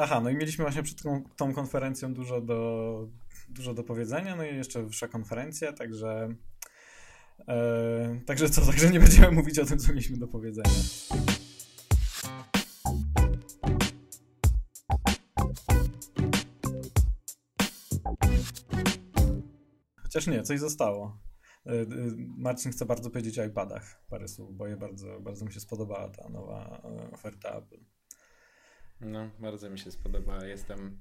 aha, no i mieliśmy właśnie przed tą, tą konferencją dużo do, dużo do powiedzenia, no i jeszcze wyższa konferencja, także e, także co, także nie będziemy mówić o tym, co mieliśmy do powiedzenia. Chociaż nie, coś zostało. E, e, Marcin chce bardzo powiedzieć o iPadach parę słów, bo je bardzo, bardzo mi się spodobała ta nowa oferta Apple. No, bardzo mi się spodobała. Jestem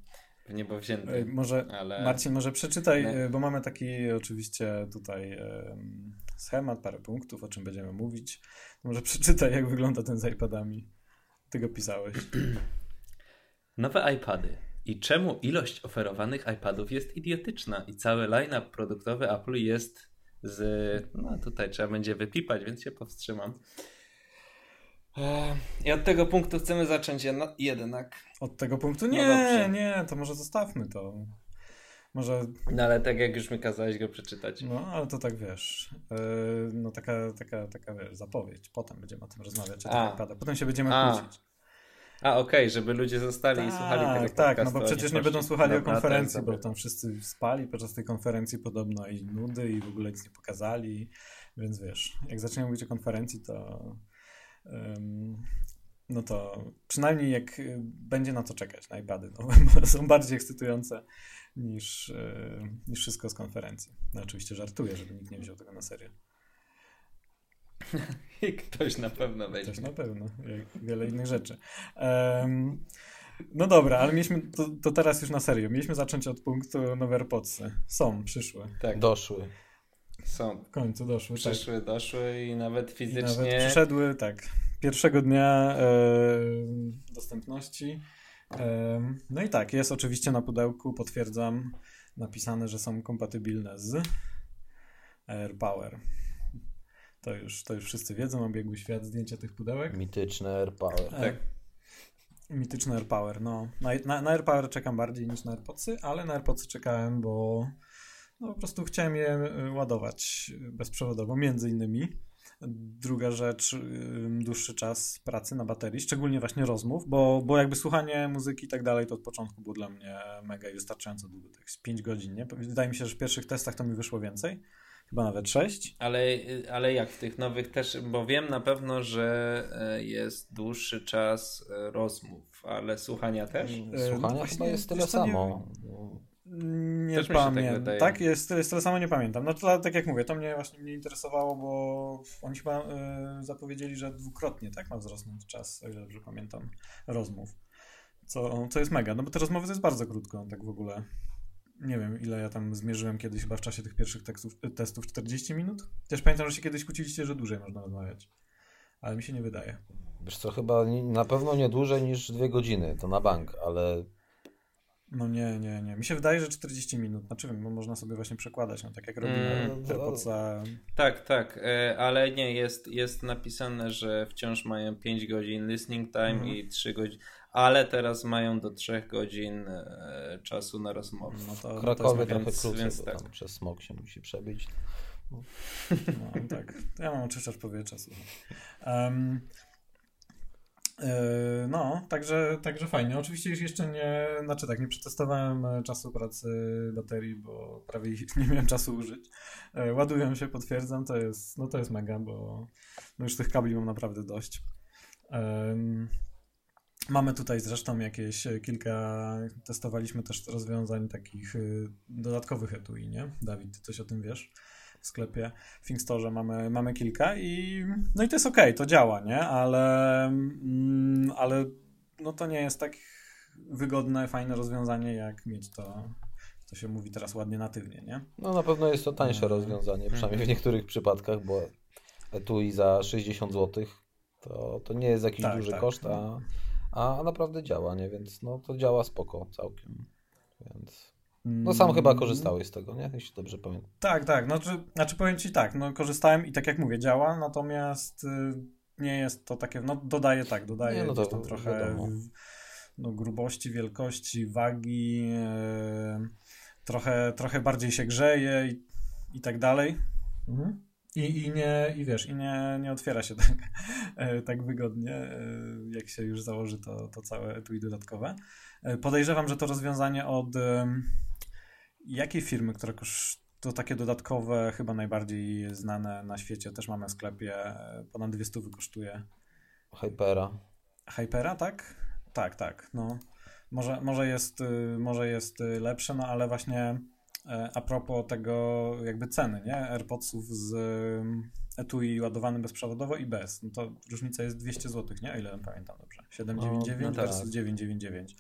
w niebo wzięty. Może, ale... Marcin, może przeczytaj, no. bo mamy taki oczywiście tutaj schemat, parę punktów, o czym będziemy mówić. Może przeczytaj, jak wygląda ten z iPadami. Ty go pisałeś. Nowe iPady. I czemu ilość oferowanych iPadów jest idiotyczna i cały line-up produktowy Apple jest z... No tutaj trzeba będzie wypipać, więc się powstrzymam. I od tego punktu chcemy zacząć jednak. Od tego punktu? No nie, no nie, to może zostawmy to. Może... No ale tak jak już mi kazałeś go przeczytać. No, ale to tak wiesz, yy, no taka, taka, taka wiesz, zapowiedź. Potem będziemy o tym rozmawiać, A. Potem się będziemy A. kłócić. A, okej, okay, żeby ludzie zostali tak, i słuchali tego podcastu. Tak, no bo przecież nie będą słuchali o konferencji, bo tam wszyscy spali podczas tej konferencji podobno i nudy i w ogóle nic nie pokazali, więc wiesz, jak zaczniemy mówić o konferencji, to no to przynajmniej jak będzie na to czekać, na iPady, no, są bardziej ekscytujące niż, e, niż wszystko z konferencji. No oczywiście żartuję, żeby nikt nie wziął tego na serio. I ktoś na pewno weźmie. Ktoś na pewno, jak wiele innych rzeczy. Um, no dobra, ale mieliśmy, to, to, teraz już na serio. Mieliśmy zacząć od punktu nowe AirPodsy. Są, przyszły. Tak. Doszły. Są. W końcu doszły. Tak. Przyszły, tak. doszły i nawet fizycznie. I nawet przyszedły, tak. Pierwszego dnia e, dostępności. E, no i tak, jest oczywiście na pudełku, potwierdzam, napisane, że są kompatybilne z AirPower. To już, to już wszyscy wiedzą, obiegły świat zdjęcia tych pudełek. Mityczne AirPower. Tak. Mityczny AirPower, no. Na, na, na AirPower czekam bardziej niż na AirPodsy, ale na AirPodsy czekałem, bo no, po prostu chciałem je y, ładować bezprzewodowo, między innymi. Druga rzecz, dłuższy czas pracy na baterii, szczególnie właśnie rozmów, bo, bo jakby słuchanie muzyki i tak dalej, to od początku było dla mnie mega i wystarczająco długo, tak 5 godzin, nie? Wydaje mi się, że w pierwszych testach to mi wyszło więcej, chyba nawet 6. Ale, ale jak w tych nowych też, bo wiem na pewno, że e, jest dłuższy czas e, rozmów, ale słuchania też? E, słuchania chyba jest tyle samo. Nie, nie pamiętam. Tak, tak, jest, jest tyle samo, nie pamiętam. No to tak jak mówię, to mnie właśnie mnie interesowało, bo oni chyba y, zapowiedzieli, że dwukrotnie tak ma wzrosnąć czas, o ile dobrze pamiętam, rozmów. Co, co jest mega, no bo te rozmowy to jest bardzo krótko, tak w ogóle nie wiem, ile ja tam zmierzyłem kiedyś chyba w czasie tych pierwszych tekstów, testów 40 minut. Też pamiętam, że się kiedyś kłóciliście, że dłużej można rozmawiać. Ale mi się nie wydaje. Wiesz co, chyba na pewno nie dłużej niż dwie godziny, to na bank, ale... No nie, nie, nie. Mi się wydaje, że 40 minut. Znaczy wiem, bo można sobie właśnie przekładać, no tak jak robimy mm, AirPodsa. Tak, tak, e, ale nie, jest, jest napisane, że wciąż mają 5 godzin listening time mm. i 3 godziny ale teraz mają do 3 godzin e, czasu na rozmowę. No to, Krakowie to trochę krócej, więc tak. tam przez smog się musi przebić. No, no tak. Ja mam oczyszczacz powietrza. Um, no, także, także fajnie. Oczywiście już jeszcze nie, znaczy tak, nie przetestowałem e, czasu pracy baterii, bo prawie nie miałem czasu użyć. Ładuję się, potwierdzam, to jest, no to jest mega, bo no już tych kabli mam naprawdę dość. Mamy tutaj zresztą jakieś e, kilka, testowaliśmy też rozwiązań takich e, dodatkowych etui, nie? Dawid, ty coś o tym wiesz? W sklepie w Thingstore mamy, mamy kilka i no i to jest ok, to działa, nie? Ale, mm, ale no to nie jest tak wygodne, fajne rozwiązanie, jak mieć to, to się mówi teraz ładnie natywnie, nie? No na pewno jest to tańsze no. rozwiązanie, przynajmniej w niektórych przypadkach, bo etui za 60 zł to, to nie jest jakiś tak, duży tak. koszt, a a naprawdę działa, nie? Więc no to działa spoko całkiem. Więc no sam chyba mm. korzystałeś z tego, nie? Jeśli dobrze pamiętam. Tak, tak. Znaczy, znaczy powiem Ci tak, no korzystałem i tak jak mówię, działa, natomiast y, nie jest to takie, no dodaje tak, dodaje nie, no to, trochę no, grubości, wielkości, wagi, y, trochę, trochę bardziej się grzeje i, i tak dalej. Mhm. I, i, nie, i wiesz, i nie, nie otwiera się tak, tak wygodnie, jak się już założy to, to całe etui dodatkowe. Podejrzewam, że to rozwiązanie od jakiej firmy, która kosztuje to takie dodatkowe, chyba najbardziej znane na świecie, też mamy w sklepie, ponad 200 kosztuje. Hypera. Hypera, tak? Tak, tak. No. Może, może, jest, y, może jest y, lepsze, no ale właśnie e, a propos tego jakby ceny, nie? AirPodsów z y, etui ładowanym bezprzewodowo i bez. No to różnica jest 200 zł, nie? O ile pamiętam dobrze. 799 no, no tak. versus 999.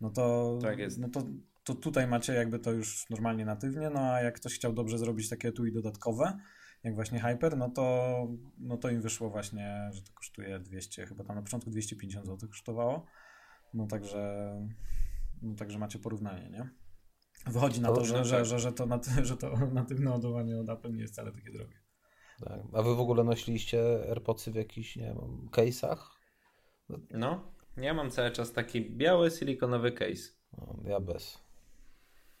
No to, tak jest. No to, to tutaj macie jakby to już normalnie natywnie, no a jak ktoś chciał dobrze zrobić takie etui dodatkowe, jak właśnie Hyper, no to, no to im wyszło właśnie, że to kosztuje 200, chyba tam na początku 250 zł kosztowało. No także, no także macie porównanie, nie? Wychodzi na to, że, że, że, że, to, że to natywne ładowanie od Apple nie jest wcale takie drogie. Tak. A wy w ogóle nosiliście AirPodsy w jakichś, nie wiem, case'ach? No, ja mam cały czas taki biały silikonowy case. Ja bez.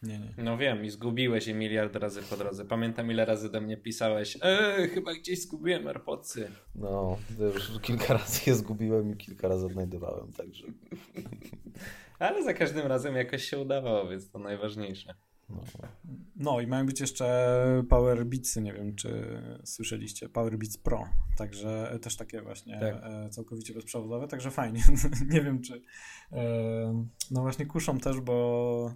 Nie, nie. No wiem i zgubiłeś je miliard razy po drodze. Pamiętam ile razy do mnie pisałeś eee, chyba gdzieś zgubiłem AirPodsy. No, już kilka razy je zgubiłem i kilka razy odnajdywałem, także... Ale za każdym razem jakoś się udawało, więc to najważniejsze. No. no i mają być jeszcze Power Beatsy, nie wiem czy słyszeliście, Power Beats Pro, także też takie właśnie tak. E, całkowicie bezprzewodowe, także fajnie, nie wiem czy e, no właśnie kuszą też, bo E,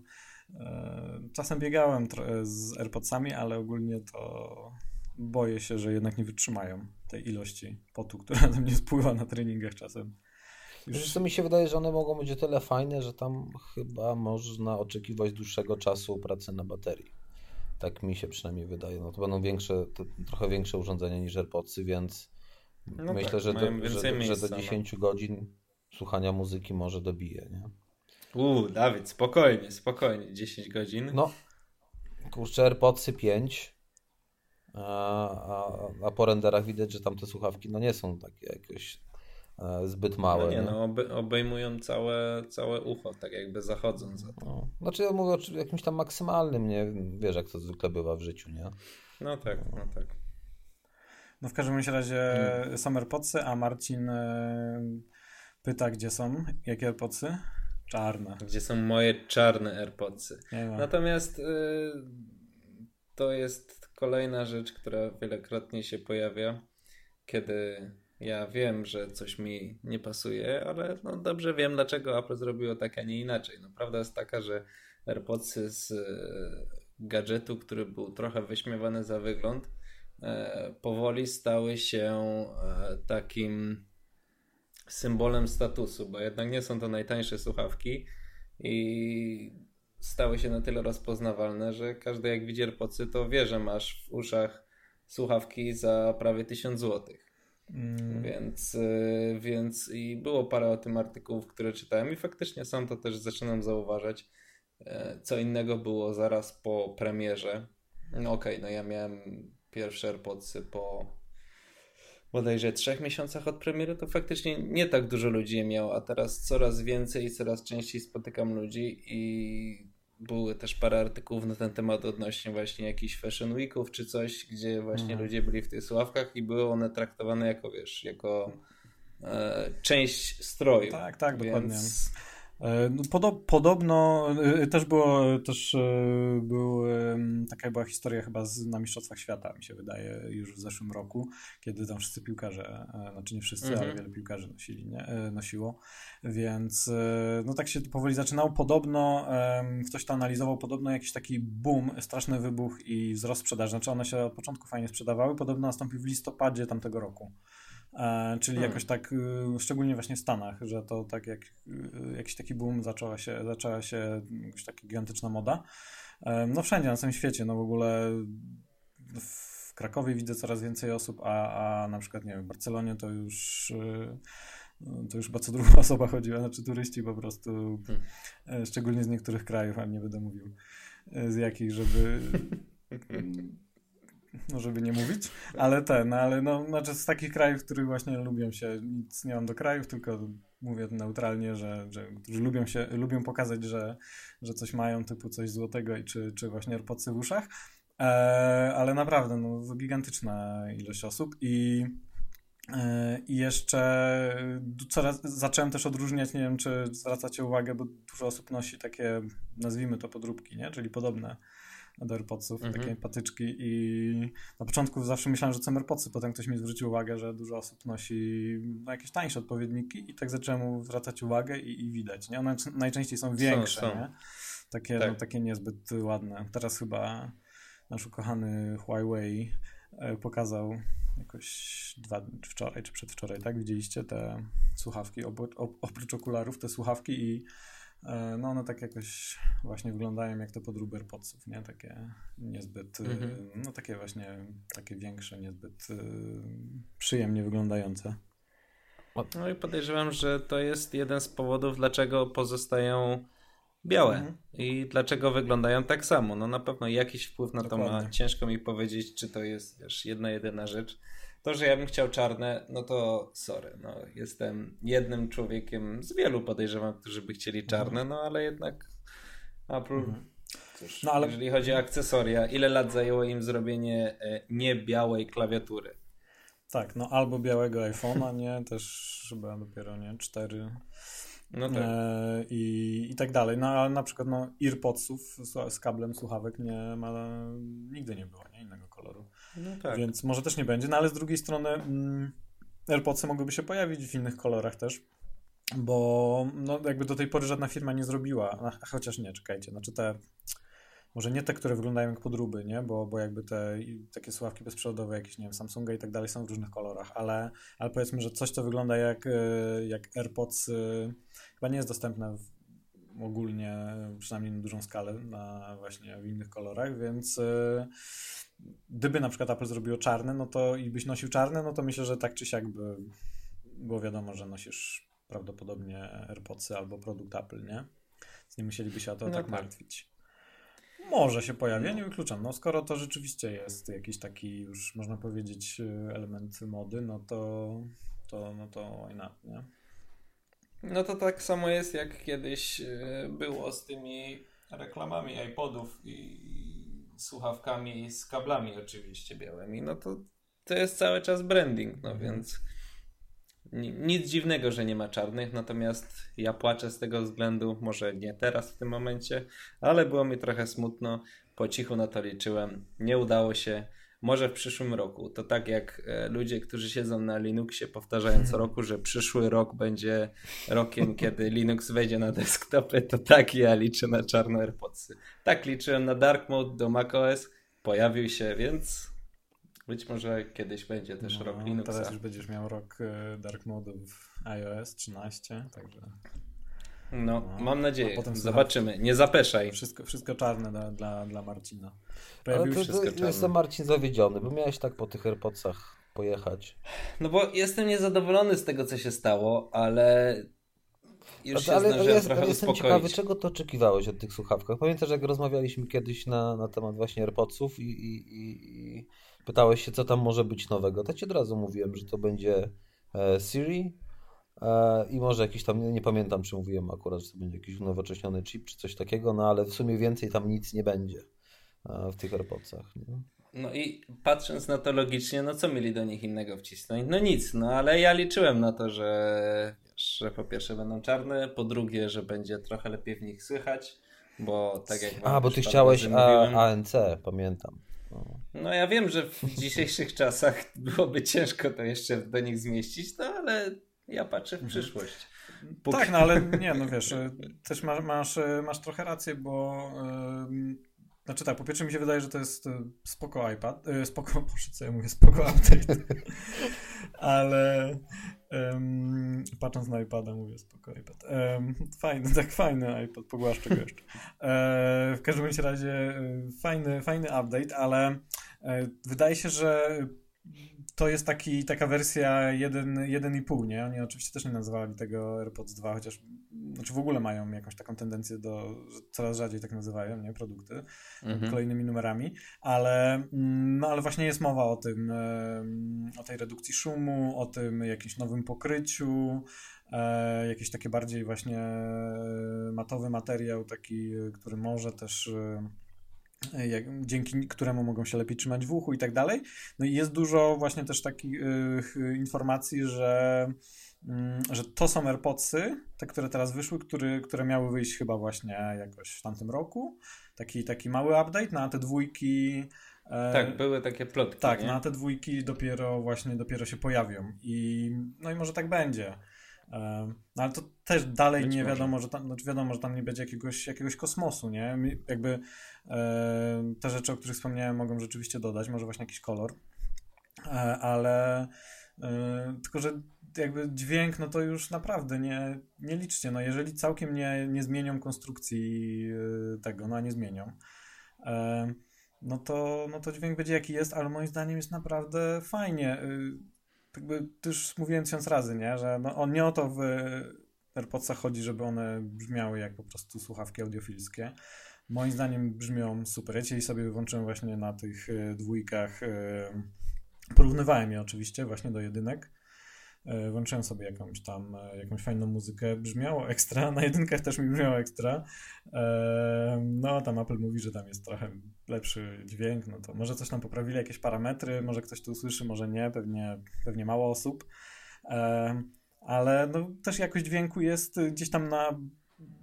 czasem biegałem z AirPodsami, ale ogólnie to boję się, że jednak nie wytrzymają tej ilości potu, która na mnie spływa na treningach czasem. Już... To mi się wydaje, że one mogą być o tyle fajne, że tam chyba można oczekiwać dłuższego czasu pracy na baterii. Tak mi się przynajmniej wydaje. No to będą większe, to trochę większe urządzenia niż AirPodsy, więc no myślę, tak, że, do, że, że do 10 no. godzin słuchania muzyki może dobije. Nie? Uuu, Dawid, spokojnie, spokojnie, 10 godzin. No, kurczę, AirPodsy 5, a, a, a po renderach widać, że tamte słuchawki no nie są takie jakieś e, zbyt małe. No nie, nie? no obe, obejmują całe, całe ucho, tak jakby zachodząc za to. No, znaczy ja mówię o jakimś tam maksymalnym, nie? Wiesz, jak to zwykle bywa w życiu, nie? No tak, no tak. No w każdym razie hmm. są AirPodsy, a Marcin e, pyta, gdzie są, jakie AirPodsy? Czarne. Gdzie są moje czarne AirPodsy. Natomiast y, to jest kolejna rzecz, która wielokrotnie się pojawia, kiedy ja wiem, że coś mi nie pasuje, ale no dobrze wiem, dlaczego Apple zrobiło tak, a nie inaczej. No, prawda jest taka, że AirPodsy z y, gadżetu, który był trochę wyśmiewany za wygląd, e, powoli stały się e, takim symbolem statusu, bo jednak nie są to najtańsze słuchawki i stały się na tyle rozpoznawalne, że każdy jak widzi AirPodsy, to wie, że masz w uszach słuchawki za prawie 1000 zł. Mm. Więc, y, więc i było parę o tym artykułów, które czytałem i faktycznie sam to też zaczynam zauważać. E, co innego było zaraz po premierze. No okej, okay, no ja miałem pierwsze AirPodsy po bodajże trzech miesiącach od premiery, to faktycznie nie tak dużo ludzi je miało, a teraz coraz więcej i coraz częściej spotykam ludzi i były też parę artykułów na ten temat odnośnie właśnie jakichś fashion weeków czy coś, gdzie właśnie mhm. ludzie byli w tych sławkach i były one traktowane jako, wiesz, jako e, część stroju. Tak, tak, Więc... dokładnie. E, no, podobno e, też było, też e, był, taka była historia chyba z, na Mistrzostwach Świata, mi się wydaje, już w zeszłym roku, kiedy tam wszyscy piłkarze, znaczy nie wszyscy, mhm. ale wiele piłkarzy nosili, nie? nosiło, więc no tak się powoli zaczynało. Podobno ktoś to analizował, podobno jakiś taki boom, straszny wybuch i wzrost sprzedaży, znaczy one się od początku fajnie sprzedawały, podobno nastąpił w listopadzie tamtego roku. E, czyli hmm. jakoś tak, y, szczególnie właśnie w Stanach, że to tak jak y, jakiś taki boom zaczęła się, zaczęła się jakaś taka gigantyczna moda. E, no wszędzie na całym świecie, no w ogóle w Krakowie widzę coraz więcej osób, a, a na przykład, nie wiem, w Barcelonie to już y, to już chyba co druga osoba chodziła, znaczy turyści po prostu, hmm. szczególnie z niektórych krajów, ale nie będę mówił z jakich, żeby no żeby nie mówić, ale ten, ale no, znaczy z takich krajów, których właśnie lubią się, nic nie mam do krajów, tylko mówię neutralnie, że, że którzy lubią się, lubią pokazać, że, że coś mają, typu coś złotego i czy, czy właśnie AirPodsy w uszach, E, ale naprawdę, no, gigantyczna ilość osób i e, i jeszcze coraz zacząłem też odróżniać, nie wiem czy zwracacie uwagę, bo dużo osób nosi takie, nazwijmy to podróbki, nie? czyli podobne do AirPodsów, mhm. takie patyczki i na początku zawsze myślałem, że to są AirPodsy, potem ktoś mi zwrócił uwagę, że dużo osób nosi no, jakieś tańsze odpowiedniki i tak zacząłem zwracać uwagę i, i widać, nie? One najczęściej są większe, są, są. Nie? Takie, tak. no, takie niezbyt ładne. Teraz chyba nasz ukochany Huawei e, pokazał jakoś dwa, wczoraj czy przedwczoraj, tak? Widzieliście te słuchawki, oprócz okularów, te słuchawki i no one tak jakoś właśnie wyglądają jak te podróby AirPodsów, nie? Takie niezbyt, e, mhm. no takie właśnie, takie większe, niezbyt przyjemnie wyglądające. No i podejrzewam, że to jest jeden z powodów, dlaczego pozostają białe. Mhm. I dlaczego wyglądają tak samo? No na pewno jakiś wpływ na Dokładnie. to ma. Ciężko mi powiedzieć, czy to jest wiesz, jedna, jedyna rzecz. To, że ja bym chciał czarne, no to sorry. No, jestem jednym człowiekiem z wielu podejrzewam, którzy by chcieli mhm. czarne, no ale jednak Apple. Mhm. Cóż, no, ale... Jeżeli chodzi o akcesoria, ile lat zajęło im zrobienie e, niebiałej klawiatury? Tak, no albo białego iPhone'a, nie? Też chyba dopiero, nie? Cztery no tak. E, i, I tak dalej. No ale na przykład no, earpodsów z, z kablem słuchawek nie ma, nigdy nie było, nie? Innego koloru. No tak. Więc może też nie będzie, no ale z drugiej strony mm, AirPodsy mogłyby się pojawić w innych kolorach też. Bo no, jakby do tej pory żadna firma nie zrobiła, chociaż nie, czekajcie, znaczy te może nie te, które wyglądają jak podróby, nie? Bo, bo jakby te takie słuchawki bezprzewodowe, jakieś, nie wiem, Samsunga i tak dalej są w różnych kolorach, ale, ale powiedzmy, że coś, co wygląda jak, e, jak AirPods, e, chyba nie jest dostępne w, ogólnie, przynajmniej na dużą skalę, na właśnie w innych kolorach, więc e, gdyby na przykład Apple zrobiło czarne, no to i byś nosił czarne, no to myślę, że tak czy siak by było wiadomo, że nosisz prawdopodobnie AirPodsy albo produkt Apple, nie? Więc nie musieliby się o to no tak, tak martwić. Może się pojawi, ja nie wykluczam. No skoro to rzeczywiście jest jakiś taki już można powiedzieć element mody, no to to, no to why not, nie? No to tak samo jest jak kiedyś e, było z tymi reklamami iPodów i słuchawkami z kablami oczywiście białymi. No to to jest cały czas branding, no mhm. więc nic dziwnego, że nie ma czarnych, natomiast ja płaczę z tego względu, może nie teraz w tym momencie, ale było mi trochę smutno. Po cichu na to liczyłem. Nie udało się. Może w przyszłym roku. To tak jak e, ludzie, którzy siedzą na Linuxie, powtarzają co roku, że przyszły rok będzie rokiem, kiedy Linux wejdzie na desktopy, to tak ja liczę na czarne AirPodsy. Tak liczyłem na Dark Mode do macOS, pojawił się, więc być może kiedyś będzie też no, rok Linuxa. Teraz już będziesz miał rok e, Dark Mode w iOS 13, także... No, no, mam nadzieję. Potem Zobaczymy. Nie zapeszaj. Wszystko, wszystko czarne dla, dla, dla Marcina. Pojawił Ale to, to jestem Marcin zawiedziony, bo miałeś tak po tych AirPodsach pojechać. No bo jestem niezadowolony z tego, co się stało, ale już się ale, ale jest, trochę jestem ciekawy, czego to oczekiwałeś od tych słuchawkach. Pamiętasz, jak rozmawialiśmy kiedyś na, na temat właśnie AirPodsów i, i, i, i pytałeś się, co tam może być nowego. To ci od razu mówiłem, że to będzie e, Siri i może jakiś tam, nie, nie, pamiętam, czy mówiłem akurat, że to będzie jakiś unowocześniony chip, czy coś takiego, no ale w sumie więcej tam nic nie będzie e, w tych AirPodsach. Nie? No i patrząc na to logicznie, no co mieli do nich innego wcisnąć? No nic, no ale ja liczyłem na to, że, że po pierwsze będą czarne, po drugie, że będzie trochę lepiej w nich słychać, bo tak jak... A, bo ty chciałeś A, ANC, pamiętam. No. no ja wiem, że w dzisiejszych czasach byłoby ciężko to jeszcze do nich zmieścić, no ale ja patrzę w mhm. przyszłość. Póki... Tak, no ale nie, no wiesz, y, też masz, masz, y, masz trochę rację, bo yy, znaczy tak, po pierwsze mi się wydaje, że to jest spoko iPad, yy, spoko, proszę co ja mówię, spoko update, ale um, patrząc na iPada mówię spoko iPad. Um, fajny, tak fajny iPad, pogłaszczę go jeszcze. E, w każdym razie fajny, fajny update, ale e, wydaje się, że to jest taki, taka wersja 1,5, nie? Oni oczywiście też nie nazywali tego AirPods 2, chociaż znaczy w ogóle mają jakąś taką tendencję do, że coraz rzadziej tak nazywają, nie? Produkty mhm. kolejnymi numerami, ale, no ale właśnie jest mowa o tym, o tej redukcji szumu, o tym jakimś nowym pokryciu, e, jakieś takie bardziej właśnie matowy materiał, taki, który może też jak, dzięki któremu mogą się lepiej trzymać w uchu i tak dalej. No i jest dużo właśnie też takich y, informacji, że, y, że to są AirPodsy, te, które teraz wyszły, który, które miały wyjść chyba właśnie jakoś w tamtym roku. Taki, taki mały update na te dwójki. E, tak, były takie plotki. Tak, nie? na te dwójki dopiero właśnie dopiero się pojawią. I no i może tak będzie. No ale to też dalej Być nie może. wiadomo, że tam, znaczy wiadomo, że tam nie będzie jakiegoś, jakiegoś kosmosu, nie? Jakby e, te rzeczy, o których wspomniałem, mogą rzeczywiście dodać, może właśnie jakiś kolor, e, ale e, tylko, że jakby dźwięk, no to już naprawdę nie, nie liczcie, no jeżeli całkiem nie, nie zmienią konstrukcji e, tego, no a nie zmienią, no to, no to dźwięk będzie jaki jest, ale moim zdaniem jest naprawdę fajnie jakby już mówiłem tysiąc razy, nie? że no, on nie o to w AirPodsach chodzi, żeby one brzmiały jak po prostu słuchawki audiofilskie. Moim zdaniem brzmią super. Ja dzisiaj sobie włączyłem właśnie na tych e, dwójkach, e, porównywałem je oczywiście właśnie do jedynek E, włączyłem sobie jakąś tam, jakąś fajną muzykę, brzmiało ekstra, na jedynkach też mi brzmiało ekstra. No, tam Apple mówi, że tam jest trochę lepszy dźwięk, no to może coś tam poprawili, jakieś parametry, może ktoś to usłyszy, może nie, pewnie, pewnie mało osób. Ale no, też jakość dźwięku jest gdzieś tam na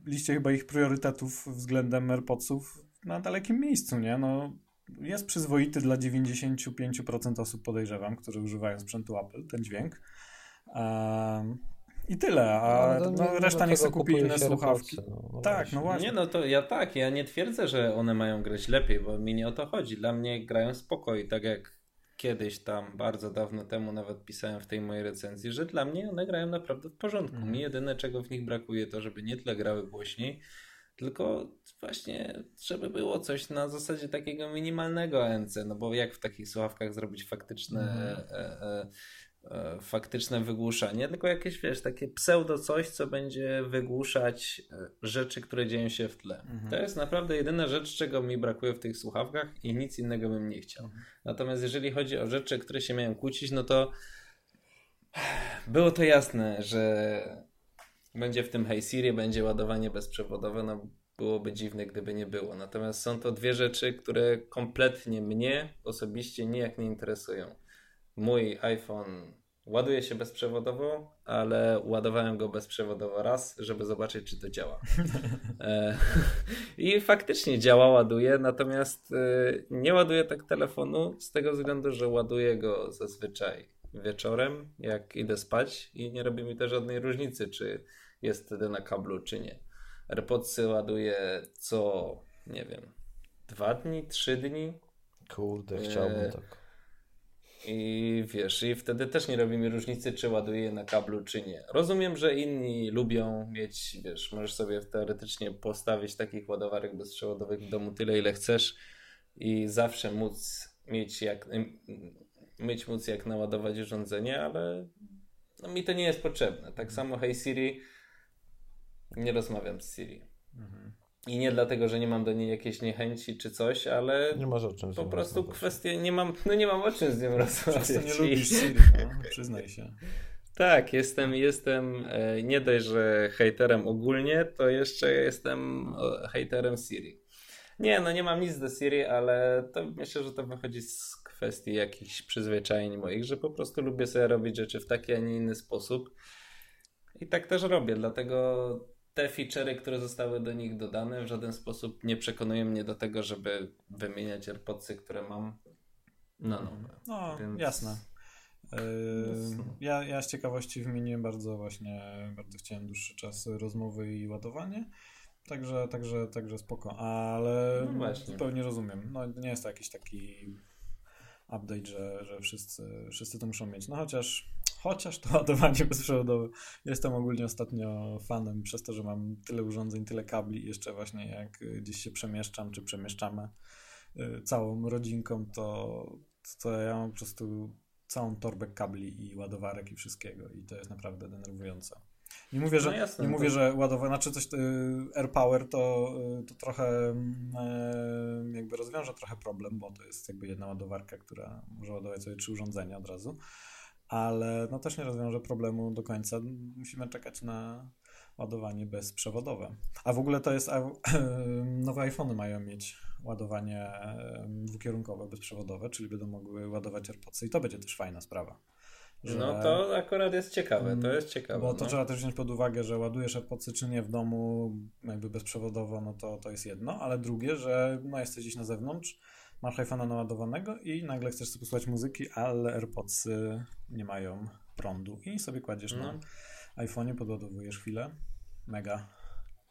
liście chyba ich priorytetów względem AirPodsów na dalekim miejscu, nie? No, jest przyzwoity dla 95% osób, podejrzewam, którzy używają sprzętu Apple, ten dźwięk. I tyle, a no, no, reszta niech sobie kupi inne słuchawki. No, no tak, właśnie. no właśnie. Nie, no to ja tak, ja nie twierdzę, że one mają grać lepiej, bo mi nie o to chodzi. Dla mnie grają spokoj, tak jak kiedyś tam, bardzo dawno temu nawet pisałem w tej mojej recenzji, że dla mnie one grają naprawdę w porządku. Mhm. Mi jedyne, czego w nich brakuje, to żeby nie tyle grały głośniej, tylko właśnie, żeby było coś na zasadzie takiego minimalnego ANC, no bo jak w takich słuchawkach zrobić faktyczne mhm. e, e, E, faktyczne wygłuszanie, tylko jakieś, wiesz, takie pseudo coś, co będzie wygłuszać e, rzeczy, które dzieją się w tle. Mhm. To jest naprawdę jedyna rzecz, czego mi brakuje w tych słuchawkach i nic innego bym nie chciał. Mhm. Natomiast jeżeli chodzi o rzeczy, które się mają kłócić, no to było to jasne, że będzie w tym Hey Siri, będzie ładowanie bezprzewodowe, no byłoby dziwne, gdyby nie było. Natomiast są to dwie rzeczy, które kompletnie mnie osobiście nijak nie interesują mój iPhone ładuje się bezprzewodowo, ale ładowałem go bezprzewodowo raz, żeby zobaczyć, czy to działa. E, I faktycznie działa, ładuje, natomiast e, nie ładuję tak telefonu z tego względu, że ładuję go zazwyczaj wieczorem, jak idę spać i nie robi mi to żadnej różnicy, czy jest wtedy na kablu, czy nie. AirPodsy ładuję co, nie wiem, dwa dni, trzy dni. Kurde, chciałbym e, tak. I wiesz, i wtedy też nie robi mi różnicy, czy ładuję na kablu, czy nie. Rozumiem, że inni lubią mieć, wiesz, możesz sobie teoretycznie postawić takich ładowarek bezprzewodowych w domu tyle, ile chcesz i zawsze móc mieć jak, mieć móc jak naładować urządzenie, ale no, mi to nie jest potrzebne. Tak samo Hey Siri, nie rozmawiam z Siri. Mhm. I nie dlatego, że nie mam do niej jakiejś niechęci czy coś, ale nie masz o czym po prostu rozmawiać. kwestie nie mam, no nie mam o czym z nią rozmawiać. nie lubisz Siri, no, przyznaj się. Tak, jestem, jestem e, nie dość, że hejterem ogólnie, to jeszcze jestem hejterem Siri. Nie, no nie mam nic do Siri, ale to myślę, że to wychodzi z kwestii jakichś przyzwyczajeń moich, że po prostu lubię sobie robić rzeczy w taki, a nie inny sposób. I tak też robię, dlatego te feature'y, które zostały do nich dodane, w żaden sposób nie przekonują mnie do tego, żeby wymieniać AirPodsy, które mam na nowe. No, Więc... jasne. Yy, ja, ja z ciekawości wymieniłem bardzo właśnie, bardzo chciałem dłuższy czas rozmowy i ładowanie. Także, także, także spoko, ale no zupełnie rozumiem. No, nie jest to jakiś taki update, że, że wszyscy, wszyscy to muszą mieć. No chociaż Chociaż to ładowanie bezprzewodowe. Jestem ogólnie ostatnio fanem przez to, że mam tyle urządzeń, tyle kabli. Jeszcze właśnie jak gdzieś się przemieszczam, czy przemieszczamy y, całą rodzinką, to, to ja mam po prostu całą torbę kabli i ładowarek i wszystkiego. I to jest naprawdę denerwujące. Nie mówię, że, no jasne, nie mówię, że ładowanie, znaczy coś y, AirPower to, y, to trochę jakby rozwiąże trochę problem, bo to jest jakby jedna ładowarka, która może ładować sobie trzy urządzenia od razu ale no też nie rozwiąże problemu do końca. Musimy czekać na ładowanie bezprzewodowe. A w ogóle to jest, nowe iPhony mają mieć ładowanie dwukierunkowe, bezprzewodowe, czyli będą mogły ładować AirPodsy i to będzie też fajna sprawa. Że... No to akurat jest ciekawe, to jest ciekawe. Bo to no. trzeba też wziąć pod uwagę, że ładujesz AirPodsy czy nie w domu jakby bezprzewodowo, no to, to jest jedno, ale drugie, że no jesteś gdzieś na zewnątrz, masz iPhone'a naładowanego i nagle chcesz sobie posłuchać muzyki, ale AirPodsy nie mają prądu i sobie kładziesz no. na iPhone'ie, podładowujesz chwilę. Mega.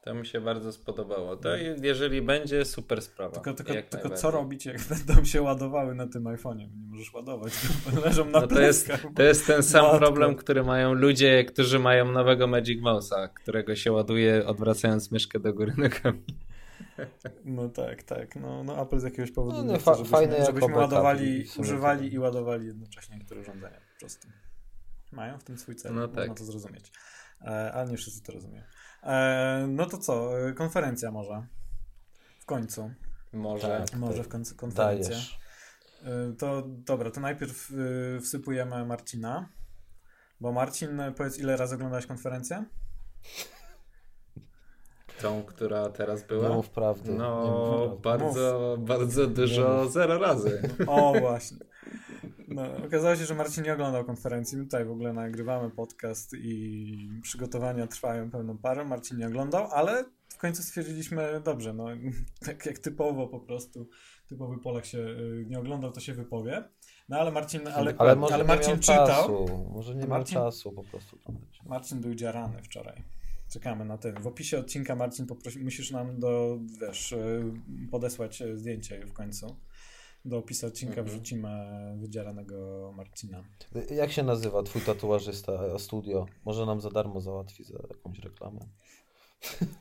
To mi się bardzo spodobało. To no. jeżeli będzie, super sprawa. Tylko, tylko, tylko co robić, jak będą się ładowały na tym iPhone'ie? Nie możesz ładować, leżą na no to, jest, to jest ten sam Matko. problem, który mają ludzie, którzy mają nowego Magic Mouse'a, którego się ładuje odwracając myszkę do góry nogami. No tak, tak. No, no Apple z jakiegoś powodu no, nie chce, żebyśmy, fajne żebyśmy ładowali, używali i ładowali jednocześnie niektóre urządzenia po prostu. Mają w tym swój cel, no tak. można to zrozumieć. E, ale nie wszyscy to rozumieją. E, no to co, e, konferencja może. W końcu. Może. Tak, może w końcu konferencja. Dajesz. E, to dobra, to najpierw e, wsypujemy Marcina. Bo Marcin, powiedz, ile razy oglądałeś konferencję? Tą, która teraz była? No, wprawdzie. No, bardzo, bardzo dużo, zero razy. O, właśnie. No, okazało się, że Marcin nie oglądał konferencji. Tutaj w ogóle nagrywamy podcast i przygotowania trwają pełną parę. Marcin nie oglądał, ale w końcu stwierdziliśmy, dobrze, no tak jak typowo po prostu, typowy Polak się y, nie oglądał, to się wypowie. No ale Marcin, ale, ale, może ale Marcin czytał. Czasu. Może nie Marcin, miał czasu po prostu. Marcin był dziarany wczoraj. Czekamy na ten. W opisie odcinka Marcin poprosi, musisz nam do, wiesz, y, podesłać zdjęcie w końcu do opisu odcinka mhm. wrzucimy wydzielanego Marcina. Jak się nazywa twój tatuażysta studio? Może nam za darmo załatwi za jakąś reklamę.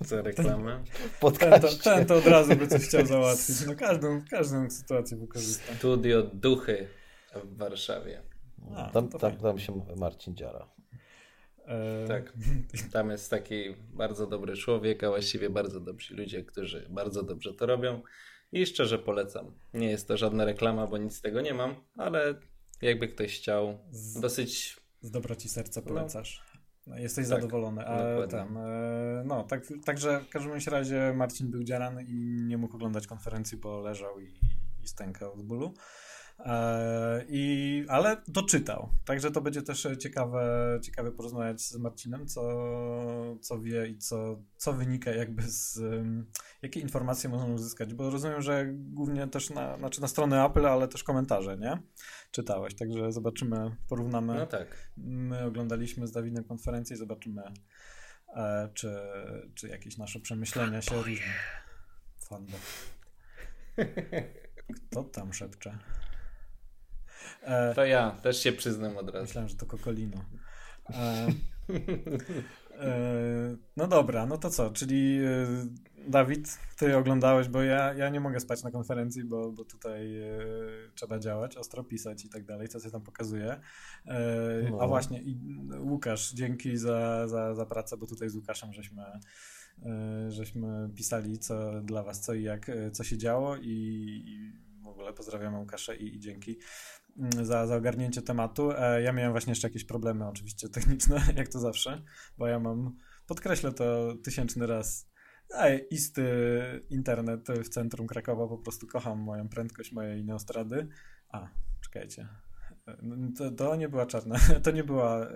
Za reklamę? Ten, ten, ten to od razu by coś chciał załatwić. No każdą, każdą sytuację wykorzysta. Studio Duchy w Warszawie. A, tam, tam, tam się Marcin dziara. E, tak. Tam jest taki bardzo dobry człowiek, a właściwie bardzo dobrzy ludzie, którzy bardzo dobrze to robią. I szczerze polecam. Nie jest to żadna reklama, bo nic z tego nie mam, ale jakby ktoś chciał, z, dosyć. Z dobroci serca polecasz. No. Jesteś tak, zadowolony. A ten, e, no, tak, także w każdym razie Marcin był dziarany i nie mógł oglądać konferencji, bo leżał i, i stękał z bólu. E, I, ale doczytał. Także to będzie też ciekawe, ciekawe porozmawiać z Marcinem, co, co wie i co, co wynika jakby z jakie informacje można uzyskać, bo rozumiem, że głównie też na, znaczy na stronę Apple, ale też komentarze, nie? Czytałeś, także zobaczymy, porównamy. No tak. My oglądaliśmy z Dawidem konferencję i zobaczymy, e, czy, czy jakieś nasze przemyślenia się różnią. Fando. Kto tam szepcze? E, to ja, też się przyznam od razu. Myślałem, że to Kokolino. E, e, no dobra, no to co, czyli e, Dawid, ty oglądałeś, bo ja, ja nie mogę spać na konferencji, bo, bo tutaj e, trzeba działać, ostro pisać i tak dalej, co się tam pokazuje. E, no. A właśnie, i Łukasz, dzięki za, za, za pracę, bo tutaj z Łukaszem żeśmy żeśmy pisali co dla was, co i jak, co się działo i, i w ogóle pozdrawiam Łukasza i, i dzięki. Mm, za, za ogarnięcie tematu. E, ja miałem właśnie jeszcze jakieś problemy oczywiście techniczne, jak to zawsze, bo ja mam, podkreślę to tysięczny raz, Ej, isty internet w centrum Krakowa, po prostu kocham moją prędkość mojej neostrady. A, czekajcie. E, to, to nie była czarna, to nie była,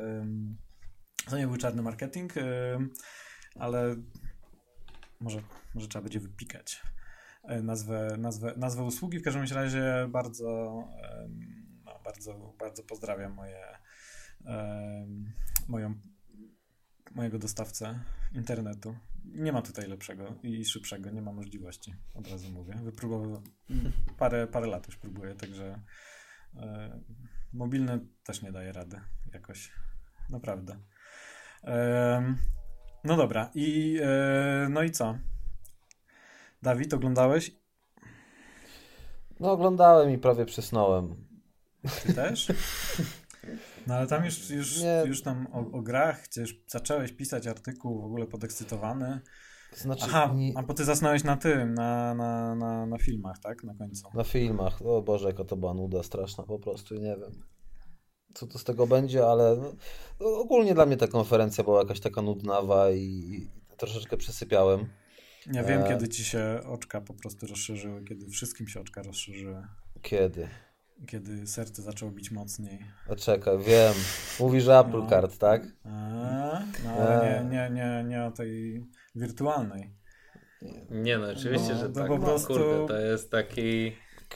to nie był czarny marketing, ale może, może trzeba będzie wypikać e, nazwę, nazwę, nazwę usługi. W każdym razie bardzo bardzo, bardzo pozdrawiam moje, moją, mojego dostawcę internetu. Nie ma tutaj lepszego i szybszego, nie ma możliwości, od razu mówię. Wypróbował parę, parę lat już próbuję, także mobilne też nie daje rady jakoś. Naprawdę. No dobra, i e, no i co? Dawid, oglądałeś? No oglądałem i prawie przysnąłem. Ty też? No ale tam już, już, już tam o, o grach, gdzieś zacząłeś pisać artykuł w ogóle podekscytowany. Znaczy, Aha, nie... a bo ty zasnąłeś na tym, na, na, na, na filmach, tak? Na końcu. Na filmach. O Boże, jaka to była nuda straszna po prostu, nie wiem. Co to z tego będzie, ale no, no ogólnie dla mnie ta konferencja była jakaś taka nudnawa i, i troszeczkę przesypiałem. Ja wiem, e... kiedy ci się oczka po prostu rozszerzyły, kiedy wszystkim się oczka rozszerzyły. Kiedy? Kiedy serce zaczęło bić mocniej. O czekaj, wiem. Mówisz Apple no. Card, tak? A, no ale nie, nie, nie, nie o tej wirtualnej. Nie no, oczywiście, no, że tak. Po prostu... Kurde, to jest taki...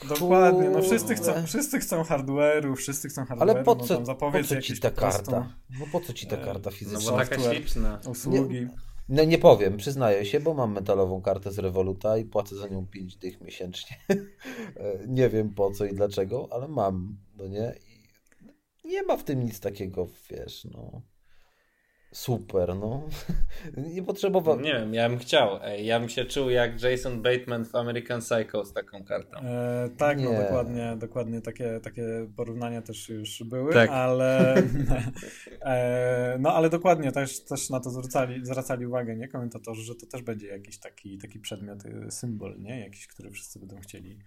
Dokładnie, no wszyscy chcą, wszyscy chcą hardware'u, wszyscy chcą hardware'u. Ale po no co, no, po co ci ta karta? No po co ci ta karta fizyczna? No bo taka śliczna. Usługi. Nie, no nie powiem, przyznaję się, bo mam metalową kartę z Revoluta i płacę za nią 5 dych miesięcznie. nie wiem po co i dlaczego, ale mam, no nie? I nie ma w tym nic takiego, wiesz, no super, no. nie potrzebował. Nie wiem, ja bym chciał. Ej, ja bym się czuł jak Jason Bateman w American Psycho z taką kartą. E, tak, no, nie. no dokładnie, dokładnie takie, takie porównania też już były, tak. ale e, no ale dokładnie też, też na to zwracali, zwracali uwagę, nie, komentatorzy, że to też będzie jakiś taki, taki przedmiot, y, symbol, nie, jakiś, który wszyscy będą chcieli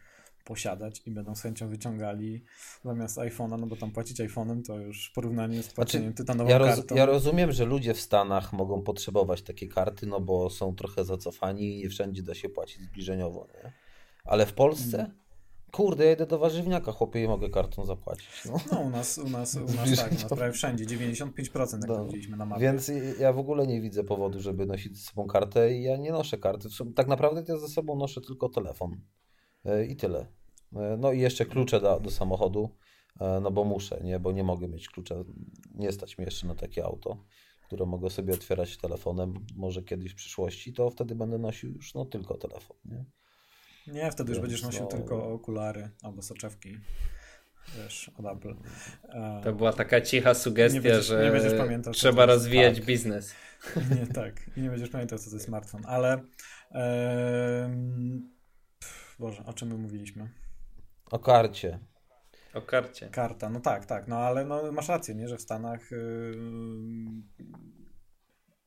posiadać i będą z chęcią wyciągali zamiast iPhone'a, no bo tam płacić iPhone'em to już w porównaniu z płaceniem znaczy, tytanową ja roz, kartą. Ja rozumiem, że ludzie w Stanach mogą potrzebować takiej karty, no bo są trochę zacofani i nie wszędzie da się płacić zbliżeniowo, nie? Ale w Polsce? Hmm. Kurde, ja jedę do warzywniaka, chłopie, i mogę kartą zapłacić. No, no u nas, u nas, u nas tak, u nas prawie wszędzie, 95% jak no, widzieliśmy na mapie. Więc ja w ogóle nie widzę powodu, żeby nosić ze sobą kartę i ja nie noszę karty. Tak naprawdę ja ze sobą noszę tylko telefon. E, I tyle. E, no i jeszcze klucze do, do samochodu, e, no bo muszę, nie, bo nie mogę mieć klucza, nie stać mnie jeszcze na takie auto, które mogę sobie otwierać telefonem, może kiedyś w przyszłości, to wtedy będę nosił już no tylko telefon, nie? Nie, wtedy Więc już będziesz nosił no... tylko okulary albo soczewki. Wiesz, od Apple. To była taka cicha sugestia, będziesz, że pamiętał, trzeba rozwijać tak. biznes. Nie, tak. I nie będziesz pamiętał, co to jest smartfon. Ale Boże, o czym my mówiliśmy? O karcie. O karcie. Karta, no tak, tak, no ale no, masz rację, nie, że w Stanach yy,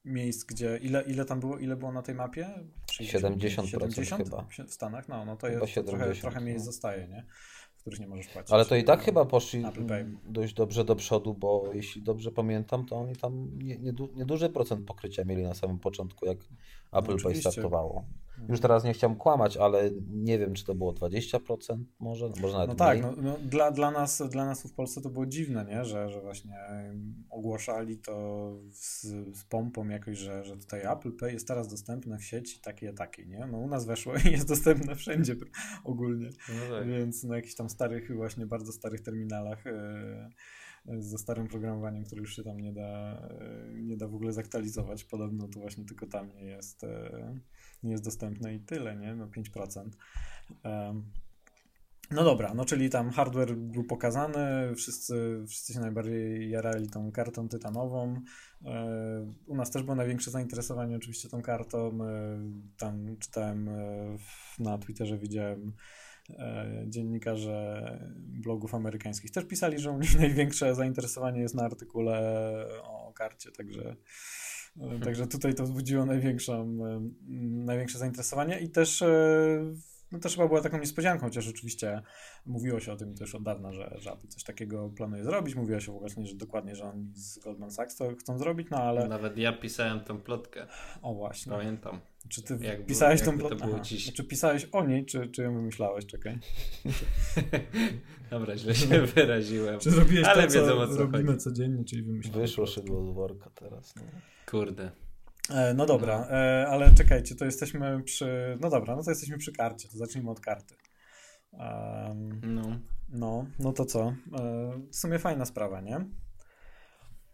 miejsc, gdzie, ile, ile tam było, ile było na tej mapie? 60, 70%, 70 chyba. W Stanach, no, no to jest, trochę, trochę miejsc no. zostaje, nie? których nie możesz płacić. Ale to i tak chyba poszli dość dobrze do przodu, bo jeśli dobrze pamiętam, to oni tam nieduży nie, nie procent pokrycia mieli na samym początku, jak Apple no, Pay startowało. Już teraz nie chciałem kłamać, ale nie wiem, czy to było 20% może, może nawet No tak, no, no, dla, dla, nas, dla nas w Polsce to było dziwne, nie? Że, że właśnie ogłaszali to z, z pompą jakoś, że, że tutaj Apple Pay jest teraz dostępne w sieci takie, takie, nie? No u nas weszło i jest dostępne wszędzie ogólnie, no tak. więc na jakichś tam starych, właśnie bardzo starych terminalach yy, ze starym programowaniem, które już się tam nie da, yy, nie da w ogóle zaktualizować. Podobno to właśnie tylko tam nie jest, yy, nie jest dostępne i tyle, nie? No 5%. No dobra, no czyli tam hardware był pokazany, wszyscy, wszyscy się najbardziej jarali tą kartą tytanową. U nas też było największe zainteresowanie oczywiście tą kartą. Tam czytałem na Twitterze, widziałem E, dziennikarze blogów amerykańskich też pisali, że u nich największe zainteresowanie jest na artykule o karcie, także, e, także tutaj to wzbudziło największą, e, największe zainteresowanie i też no też chyba była taką niespodzianką, chociaż oczywiście mówiło się o tym też od dawna, że, że Apple coś takiego planuje zrobić. Mówiło się właśnie, że dokładnie, że oni z Goldman Sachs to chcą zrobić, no ale... Nawet ja pisałem tą plotkę. O właśnie. Pamiętam. Czy ty jak pisałeś tą plotkę? Czy pisałeś o niej, czy, czy ją wymyślałeś? Czekaj. Dobra, źle się wyraziłem. Czy zrobiłeś ale to, co wiedzą, o co robimy chodzi. codziennie, czyli wymyślałeś? Wyszło szydło z worka teraz. No. Kurde. E, no dobra, no. E, ale czekajcie, to jesteśmy przy. No dobra, no to jesteśmy przy karcie, to zacznijmy od karty. Um, no. no. No, to co? E, w sumie fajna sprawa, nie?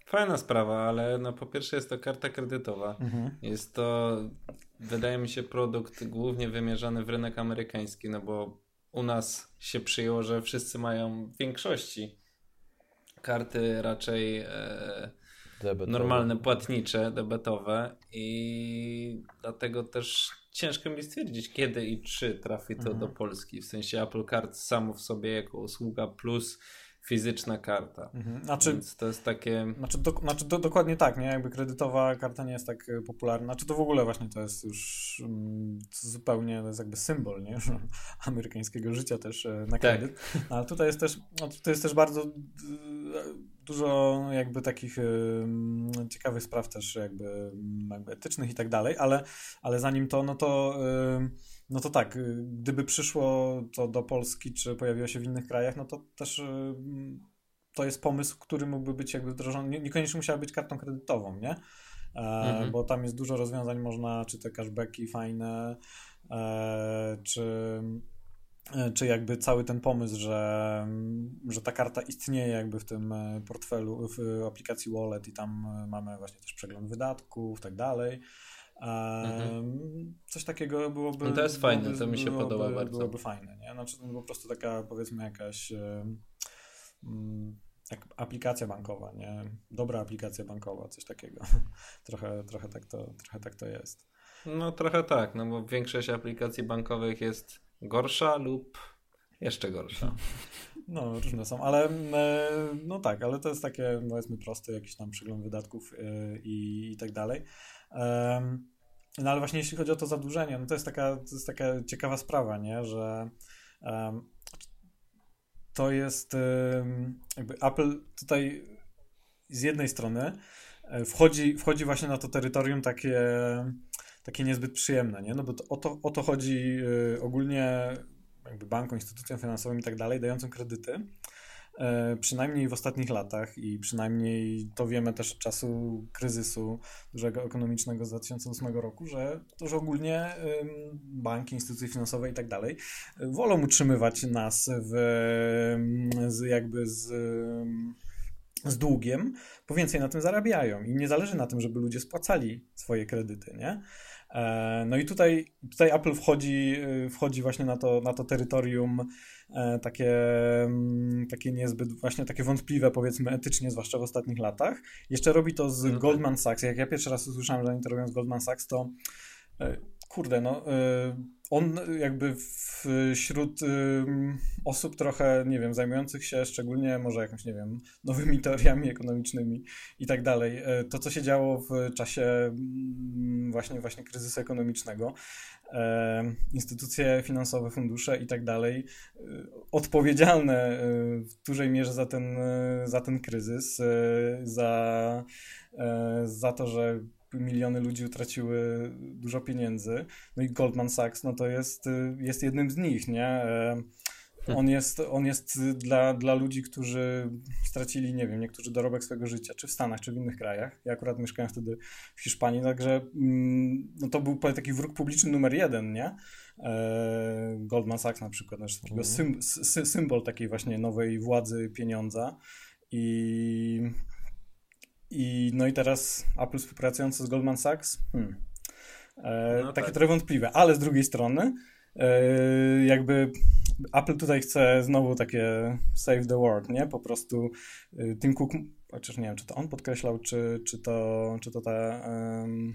Fajna sprawa, ale no po pierwsze jest to karta kredytowa. Mhm. Jest to, wydaje mi się, produkt głównie wymierzony w rynek amerykański, no bo u nas się przyjęło, że wszyscy mają w większości karty raczej e, debetowe. normalne, płatnicze, debetowe i dlatego też ciężko mi stwierdzić, kiedy i czy trafi to mhm. do Polski. W sensie Apple Card samo w sobie jako usługa plus fizyczna karta. Mhm. Znaczy, Więc to jest takie. Znaczy, do, znaczy do, dokładnie tak, nie? Jakby kredytowa karta nie jest tak e, popularna. Znaczy to w ogóle właśnie to jest już um, zupełnie to jest jakby symbol, nie? amerykańskiego życia też e, na tak. kredyt. Tak. ale tutaj jest też, no, tutaj jest też bardzo dużo jakby takich ciekawych spraw też jakby, jakby etycznych i tak dalej, ale, ale zanim to, no to no to tak, gdyby przyszło to do Polski, czy pojawiło się w innych krajach, no to też to jest pomysł, który mógłby być jakby wdrożony, niekoniecznie musiała być kartą kredytową, nie? E, mhm. Bo tam jest dużo rozwiązań, można, czy te cashbacki fajne, e, czy, czy jakby cały ten pomysł, że, że ta karta istnieje jakby w tym portfelu, w aplikacji Wallet i tam mamy właśnie też przegląd wydatków i tak dalej. Mhm. Coś takiego byłoby. No to jest byłoby, fajne, to mi się byłoby, podoba bardzo. Byłoby fajne, nie? Znaczy, to po prostu taka powiedzmy jakaś mm, jak aplikacja bankowa, nie? Dobra aplikacja bankowa, coś takiego. trochę, trochę, tak to, trochę tak to jest. No trochę tak, no bo większość aplikacji bankowych jest gorsza lub jeszcze gorsza. No, różne są, ale e, no tak, ale to jest takie, powiedzmy, prosty jakiś tam przegląd wydatków e, i, i tak dalej. No ale właśnie jeśli chodzi o to zadłużenie, no to jest taka, to jest taka ciekawa sprawa, nie? że to jest um, jakby Apple tutaj z jednej strony e, wchodzi, wchodzi właśnie na to terytorium takie, takie niezbyt przyjemne, nie? No bo to, o, to, o to chodzi y, ogólnie jakby bankom, instytucjom finansowym i tak dalej, dającym kredyty, E, przynajmniej w ostatnich latach i przynajmniej to wiemy też od czasu kryzysu dużego ekonomicznego z 2008 roku, że to, że ogólnie banki, instytucje finansowe i tak dalej wolą utrzymywać nas w, z, jakby z z długiem, bo więcej na tym zarabiają i nie zależy na tym, żeby ludzie spłacali swoje kredyty, nie? E, no i tutaj, tutaj Apple wchodzi, wchodzi właśnie na to, na to terytorium E, takie, mm, takie niezbyt, właśnie takie wątpliwe powiedzmy etycznie, zwłaszcza w ostatnich latach. Jeszcze robi to z tak. Goldman Sachs. Jak ja pierwszy raz usłyszałem, że oni to robią z Goldman Sachs, to e, kurde, no e, on jakby wśród osób trochę, nie wiem, zajmujących się szczególnie może jakąś, nie wiem, nowymi teoriami ekonomicznymi i tak dalej, to co się działo w czasie mm, właśnie, właśnie kryzysu ekonomicznego, instytucje finansowe, fundusze i tak dalej, odpowiedzialne w dużej mierze za ten, za ten kryzys, za, za to, że miliony ludzi utraciły dużo pieniędzy. No i Goldman Sachs, no to jest, jest jednym z nich, nie? Hmm. On jest, on jest dla, dla ludzi, którzy stracili, nie wiem, niektórzy dorobek swojego życia, czy w Stanach, czy w innych krajach. Ja akurat mieszkałem wtedy w Hiszpanii, także mm, no to był taki wróg publiczny numer jeden, nie? E, Goldman Sachs na przykład, znaczy takiego mhm. sym, sy, symbol takiej właśnie nowej władzy pieniądza i, i no i teraz Apple współpracujący z Goldman Sachs, hmm, e, no takie tak. trochę wątpliwe, ale z drugiej strony e, jakby Apple tutaj chce znowu takie save the world, nie? Po prostu y, Tim Cook, chociaż nie wiem, czy to on podkreślał, czy, czy, to, czy to ta... Um,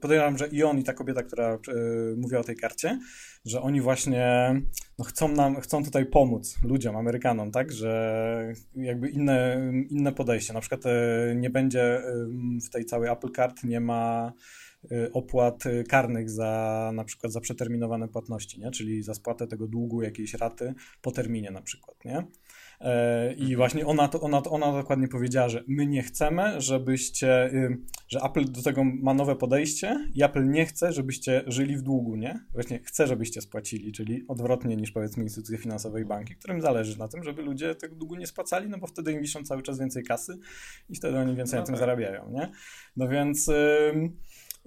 podejrzewam, że i on, i ta kobieta, która y, mówiła o tej karcie, że oni właśnie no, chcą nam, chcą tutaj pomóc ludziom, Amerykanom, tak? Że jakby inne, inne podejście. Na przykład y, nie będzie w tej całej Apple Card nie ma Y, opłat karnych za na przykład za przeterminowane płatności, nie? czyli za spłatę tego długu jakiejś raty po terminie na przykład. Nie? E, I właśnie ona, to, ona, ona dokładnie powiedziała, że my nie chcemy, żebyście, y, że Apple do tego ma nowe podejście i Apple nie chce, żebyście żyli w długu, nie? Właśnie chce, żebyście spłacili, czyli odwrotnie niż powiedzmy instytucje finansowe i banki, którym zależy na tym, żeby ludzie tego długu nie spłacali, no bo wtedy im wiszą cały czas więcej kasy i wtedy oni więcej no na tym tak. zarabiają, nie? No więc...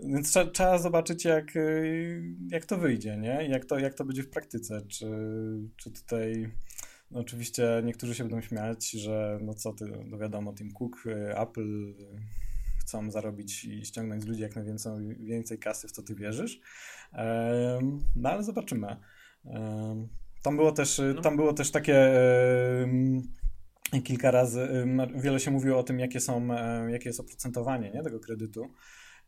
Więc trzeba, trzeba zobaczyć, jak, y, jak to wyjdzie, nie? Jak to, jak to będzie w praktyce. Czy, czy tutaj. No oczywiście niektórzy się będą śmiać, że no co ty, no wiadomo, Tim Cook, y, Apple chcą zarobić i ściągnąć z ludzi jak najwięcej więcej kasy, w co ty wierzysz. No ale zobaczymy. Tam było też, y, no. tam było też takie kilka razy, wiele się mówiło o tym, jakie są, jakie jest oprocentowanie nie, tego kredytu.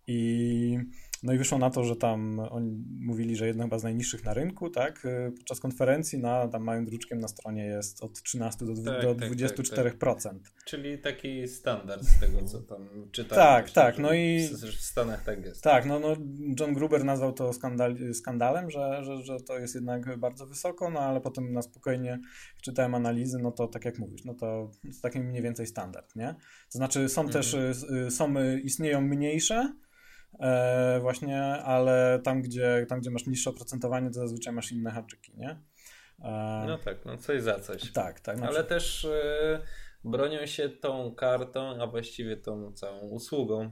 I No i wyszło na to, że tam oni mówili, że jedna chyba z najniższych na rynku, tak? Y, podczas konferencji na tam małym druczkiem na stronie jest od 13 do, tak, do 24%. Tak, tak. Czyli taki standard z tego, co tam czytałem. Tak, tak. No i w Stanach tak jest. Tak, no, no John Gruber nazwał to skandal, skandalem, że, że, że to jest jednak bardzo wysoko, no ale potem na spokojnie czytałem analizy, no to tak jak mówisz, no to taki mniej więcej standard, nie? To znaczy są mhm. też, y, są, istnieją mniejsze, e, właśnie, ale tam gdzie, tam, gdzie masz niższe oprocentowanie, to zazwyczaj masz inne haczyki, nie? E, no tak, no coś za coś. Tak, tak. Ale przykład... też y, bronią się tą kartą, a właściwie tą całą usługą,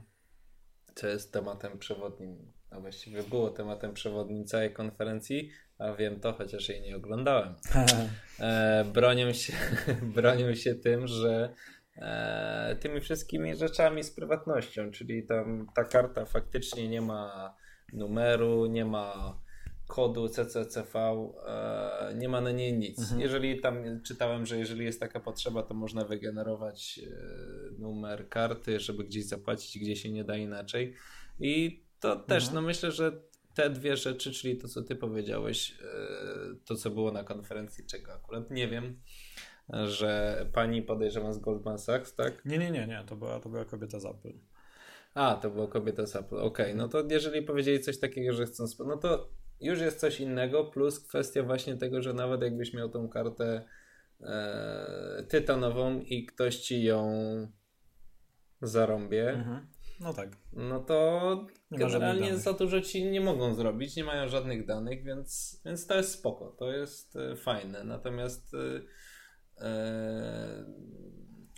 co jest tematem przewodnim, a właściwie było tematem przewodnim całej konferencji, a wiem to, chociaż jej nie oglądałem. E, bronią, się, bronią się tym, że e, tymi wszystkimi rzeczami z prywatnością, czyli tam ta karta faktycznie nie ma numeru, nie ma kodu CCCV, e, nie ma na niej nic. Mhm. Jeżeli tam czytałem, że jeżeli jest taka potrzeba, to można wygenerować e, numer karty, żeby gdzieś zapłacić, gdzie się nie da inaczej. I to też, mhm. no myślę, że te dwie rzeczy, czyli to, co ty powiedziałeś, to, co było na konferencji, czego akurat nie wiem, że pani podejrzewam z Goldman Sachs, tak? Nie, nie, nie, nie, to była, to była kobieta z Apple. A, to była kobieta z Apple, okej, okay. no to jeżeli powiedzieli coś takiego, że chcą, no to już jest coś innego, plus kwestia właśnie tego, że nawet jakbyś miał tą kartę e, tytanową i ktoś ci ją zarąbie, mhm. no tak. No to nie generalnie za dużo ci nie mogą zrobić, nie mają żadnych danych, więc, więc to jest spoko, to jest e, fajne. Natomiast e, e,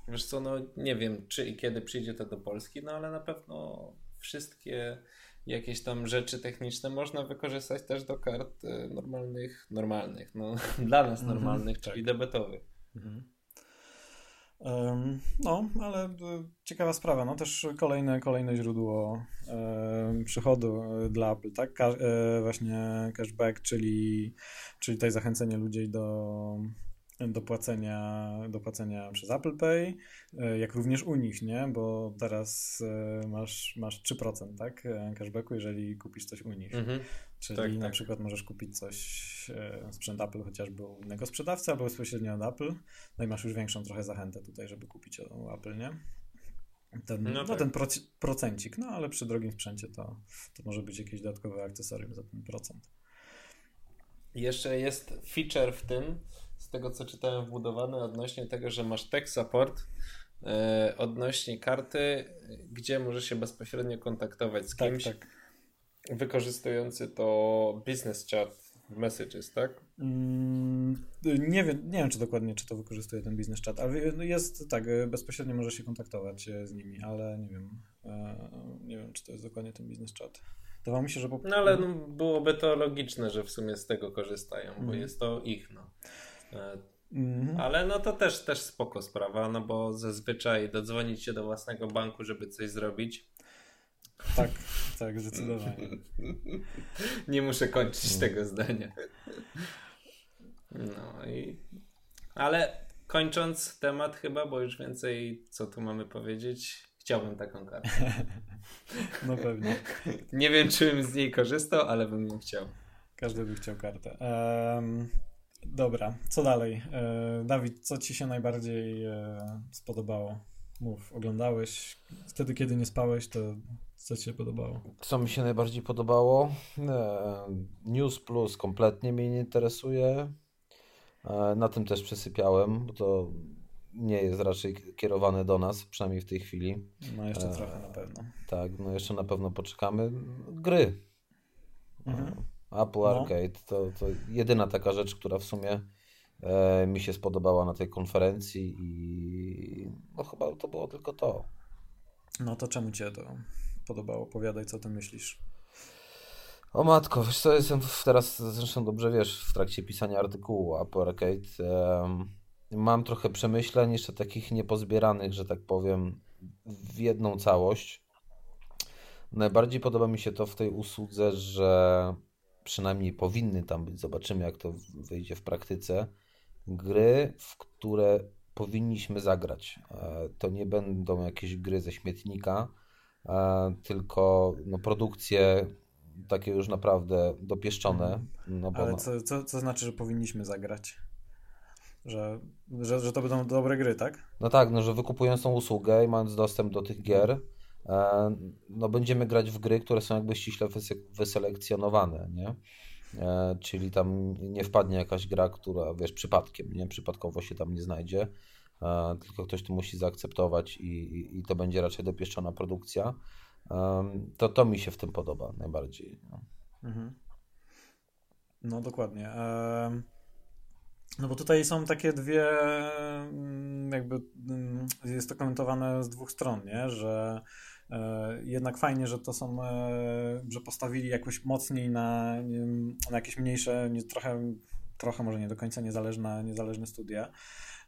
wiesz co, no nie wiem, czy i kiedy przyjdzie to do Polski, no ale na pewno wszystkie jakieś tam rzeczy techniczne można wykorzystać też do kart e, normalnych, normalnych, no dla nas mhm, normalnych, mhm, czyli tak. debetowych. Mhm. Um, no, ale e, ciekawa sprawa, no też kolejne, kolejne źródło um, przychodu e, dla Apple, tak? Ka właśnie cashback, czyli, czyli tutaj zachęcenie ludzi do do płacenia, do płacenia przez Apple Pay, e, jak również u nich, nie? Bo teraz e, masz, masz 3%, tak? E, cashbacku, jeżeli kupisz coś u nich. Mhm. Czyli tak, na tak. przykład możesz kupić coś, sprzęt Apple chociażby u innego sprzedawcy albo bezpośrednio od Apple, no i masz już większą trochę zachętę tutaj, żeby kupić u Apple, nie? Ten, no, no tak. ten procencik, no ale przy drogim sprzęcie to, to może być jakieś dodatkowe akcesorium za ten procent. Jeszcze jest feature w tym, z tego co czytałem wbudowany odnośnie tego, że masz tech support e, odnośnie karty, gdzie możesz się bezpośrednio kontaktować z tak, kimś tak, tak. wykorzystujący to business chat messages, tak? Mm, nie wiem, nie wiem czy dokładnie, czy to wykorzystuje ten business chat, ale no jest tak, e, bezpośrednio możesz się kontaktować e, z nimi, ale nie wiem, nie wiem, czy to jest dokładnie ten business chat. Wydawało mi się, że po... No ale no, byłoby to logiczne, że w sumie z tego korzystają, bo mm. jest to ich, no. Mhm. Ale no to też, też spoko sprawa, no bo zazwyczaj dodzwonić się do własnego banku, żeby coś zrobić. Tak, tak, zdecydowanie. Nie muszę kończyć mhm. tego zdania. No i. Ale kończąc temat, chyba, bo już więcej co tu mamy powiedzieć, chciałbym taką kartę. No pewnie. Nie wiem, czy bym z niej korzystał, ale bym ją chciał. Każdy by chciał kartę. Um, Dobra, co dalej? E, Dawid, co ci się najbardziej e, spodobało? Mów, oglądałeś wtedy, kiedy nie spałeś, to co ci się podobało? Co mi się najbardziej podobało? E, News Plus kompletnie mnie nie interesuje. Na tym też przesypiałem, bo to nie jest raczej kierowane do nas, przynajmniej w tej chwili. No jeszcze trochę na pewno. Tak, no jeszcze na pewno poczekamy. Gry. Mhm. Apple no. Arcade to, to jedyna taka rzecz, która w sumie e, mi się spodobała na tej konferencji i no chyba to było tylko to. No to czemu cię to podobało? Powiadaj, co ty myślisz. O matko, wiesz co, jestem teraz, zresztą dobrze wiesz, w trakcie pisania artykułu Apple Arcade. Um, mam trochę przemyśleń, jeszcze takich niepozbieranych, że tak powiem, w jedną całość. Najbardziej podoba mi się to w tej usłudze, że przynajmniej powinny tam być, zobaczymy jak to wyjdzie w praktyce, gry, w które powinniśmy zagrać. E, to nie będą jakieś gry ze śmietnika, e, tylko no, produkcje takie już naprawdę dopieszczone. Mhm. No bo Ale co, co, co znaczy, że powinniśmy zagrać? Że, że, że to będą dobre gry, tak? No tak, no że wykupując tą usługę i mając dostęp do tych gier, e, no będziemy grać w gry, które są jakby ściśle wyselekcjonowane, nie? E, czyli tam nie wpadnie jakaś gra, która, wiesz, przypadkiem, nie? Przypadkowo się tam nie znajdzie, e, tylko ktoś to musi zaakceptować i, i, i to będzie raczej dopieszczona produkcja. To to mi się w tym podoba najbardziej. No, mhm. no dokładnie. No bo tutaj są takie dwie, mm, jakby mm, jest to komentowane z dwóch stron, nie? że e, jednak fajnie, że to są, e, że postawili jakoś mocniej na, na jakieś mniejsze, trochę, trochę może nie do końca niezależne, niezależne studia,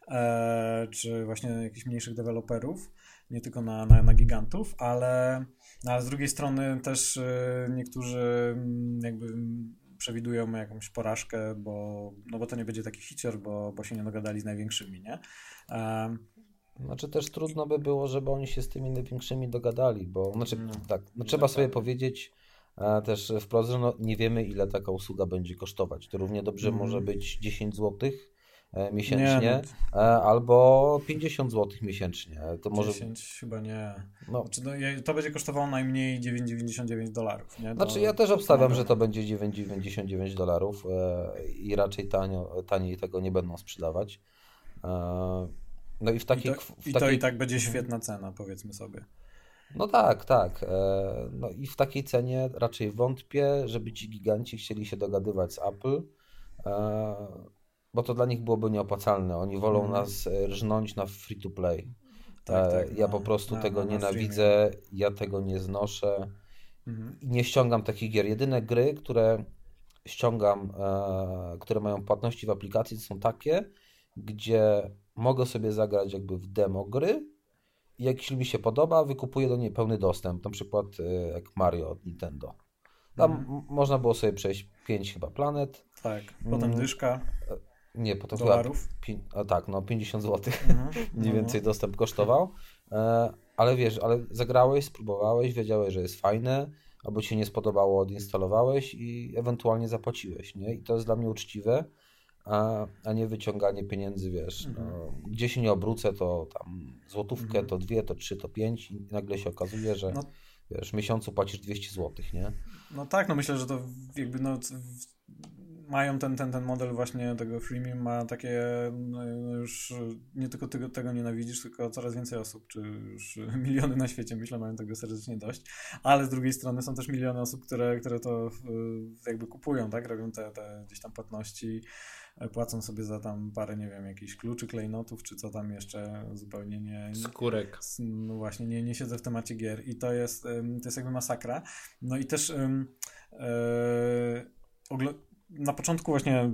e, czy właśnie jakichś mniejszych deweloperów, nie tylko na, na, na gigantów, ale, no, ale z drugiej strony też niektórzy mm, jakby przewidują jakąś porażkę, bo, no bo to nie będzie taki hicior, bo, bo się nie dogadali z największymi, nie? Um, znaczy też trudno by było, żeby oni się z tymi największymi dogadali, bo znaczy no, tak, no, trzeba sobie powiedzieć a też wprost, że no, nie wiemy ile taka usługa będzie kosztować. To równie dobrze mm. może być 10 złotych E, miesięcznie, nie, no. E, albo 50 zł miesięcznie. To 10 może... chyba nie. No. Znaczy, no, to będzie kosztowało najmniej 9,99 dolarów. Nie? To... Znaczy ja też obstawiam, że to będzie 9,99 dolarów e, i raczej tanio, taniej tego nie będą sprzedawać. No i w takiej... I to, w i, takiej... to i tak będzie świetna cena, powiedzmy sobie. No tak, tak. No i w takiej cenie raczej wątpię, żeby ci giganci chcieli się dogadywać z Apple bo to dla nich byłoby nieopłacalne. Oni wolą mm. nas e, rżnąć na free to play. Tak, e, tak, ja po prostu na, tego na nienawidzę, ja tego nie znoszę. Mhm. Nie ściągam takich gier. Jedyne gry, które ściągam, e, które mają płatności w aplikacji, są takie, gdzie mogę sobie zagrać jakby w demo gry i jeśli mi się podoba, wykupuję do niej pełny dostęp, na przykład e, jak Mario od Nintendo. Tam mhm. można było sobie przejść 5 chyba planet. Tak, potem mm. dyszka. Nie, po to dolarów? Chyba, a tak, no 50 zł mhm. mniej no, więcej no. dostęp kosztował. E, ale wiesz, ale zagrałeś, spróbowałeś, wiedziałeś, że jest fajne, albo ci się nie spodobało, odinstalowałeś i ewentualnie zapłaciłeś, nie? I to jest dla mnie uczciwe, a, a nie wyciąganie pieniędzy, wiesz, no, mhm. no, gdzie się nie obrócę, to tam złotówkę, mhm. to dwie, to trzy, to pięć i nagle się okazuje, że no. wiesz, w miesiącu płacisz 200 zł, nie? No tak, no myślę, że to jakby no mają ten, ten, ten model właśnie tego freemium, ma takie no, no już nie tylko tego, tego nienawidzisz, tylko coraz więcej osób, czy już miliony na świecie, myślę, mają tego serdecznie dość, ale z drugiej strony są też miliony osób, które, które to jakby kupują, tak, robią te, te gdzieś tam płatności, płacą sobie za tam parę, nie wiem, jakichś kluczy, klejnotów, czy co tam jeszcze zupełnie nie... Skórek. No właśnie, nie, nie siedzę w temacie gier i to jest, to jest jakby masakra. No i też yy, na początku właśnie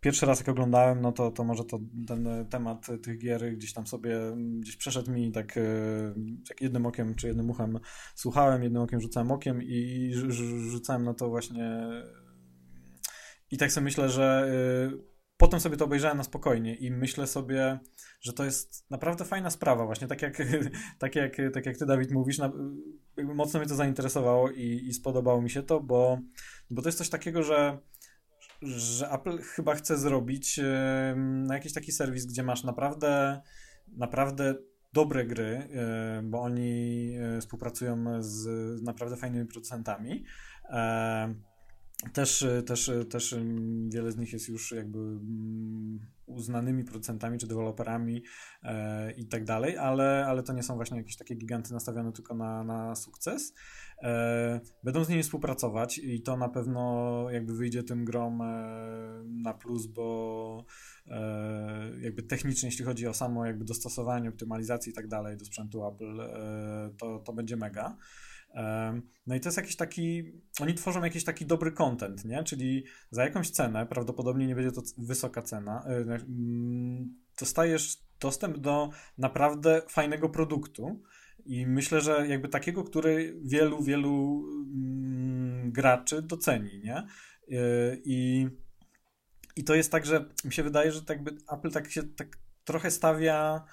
pierwszy raz jak oglądałem, no to, to może to ten temat tych gier gdzieś tam sobie gdzieś przeszedł mi tak, tak jednym okiem czy jednym uchem słuchałem, jednym okiem rzucałem okiem i rzucałem na to właśnie i tak sobie myślę, że y, potem sobie to obejrzałem na spokojnie i myślę sobie, że to jest naprawdę fajna sprawa. Właśnie, tak jak, tak jak, tak jak ty Dawid mówisz, na, mocno mnie to zainteresowało i, i spodobało mi się to, bo, bo to jest coś takiego, że że Apple chyba chce zrobić na jakiś taki serwis, gdzie masz naprawdę naprawdę dobre gry, bo oni e, współpracują z naprawdę fajnymi producentami. Też, też, też wiele z nich jest już jakby mm, uznanymi producentami czy deweloperami e, i tak dalej, ale, ale to nie są właśnie jakieś takie giganty nastawione tylko na, na sukces. E, będą z nimi współpracować i to na pewno jakby wyjdzie tym grom e, na plus, bo e, jakby technicznie, jeśli chodzi o samo jakby dostosowanie, optymalizację i tak dalej do sprzętu Apple, e, to, to będzie mega. No i to jest jakiś taki, oni tworzą jakiś taki dobry content, nie? Czyli za jakąś cenę, prawdopodobnie nie będzie to wysoka cena, e, mm, dostajesz dostęp do naprawdę fajnego produktu i myślę, że jakby takiego, który wielu, wielu mm, graczy doceni, nie? E, I, I to jest tak, że mi się wydaje, że tak by Apple tak się tak trochę stawia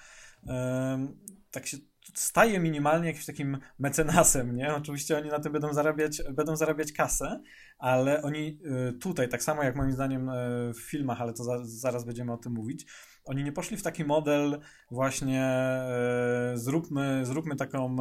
tak się staje minimalnie jakimś takim mecenasem, nie? Oczywiście oni na tym będą zarabiać, będą zarabiać kasę, ale oni y, tutaj, tak samo jak moim zdaniem y, w filmach, ale to za, zaraz będziemy o tym mówić, oni nie poszli w taki model właśnie e, zróbmy, zróbmy taką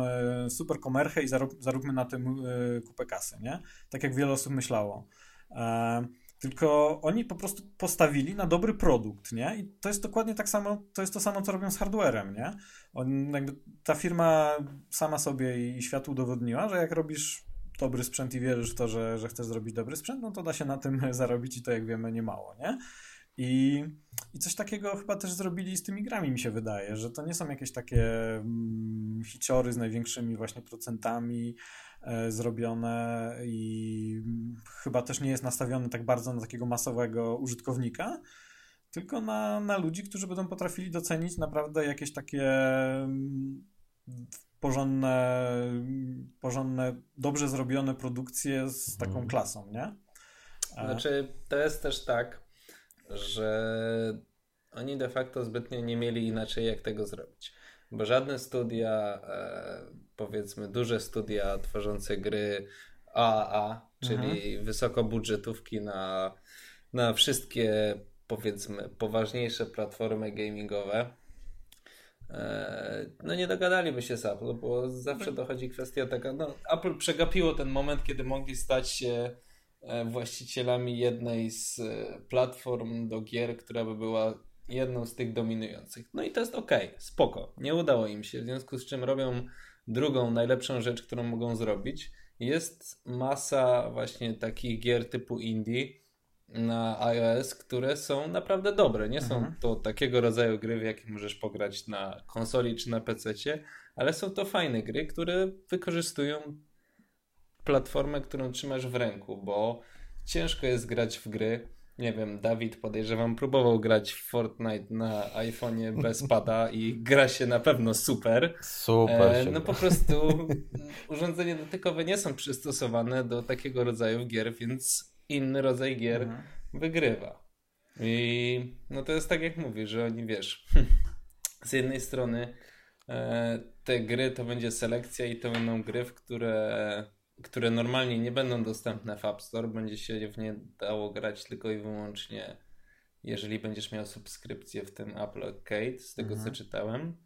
super komerchę i zarób, zaróbmy na tym kupę kasy, nie? Tak jak wiele osób myślało. E, tylko oni po prostu postawili na dobry produkt, nie? I to jest dokładnie tak samo, to jest to samo, co robią z hardwarem, nie? On, jakby ta firma sama sobie i światu udowodniła, że jak robisz dobry sprzęt i wierzysz w to, że, że chcesz zrobić dobry sprzęt, no to da się na tym zarobić i to jak wiemy nie mało, nie? I, I coś takiego chyba też zrobili z tymi grami, mi się wydaje, że to nie są jakieś takie mm, hiciory z największymi właśnie procentami zrobione i chyba też nie jest nastawiony tak bardzo na takiego masowego użytkownika, tylko na, na ludzi, którzy będą potrafili docenić naprawdę jakieś takie mm, porządne, porządne dobrze zrobione produkcje z taką mhm. klasą, nie? Znaczy, to jest też tak, że oni de facto zbytnio nie mieli inaczej jak tego zrobić. Bo żadne studia, e, powiedzmy duże studia tworzące gry AAA, czyli mhm. wysokobudżetówki na, na wszystkie powiedzmy poważniejsze platformy gamingowe, e, no nie dogadaliby się z Apple, bo zawsze mhm. dochodzi kwestia taka, no Apple przegapiło ten moment, kiedy mogli stać się E, właścicielami jednej z e, platform do gier, która by była jedną z tych dominujących. No i to jest ok, spoko. Nie udało im się, w związku z czym robią drugą, najlepszą rzecz, którą mogą zrobić. Jest masa właśnie takich gier typu indie na iOS, które są naprawdę dobre. Nie są mhm. to takiego rodzaju gry, w jakie możesz pograć na konsoli czy na PC, ale są to fajne gry, które wykorzystują platformę, którą trzymasz w ręku, bo ciężko jest grać w gry. Nie wiem, Dawid podejrzewam próbował grać w Fortnite na iPhone'ie bez pada i gra się na pewno super. Super. E, no po prostu urządzenia dotykowe nie są przystosowane do takiego rodzaju gier, więc inny rodzaj gier mhm. wygrywa. I no to jest tak jak mówisz, że oni wiesz, z jednej strony e, te gry to będzie selekcja i to będą gry, w które które normalnie nie będą dostępne w App Store, będzie się w nie dało grać tylko i wyłącznie, jeżeli będziesz miał subskrypcję w tym Apple Arcade, z tego mhm. co czytałem.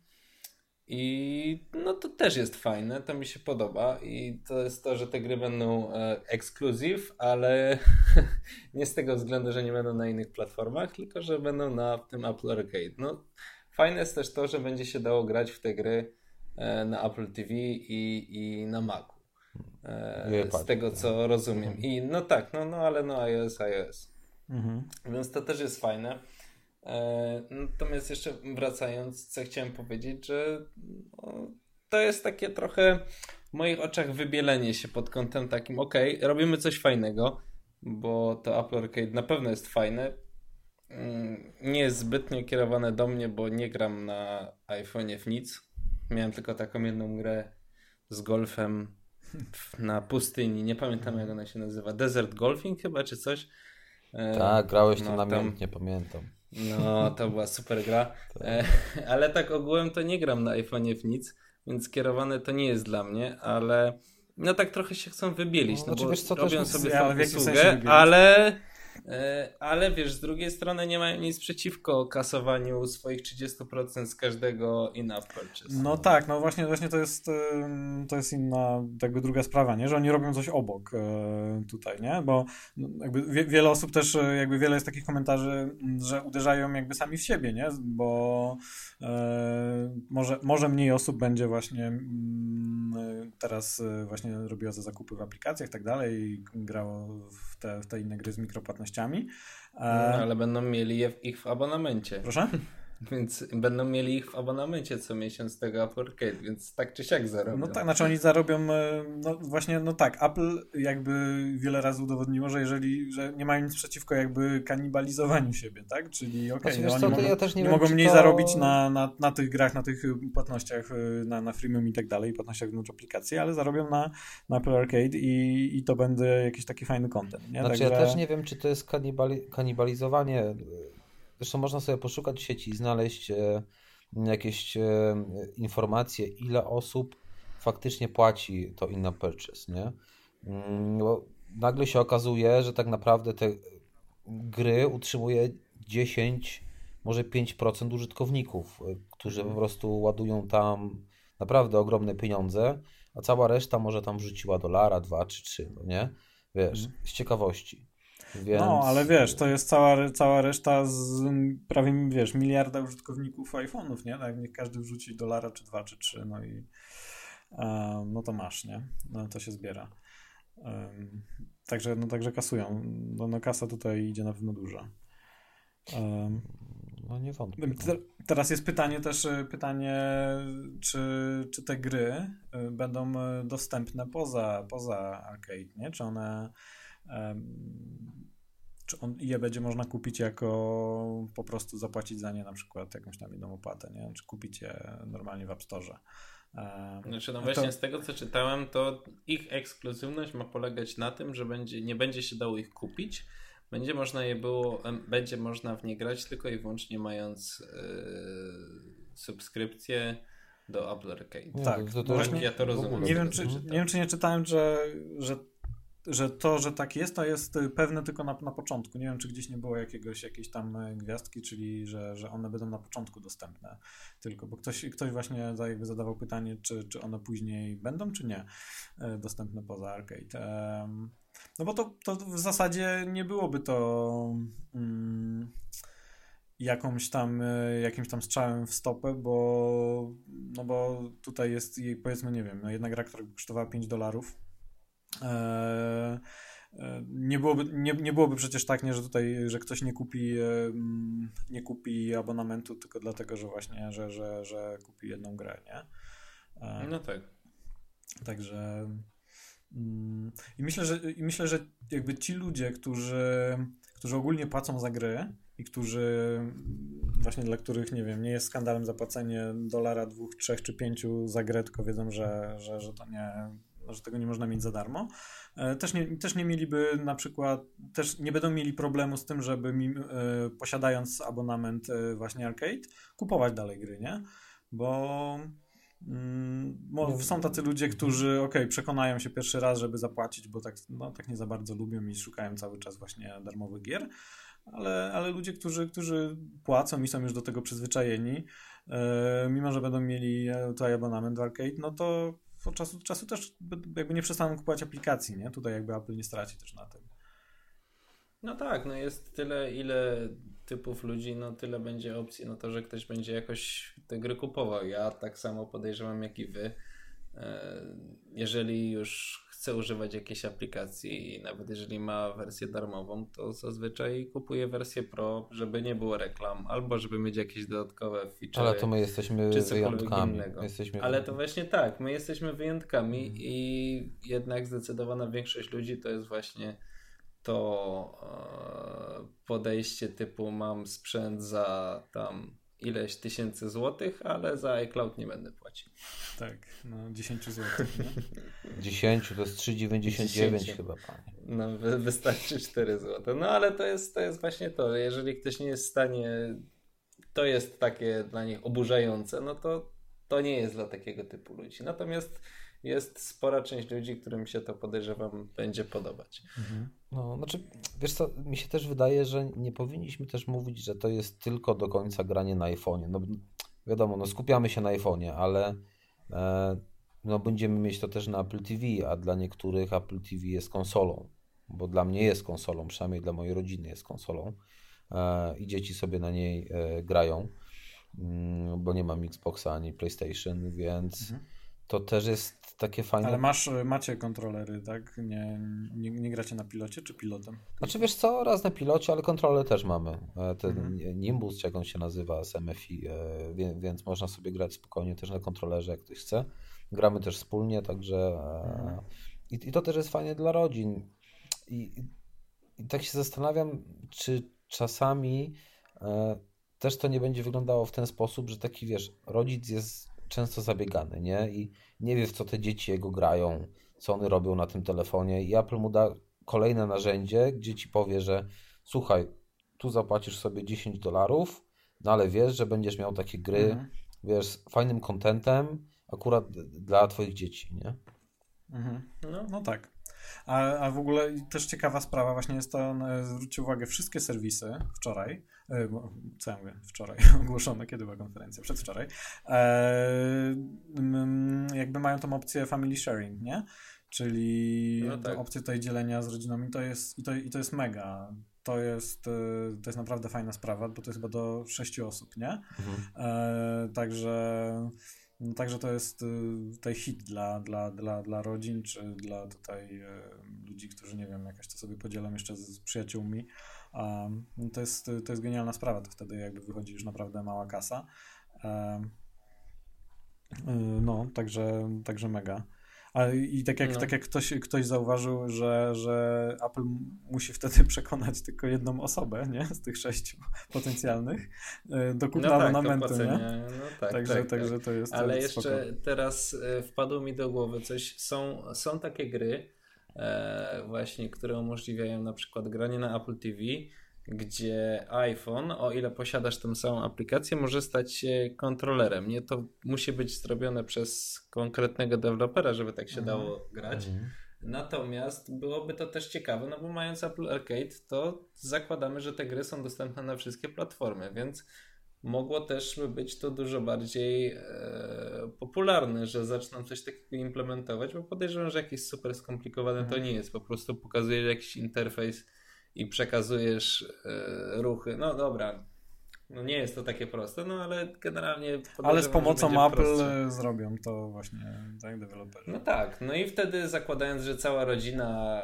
I no to też jest fajne, to mi się podoba i to jest to, że te gry będą e, exclusive, ale nie z tego względu, że nie będą na innych platformach, tylko że będą na tym Apple Arcade. No, fajne jest też to, że będzie się dało grać w te gry e, na Apple TV i, i na Macu. E, z tego co rozumiem. I no tak, no, no ale no iOS, iOS. Mhm. Więc to też jest fajne. E, natomiast jeszcze wracając, co chciałem powiedzieć, że no, to jest takie trochę w moich oczach wybielenie się pod kątem takim, ok, robimy coś fajnego, bo to Apple Arcade na pewno jest fajne. Mm, nie jest zbytnio kierowane do mnie, bo nie gram na iPhone'ie w nic. Miałem tylko taką jedną grę z golfem na pustyni, nie pamiętam jak ona się nazywa, Desert Golfing chyba, czy coś. E, tak, grałeś no, to namiętnie, tam... pamiętam. No, to była super gra, tak. E, ale tak ogółem to nie gram na iPhone'ie w nic, więc kierowane to nie jest dla mnie, ale no tak trochę się chcą wybielić, no, no bo wiesz, co, robią sobie ja, tą usługę, ale ale wiesz, z drugiej strony nie mają nic przeciwko kasowaniu swoich 30% z każdego in-app purchase. No tak, no właśnie, właśnie to jest to jest inna jakby druga sprawa, nie? Że oni robią coś obok e, tutaj, nie? Bo no, jakby wiele osób też, e, jakby wiele jest takich komentarzy, że uderzają jakby sami w siebie, nie? Bo e, może, może mniej osób będzie właśnie mm, teraz właśnie robiło te zakupy w aplikacjach i tak dalej i grało w te, w te inne gry z mikropłatnościami. No, ale będą mieli je w ich w abonamencie. Proszę? Więc będą mieli ich w abonamencie co miesiąc tego Apple Arcade, więc tak czy siak zarobią. No tak, znaczy oni zarobią, e, no właśnie, no tak, Apple jakby wiele razy udowodniło, że jeżeli, że nie mają nic przeciwko jakby kanibalizowaniu siebie, tak? Czyli okej, okay, znaczy, no, oni mogą, ja nie mogą mniej to... zarobić na, na, na tych grach, na tych płatnościach, e, na, na freemium i tak dalej, płatnościach wnątrz aplikacji, ale zarobią na, na Apple Arcade i, i to będzie jakiś taki fajny content, nie? Znaczy Także... ja też nie wiem, czy to jest kanibali kanibalizowanie Zresztą można sobie poszukać w sieci i znaleźć e, jakieś e, informacje, ile osób faktycznie płaci to in purchase, nie? Mm, bo nagle się okazuje, że tak naprawdę te gry utrzymuje 10, może 5% użytkowników, e, którzy po prostu ładują tam naprawdę ogromne pieniądze, a cała reszta może tam wrzuciła dolara, dwa czy trzy, no nie? Wiesz, mhm. z ciekawości. Więc... No, ale wiesz, to jest cała, cała reszta z prawie, wiesz, miliarda użytkowników iPhone'ów, nie? Tak, niech każdy wrzuci dolara, czy dwa, czy trzy, no i um, no to masz, nie? No to się zbiera. Um, także, no, także kasują. No, no kasa tutaj idzie na pewno duża. Um, no nie wątpię. Te, teraz jest pytanie też, e, pytanie, czy, czy te gry e, będą dostępne poza, poza arcade, nie? Czy one czy on, je będzie można kupić jako po prostu zapłacić za nie na przykład jakąś tam jedną opłatę, nie? Czy kupić je normalnie w App Store. Znaczy, no właśnie to... z tego co czytałem, to ich ekskluzywność ma polegać na tym, że będzie, nie będzie się dało ich kupić, będzie można je było, będzie można w nie grać tylko i wyłącznie mając yy, subskrypcję do Apple Arcade. Tak, to, to właśnie, ja to rozumiem. Nie wiem, czy, nie wiem, czy nie czytałem, że, że że to, że tak jest, to jest y, pewne tylko na, na początku. Nie wiem, czy gdzieś nie było jakiegoś, jakiejś tam y, gwiazdki, czyli że, że one będą na początku dostępne tylko, bo ktoś, ktoś właśnie jakby zadawał pytanie, czy, czy one później będą, czy nie y, dostępne poza arcade. No bo to, to w zasadzie nie byłoby to mm, jakąś tam, jakimś tam strzałem w stopę, bo, no bo tutaj jest powiedzmy, nie wiem, no jedna gra, która kosztowała 5 dolarów, nie byłoby, nie, nie byłoby przecież tak, nie, że tutaj, że ktoś nie kupi, e, nie kupi abonamentu tylko dlatego, że właśnie, że, że, że kupi jedną grę, nie? No tak. Także mm, i myślę, że, i myślę, że jakby ci ludzie, którzy, którzy ogólnie płacą za gry i którzy właśnie dla których, nie wiem, nie jest skandalem zapłacenie dolara, dwóch, trzech czy pięciu za grę, tylko wiedzą, że, że, że to nie że tego nie można mieć za darmo. E, też nie, też nie mieliby na przykład, też nie będą mieli problemu z tym, żeby e, posiadając abonament e, właśnie arcade, kupować dalej gry, nie? Bo mm, są tacy ludzie, którzy ok, przekonają się pierwszy raz, żeby zapłacić, bo tak, no, tak nie za bardzo lubią i szukają cały czas właśnie darmowych gier, ale, ale ludzie, którzy, którzy płacą i są już do tego przyzwyczajeni, mimo że będą mieli tutaj abonament w arcade, no to od czasu do czasu też jakby nie przestaną kupować aplikacji, nie? Tutaj jakby Apple nie straci też na tym. No tak, no jest tyle, ile typów ludzi, no tyle będzie opcji no to, że ktoś będzie jakoś te gry kupował. Ja tak samo podejrzewam jak i wy. E, jeżeli już chce używać jakiejś aplikacji i nawet jeżeli ma wersję darmową, to zazwyczaj kupuje wersję Pro, żeby nie było reklam, albo żeby mieć jakieś dodatkowe feature. Ale to my jesteśmy wyjątkami. Jesteśmy... Ale to właśnie tak, my jesteśmy wyjątkami hmm. i jednak zdecydowana większość ludzi to jest właśnie to e, podejście typu mam sprzęt za tam ileś tysięcy złotych, ale za iCloud nie będę płacił. Tak, no 10 złotych. Nie? 10 to jest 3,99 chyba, panie. No wy, wystarczy 4 złote. No ale to jest, to jest właśnie to, że jeżeli ktoś nie jest w stanie, to jest takie dla nich oburzające, no to to nie jest dla takiego typu ludzi. Natomiast jest spora część ludzi, którym się to podejrzewam będzie podobać. Mhm. No, znaczy, wiesz co, mi się też wydaje, że nie powinniśmy też mówić, że to jest tylko do końca granie na iPhone'ie. No wiadomo, no skupiamy się na iPhone'ie, ale e, no będziemy mieć to też na Apple TV, a dla niektórych Apple TV jest konsolą, bo dla mnie jest konsolą, przynajmniej dla mojej rodziny jest konsolą e, i dzieci sobie na niej e, grają, mm, bo nie mam Xboxa ani PlayStation, więc mhm to też jest takie fajne. Ale masz, macie kontrolery, tak? Nie, nie, nie gracie na pilocie czy pilotem? Znaczy wiesz co, raz na pilocie, ale kontrole też mamy. E, ten mhm. Nimbus, czy jak on się nazywa, z MFI, e, więc można sobie grać spokojnie też na kontrolerze, jak ktoś chce. Gramy też wspólnie, także e, mhm. i, i to też jest fajnie dla rodzin. I, i tak się zastanawiam, czy czasami też to nie będzie wyglądało w ten sposób, że taki wiesz, rodzic jest często zabiegany, nie? I nie wie, w co te dzieci jego grają, co one robią na tym telefonie. I Apple mu da kolejne narzędzie, gdzie ci powie, że słuchaj, tu zapłacisz sobie 10 dolarów, no ale wiesz, że będziesz miał takie gry, mhm. wiesz, z fajnym kontentem akurat dla twoich dzieci, nie? Mhm. No, no tak. A, a w ogóle też ciekawa sprawa właśnie jest to, no, zwróćcie uwagę, wszystkie serwisy wczoraj, e, co ja mówię, wczoraj ogłoszone, kiedy była konferencja, przedwczoraj, e, jakby mają tą opcję family sharing, nie? Czyli no tak. opcję tutaj dzielenia z rodzinami to jest, i, to, i to jest mega. To jest, e, to jest naprawdę fajna sprawa, bo to jest chyba do sześciu osób, nie? Mhm. E, także no, także to jest y, tutaj hit dla, dla, dla, dla rodzin, czy dla tutaj y, ludzi, którzy nie wiem, jakoś to sobie podzielam jeszcze z, przyjaciółmi. Um, to, jest, to jest genialna sprawa, to wtedy jakby wychodzi już naprawdę mała kasa. No, także, także mega. A, I tak jak, no. tak jak ktoś, ktoś zauważył, że, że Apple musi wtedy przekonać tylko jedną osobę, nie? Z tych sześciu potencjalnych e, do kupna no tak, abonamentu, nie? No tak, także, tak, także tak. to jest Ale to jeszcze spoko. teraz e, wpadło mi do głowy coś, są, są takie gry e, właśnie, które umożliwiają na przykład granie na Apple TV, gdzie iPhone, o ile posiadasz tę samą aplikację, może stać się kontrolerem. Nie, to musi być zrobione przez konkretnego dewelopera, żeby tak się mhm. dało grać. Mhm. Natomiast byłoby to też ciekawe, no bo mając Apple Arcade, to zakładamy, że te gry są dostępne na wszystkie platformy, więc mogło też być to dużo bardziej e, popularne, że zaczną coś takiego implementować, bo podejrzewam, że jakieś super skomplikowane mhm. to nie jest. Po prostu pokazuje jakiś interfejs i przekazujesz e, ruchy. No dobra, no nie jest to takie proste, no ale generalnie. Ale z pomocą Apple prostsze. zrobią to właśnie tak deweloperzy. No tak, no i wtedy zakładając, że cała rodzina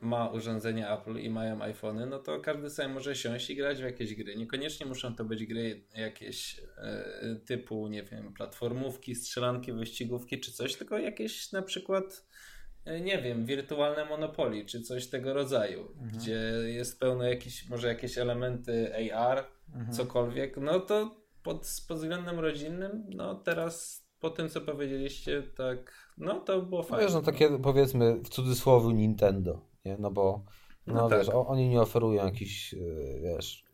ma urządzenia Apple i mają iPhony, no to każdy sobie może siąść i grać w jakieś gry. Niekoniecznie muszą to być gry jakieś e, typu, nie wiem, platformówki, strzelanki, wyścigówki czy coś, tylko jakieś na przykład nie wiem, wirtualne Monopoly, czy coś tego rodzaju, mhm. gdzie jest pełno jakieś, może jakieś elementy AR, mhm. cokolwiek, no to pod, pod względem rodzinnym, no teraz po tym, co powiedzieliście, tak, no to było fajne. Wiesz, no takie powiedzmy w cudzysłowie Nintendo, nie? No bo, no, no wiesz, tak. oni nie oferują jakichś, e, wiesz,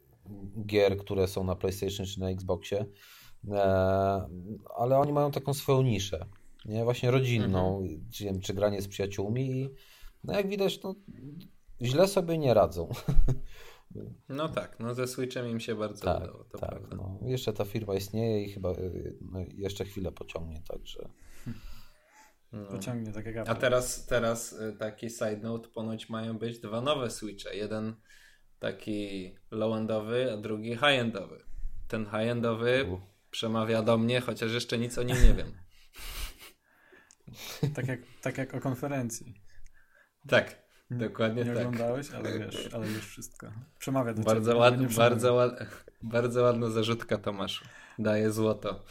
gier, które są na PlayStation czy na Xboxie, e, ale oni mają taką swoją niszę nie? Właśnie rodzinną, mhm. czy, wiem, czy granie z przyjaciółmi i no jak widać, no, źle sobie nie radzą. No tak, no ze Switchem im się bardzo tak, udało, to tak, prawda. No. Jeszcze ta firma istnieje i chyba no, jeszcze chwilę pociągnie, także... No. Pociągnie, tak jak Apple. A teraz, teraz y, taki side note, ponoć mają być dwa nowe Switche. Jeden taki low-endowy, a drugi high-endowy. Ten high-endowy przemawia do mnie, chociaż jeszcze nic o nim nie wiem. Tak jak, tak jak o konferencji. Tak, dokładnie nie tak. Nie oglądałeś, ale wiesz, ale wiesz wszystko. Przemawia do bardzo ciebie. Ładny, bardzo, ład, bardzo ładna zarzutka Tomaszu. Daje złoto.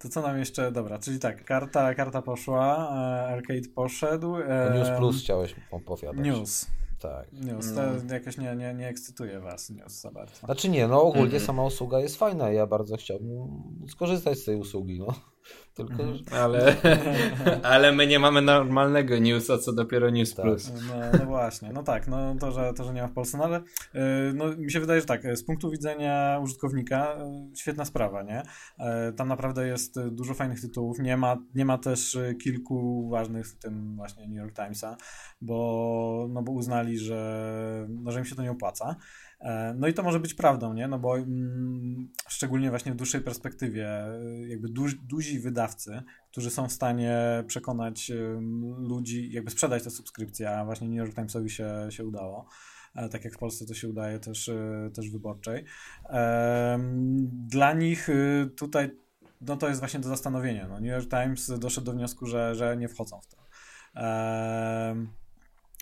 To co nam jeszcze, dobra, czyli tak, karta, karta poszła, e, arcade poszedł. E, News Plus chciałeś opowiadać. News. Tak. News, to no. jakoś nie, nie, nie ekscytuje was News za bardzo. Znaczy nie, no ogólnie mm -hmm. sama usługa jest fajna ja bardzo chciałbym skorzystać z tej usługi, no. Tylko... Mhm. Ale, ale my nie mamy normalnego newsa, co dopiero News tak. Plus. No, no, właśnie, no tak, no to, że, to, że nie ma w Polsce, no ale yy, no, mi się wydaje, że tak, z punktu widzenia użytkownika yy, świetna sprawa, nie? Tam naprawdę jest dużo fajnych tytułów, nie ma, nie ma też kilku ważnych, w tym właśnie New York Timesa, bo, no bo uznali, że, no, że im się to nie opłaca. No i to może być prawdą, nie? No bo mm, szczególnie właśnie w dłuższej perspektywie, jakby duż, duzi wydawcy, którzy są w stanie przekonać ludzi, jakby sprzedać te subskrypcje, a właśnie New York Timesowi się, się udało e, tak jak w Polsce to się udaje też, też wyborczej. Dla nich tutaj no to jest właśnie do zastanowienia. No, New York Times doszedł do wniosku, że, że nie wchodzą w to.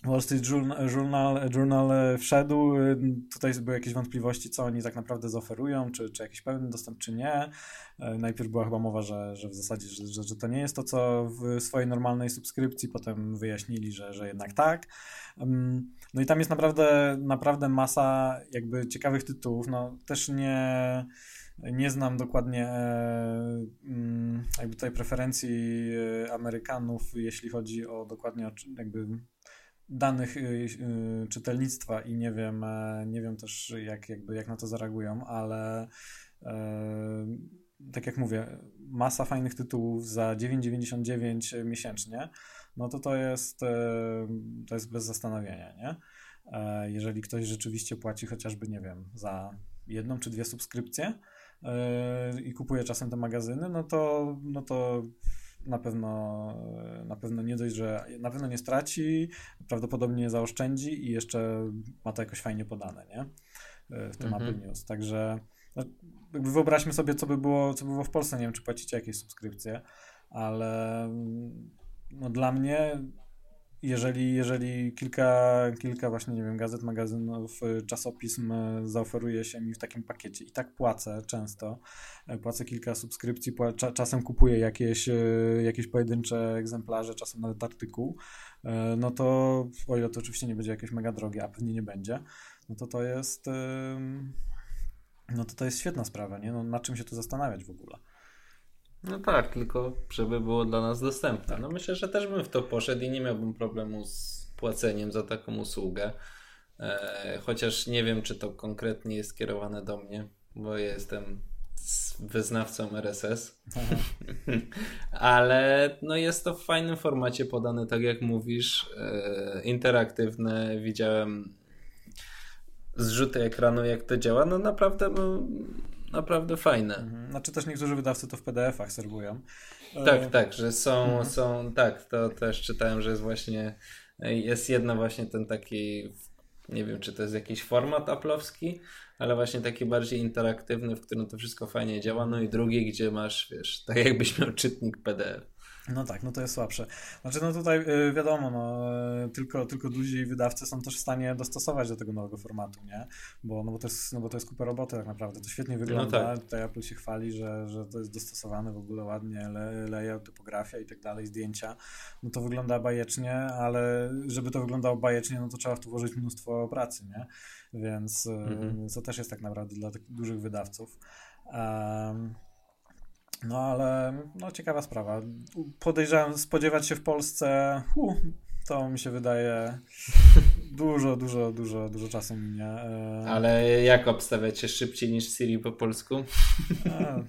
Wall Street Journal, Journal, e, wszedł. E, tutaj były jakieś wątpliwości, co oni tak naprawdę zaoferują, czy, czy jakiś pełny dostęp, czy nie. E, najpierw była chyba mowa, że, że w zasadzie, że, że, że to nie jest to, co w swojej normalnej subskrypcji, potem wyjaśnili, że, że jednak tak. No i tam jest naprawdę, naprawdę masa jakby ciekawych tytułów. No też nie nie znam dokładnie jakby tutaj preferencji Amerykanów, jeśli chodzi o dokładnie jakby danych czytelnictwa i nie wiem, nie wiem też jak, jakby, jak na to zareagują, ale tak jak mówię, masa fajnych tytułów za 9,99 miesięcznie, no to to jest, to jest bez zastanowienia, nie? Jeżeli ktoś rzeczywiście płaci chociażby, nie wiem, za jedną czy dwie subskrypcje i kupuje czasem te magazyny, no to, no to na pewno, na pewno nie dość, że na pewno nie straci, prawdopodobnie zaoszczędzi i jeszcze ma to jakoś fajnie podane, nie? W tym mhm. Apple News. Także no, wyobraźmy sobie, co by, było, co by było w Polsce. Nie wiem, czy płacicie jakieś subskrypcje, ale no, dla mnie jeżeli, jeżeli kilka, kilka właśnie, nie wiem, gazet, magazynów, czasopism zaoferuje się mi w takim pakiecie i tak płacę często, płacę kilka subskrypcji, czasem kupuję jakieś, jakieś pojedyncze egzemplarze, czasem nawet artykuł, no to, o ile to oczywiście nie będzie jakieś mega drogie, a pewnie nie będzie, no to to jest, no to to jest świetna sprawa, nie? No, nad czym się tu zastanawiać w ogóle. No tak, tylko żeby było dla nas dostępne. No myślę, że też bym w to poszedł i nie miałbym problemu z płaceniem za taką usługę. E, chociaż nie wiem, czy to konkretnie jest skierowane do mnie, bo ja jestem wyznawcą RSS. Ale no jest to w fajnym formacie podane, tak jak mówisz, e, interaktywne. Widziałem zrzuty ekranu, jak to działa. No naprawdę no, naprawdę fajne. Mhm. Znaczy też niektórzy wydawcy to w PDF-ach serwują. Tak, e... tak, że są, mhm. są, tak, to też czytałem, że jest właśnie, jest jedna właśnie ten taki, nie wiem, czy to jest jakiś format aplowski, ale właśnie taki bardziej interaktywny, w którym to wszystko fajnie działa, no i drugi, gdzie masz, wiesz, tak jakbyś miał czytnik PDF. No tak, no to jest słabsze. Znaczy, no tutaj y, wiadomo, no, y, tylko, tylko duzi wydawcy są też w stanie dostosować do tego nowego formatu, nie? Bo, no bo, to, jest, no bo to jest kupa roboty tak naprawdę. To świetnie wygląda. No tak. Tutaj Apple się chwali, że, że to jest dostosowane w ogóle ładnie, le, layout, typografia i tak dalej, zdjęcia. No to wygląda bajecznie, ale żeby to wyglądało bajecznie, no to trzeba w to włożyć mnóstwo pracy, nie? Więc y, mhm. to też jest tak naprawdę dla takich dużych wydawców. Um, no ale no, ciekawa sprawa. Podejrzewam, spodziewać się w Polsce, uh, to mi się wydaje dużo, dużo, dużo, dużo czasu minie. E, ale jak obstawiacie szybciej niż Siri po polsku? A,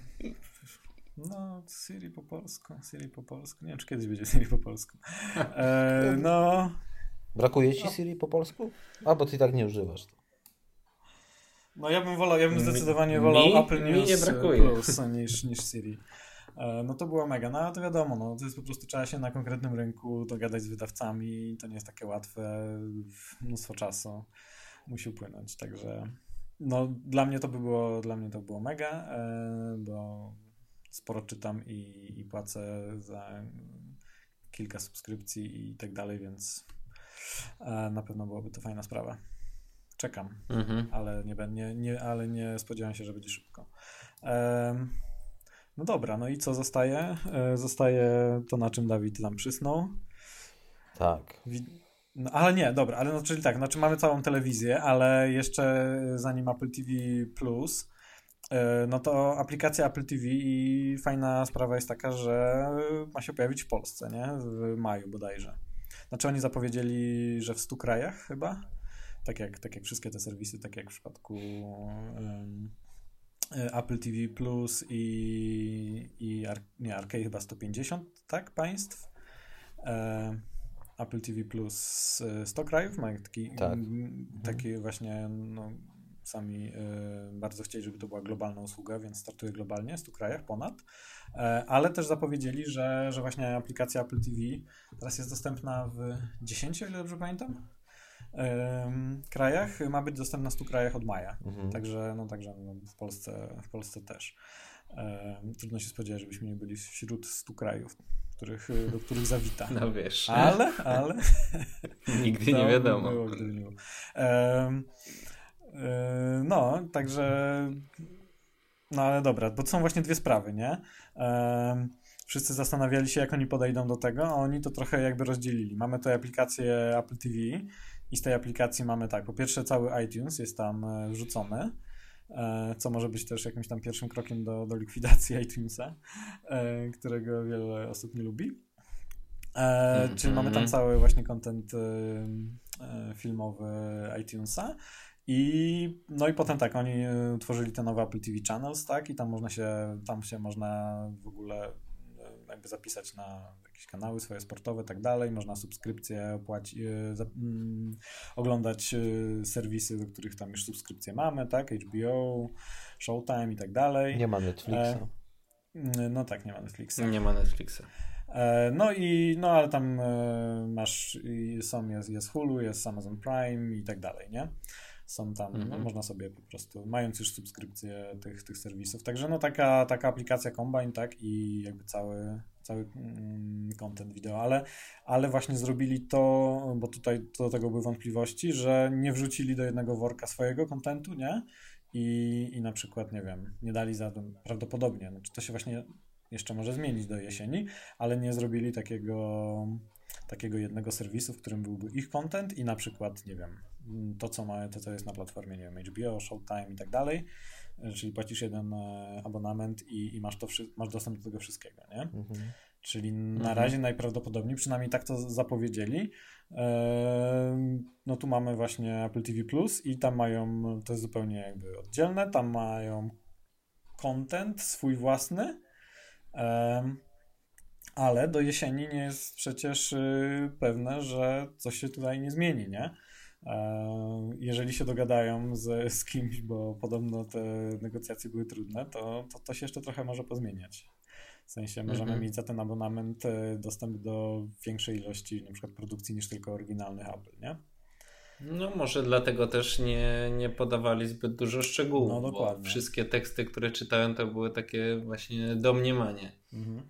no, Siri po polsku, Siri po polsku. Nie wiem, czy kiedyś będzie Siri po polsku. E, no. Brakuje ci no. Siri po polsku? A, bo ty tak nie używasz. To. No ja bym wolał, ja bym zdecydowanie wolał mi, Apple News nie brakuje. Plus niż, niż Siri. E, no to było mega, no ale to wiadomo, no to jest po prostu trzeba się na konkretnym rynku dogadać z wydawcami, to nie jest takie łatwe, mnóstwo czasu musi upłynąć, także no dla mnie to by było, dla mnie to było mega, e, bo sporo czytam i, i płacę za kilka subskrypcji i tak dalej, więc e, na pewno byłoby to fajna sprawa. Czekam, mhm. ale, nie, nie, nie, ale nie spodziewam się, że będzie szybko. no dobra, no i co zostaje? E, zostaje to, na czym Dawid tam przysnął. Tak. No, ale nie, dobra, ale no, czyli tak, znaczy mamy całą telewizję, ale jeszcze zanim Apple TV Plus, e, no to aplikacja Apple TV i fajna sprawa jest taka, że ma się pojawić w Polsce, nie? W maju bodajże. Znaczy oni zapowiedzieli, że w 100 krajach chyba tak jak, tak jak wszystkie te serwisy, tak jak w przypadku um, Apple TV Plus i, i Ar nie, Arcade chyba 150, tak, państw. E, Apple TV Plus 100 krajów, mają taki, tak. taki mhm. właśnie, no, sami y, bardzo chcieli, żeby to była globalna usługa, więc startuje globalnie w 100 krajach ponad, e, ale też zapowiedzieli, że, że właśnie aplikacja Apple TV teraz jest dostępna w 10, o ile dobrze pamiętam krajach. Ma być dostępna w 100 krajach od maja. Mhm. Także, no, także no, w, Polsce, w Polsce też. trudno się spodziewać, żebyśmy nie byli wśród 100 krajów, których, do których zawita. No wiesz. Ale, ale. Nigdy nie wiadomo. Było, gdyby nie było. no, także. No ale dobra, bo to są właśnie dwie sprawy, nie? wszyscy zastanawiali się, jak oni podejdą do tego, a oni to trochę jakby rozdzielili. Mamy tutaj aplikację Apple TV, i z tej aplikacji mamy tak, po pierwsze cały iTunes jest tam e, wrzucony, e, co może być też jakimś tam pierwszym krokiem do, do likwidacji iTunesa, e, którego wiele osób nie lubi. mm, czyli mamy tam mhm. cały właśnie content filmowy iTunesa. I, no i potem tak, oni tworzyli te nowe Apple TV Channels, tak, i tam można się, tam się można w ogóle jakby zapisać na jakieś kanały swoje sportowe tak dalej, można subskrypcje opłacić, e, za, mm, oglądać e, serwisy, do których tam już subskrypcje mamy, tak, HBO, Showtime i tak dalej. Nie ma Netflixa. E, mm, no tak, nie ma Netflixa. Nie ma Netflixa. E, no i, no ale tam masz, są, jest, jest Hulu, jest Amazon Prime i tak dalej, nie? są tam, no, mhm. można sobie po prostu, mając już subskrypcję tych, tych serwisów. Także no taka, taka aplikacja Combine, tak, i jakby cały, cały mm, content wideo, ale, ale właśnie zrobili to, bo tutaj do tego były wątpliwości, że nie wrzucili do jednego worka swojego kontentu, nie? I, I na przykład, nie wiem, nie dali za prawdopodobnie, no, czy to się właśnie jeszcze może zmienić do jesieni, ale nie zrobili takiego takiego jednego serwisu, w którym byłby ich content i na przykład, nie wiem, to co, ma, to, co jest na platformie, nie wiem, HBO, Showtime i tak dalej, czyli płacisz jeden e, abonament i, i masz, to, masz dostęp do tego wszystkiego, nie? Mhm. Czyli na mhm. razie najprawdopodobniej, przynajmniej tak to zapowiedzieli. No tu mamy właśnie Apple TV Plus i tam mają, to jest zupełnie jakby oddzielne, tam mają content swój własny, ale do jesieni nie jest przecież y, pewne, że coś się tutaj nie zmieni, nie? Jeżeli się dogadają z, z kimś, bo podobno te negocjacje były trudne, to, to, to się jeszcze trochę może pozmieniać. W sensie możemy mm -hmm. mieć za ten abonament e, dostęp do większej ilości na przykład produkcji niż tylko oryginalnych Apple, nie? No może dlatego też nie, nie podawali zbyt dużo szczegółów, no, dokładnie. wszystkie teksty, które czytałem to były takie właśnie domniemanie. Mhm.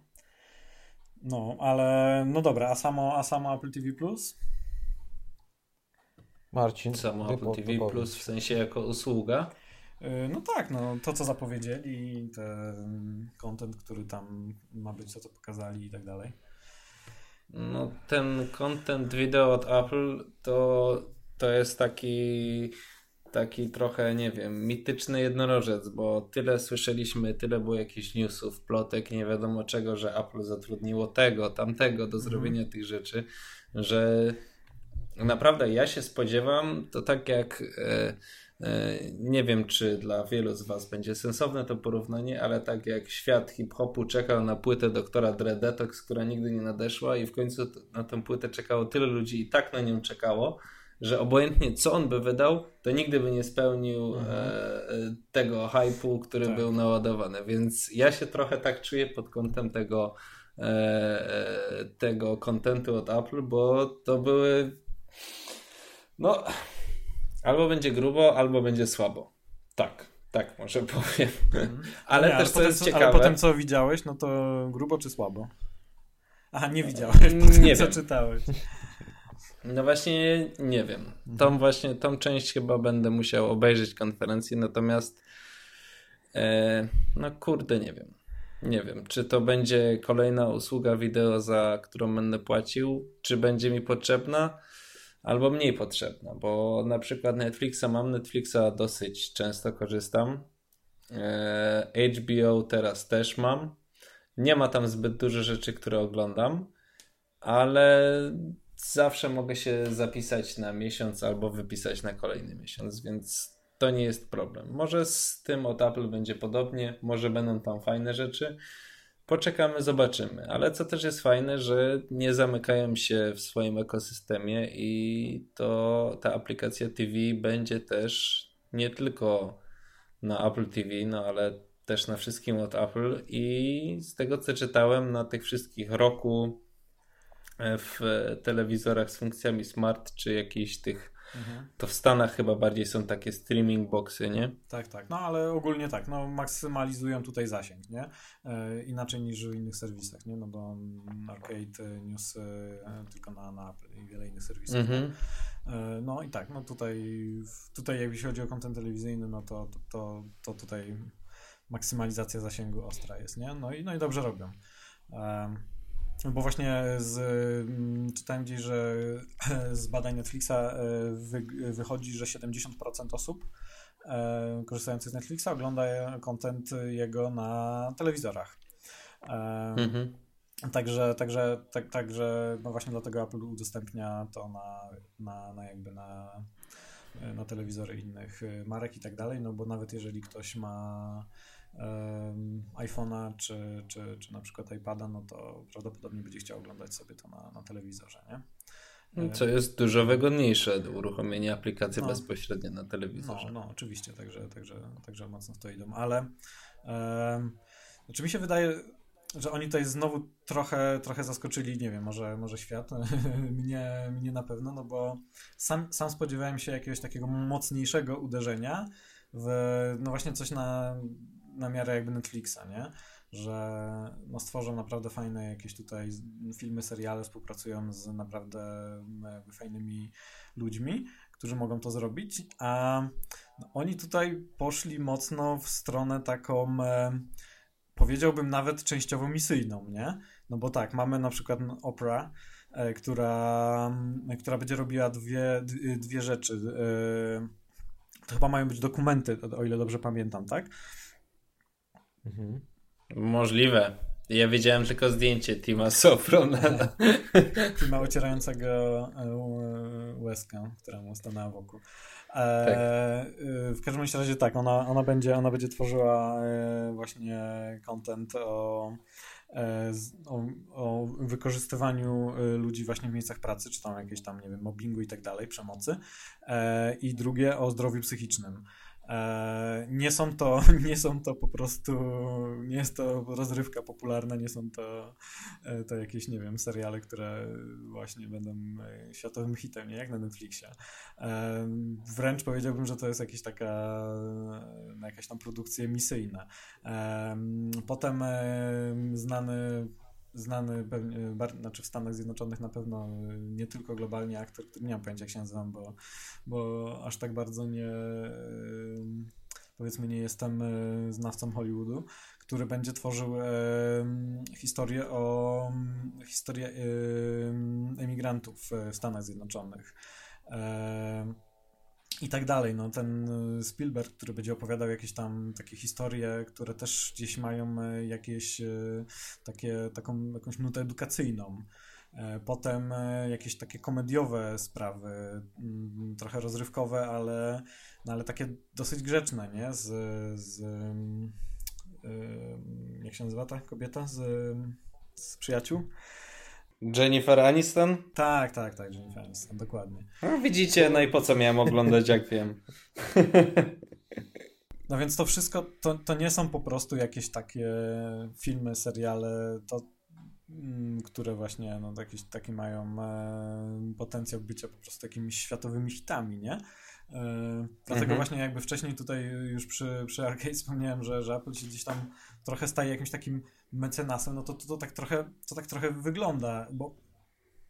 No, ale no dobra, a samo, a samo Apple TV Plus? Marcin. Samo Apple TV Plus w sensie jako usługa? Y, no tak, no to co zapowiedzieli, ten content, który tam ma być, to co pokazali i tak dalej. No ten content wideo od Apple to, to jest taki taki trochę, nie wiem, mityczny jednorożec, bo tyle słyszeliśmy, tyle było jakichś newsów, plotek, nie wiadomo czego, że Apple zatrudniło tego, tamtego do zrobienia mhm. tych rzeczy, że naprawdę ja się spodziewam, to tak jak e, e, nie wiem, czy dla wielu z Was będzie sensowne to porównanie, ale tak jak świat hip-hopu czekał na płytę doktora Dre Detox, która nigdy nie nadeszła i w końcu na tę płytę czekało tyle ludzi i tak na nią czekało, że obojętnie co on by wydał, to nigdy by nie spełnił mhm. e, e tego hypu, który tak. był naładowany. Więc ja się trochę tak czuję pod kątem tego, e, e tego kontentu od Apple, bo to były no albo będzie grubo, albo będzie słabo. Tak. Tak, może powiem. Mhm. Ale nie, też ale co jest ciekawe. Ale potem co widziałeś, no to grubo czy słabo? Aha, nie widziałeś, nie co wiem. czytałeś. No właśnie nie wiem. Tą właśnie, tą część chyba będę musiał obejrzeć konferencję, natomiast e, no kurde, nie wiem. Nie wiem, czy to będzie kolejna usługa wideo, za którą będę płacił, czy będzie mi potrzebna, albo mniej potrzebna, bo na przykład Netflixa mam, Netflixa dosyć często korzystam. E, HBO teraz też mam. Nie ma tam zbyt dużo rzeczy, które oglądam, ale zawsze mogę się zapisać na miesiąc albo wypisać na kolejny miesiąc, więc to nie jest problem. Może z tym od Apple będzie podobnie, może będą tam fajne rzeczy. Poczekamy, zobaczymy. Ale co też jest fajne, że nie zamykają się w swoim ekosystemie i to ta aplikacja TV będzie też nie tylko na Apple TV, no ale też na wszystkim od Apple i z tego co czytałem na tych wszystkich roku w telewizorach z funkcjami smart, czy jakichś tych. Mhm. To w Stanach chyba bardziej są takie streaming boxy, nie? Tak, tak. No ale ogólnie tak, no maksymalizują tutaj zasięg, nie? E, inaczej niż w innych serwisach, nie? No bo Arcade News e, tylko na, na Apple i wiele innych serwisów. Mhm. E, no i tak, no tutaj, tutaj jeśli chodzi o kontent telewizyjny, no to, to, to, to tutaj maksymalizacja zasięgu ostra jest, nie? No i, no i dobrze robią. Bo właśnie z, mm, czytałem gdzieś, że z badań Netflixa e, wy, wychodzi, że 70% osób e, korzystających z Netflixa ogląda content jego na telewizorach. E, mhm. Także, także, tak, także no właśnie dlatego Apple udostępnia to na, na, na jakby na, na telewizory innych y, marek i tak dalej, no bo nawet jeżeli ktoś ma um, iPhone'a czy, czy, czy na przykład iPada, no to prawdopodobnie będzie chciał oglądać sobie to na, na telewizorze, nie? No, co jest dużo wygodniejsze do uruchomienia aplikacji no, bezpośrednio na telewizorze. No, no oczywiście, także, także, także mocno w to idą, ale znaczy mi się wydaje, że oni tutaj znowu trochę, trochę zaskoczyli, nie wiem, może, może świat, mnie, mnie na pewno, no bo sam, sam spodziewałem się jakiegoś takiego mocniejszego uderzenia w, no właśnie coś na, na miarę jakby Netflixa, nie? Że no stworzą naprawdę fajne jakieś tutaj filmy, seriale, współpracują z naprawdę fajnymi ludźmi, którzy mogą to zrobić, a oni tutaj poszli mocno w stronę taką powiedziałbym nawet częściowo misyjną, nie? No bo tak, mamy na przykład Opera, e, która, która będzie robiła dwie, dwie rzeczy. E, to chyba mają być dokumenty, o ile dobrze pamiętam, tak? Mhm. Możliwe. Ja widziałem tylko zdjęcie Tima Sofrona. Tima ocierającego e, łezkę, która mu stanęła wokół. E, tak. Y, w każdym razie tak, ona, ona, będzie, ona będzie tworzyła e, właśnie content o, e, o, o, wykorzystywaniu ludzi właśnie w miejscach pracy, czy tam jakieś tam, nie wiem, mobbingu i tak dalej, przemocy. I drugie o zdrowiu psychicznym. E, nie są to, nie są to po prostu, nie jest to rozrywka popularna, nie są to, e, to jakieś, nie wiem, seriale, które właśnie będą e, światowym hitem, nie jak na Netflixie. Wręcz powiedziałbym, że to jest jakaś taka, jakaś tam produkcja misyjna. Potem znany znany pewnie, znaczy w Stanach Zjednoczonych na pewno y, nie tylko globalnie aktor, który nie mam pojęcia jak się nazywam, bo, bo aż tak bardzo nie y, powiedzmy nie jestem znawcą Hollywoodu, który będzie tworzył historię o historię emigrantów w Stanach Zjednoczonych i tak dalej. No, ten y, Spielberg, który będzie opowiadał jakieś tam takie historie, które też gdzieś mają y, jakieś y, takie, taką jakąś nutę edukacyjną. E, potem jakieś takie komediowe sprawy, mm, trochę rozrywkowe, ale, no, ale takie dosyć grzeczne, nie? Z, z jak się nazywa ta kobieta? Z, z przyjaciół? Jennifer Aniston? Tak, tak, tak, Jennifer Aniston, dokładnie. No, widzicie, no i po co miałem oglądać, jak wiem. No więc to wszystko, to, to nie są po prostu jakieś takie filmy, seriale, to, mm, które właśnie no, jakieś takie mają e, potencjał bycia po prostu takimi światowymi hitami, nie? E, dlatego mhm. właśnie jakby wcześniej tutaj już przy, przy Arcade wspomniałem, że, że Apple się gdzieś tam trochę staje jakimś takim mecenasem, no to, to, to, tak, trochę, to tak trochę wygląda, bo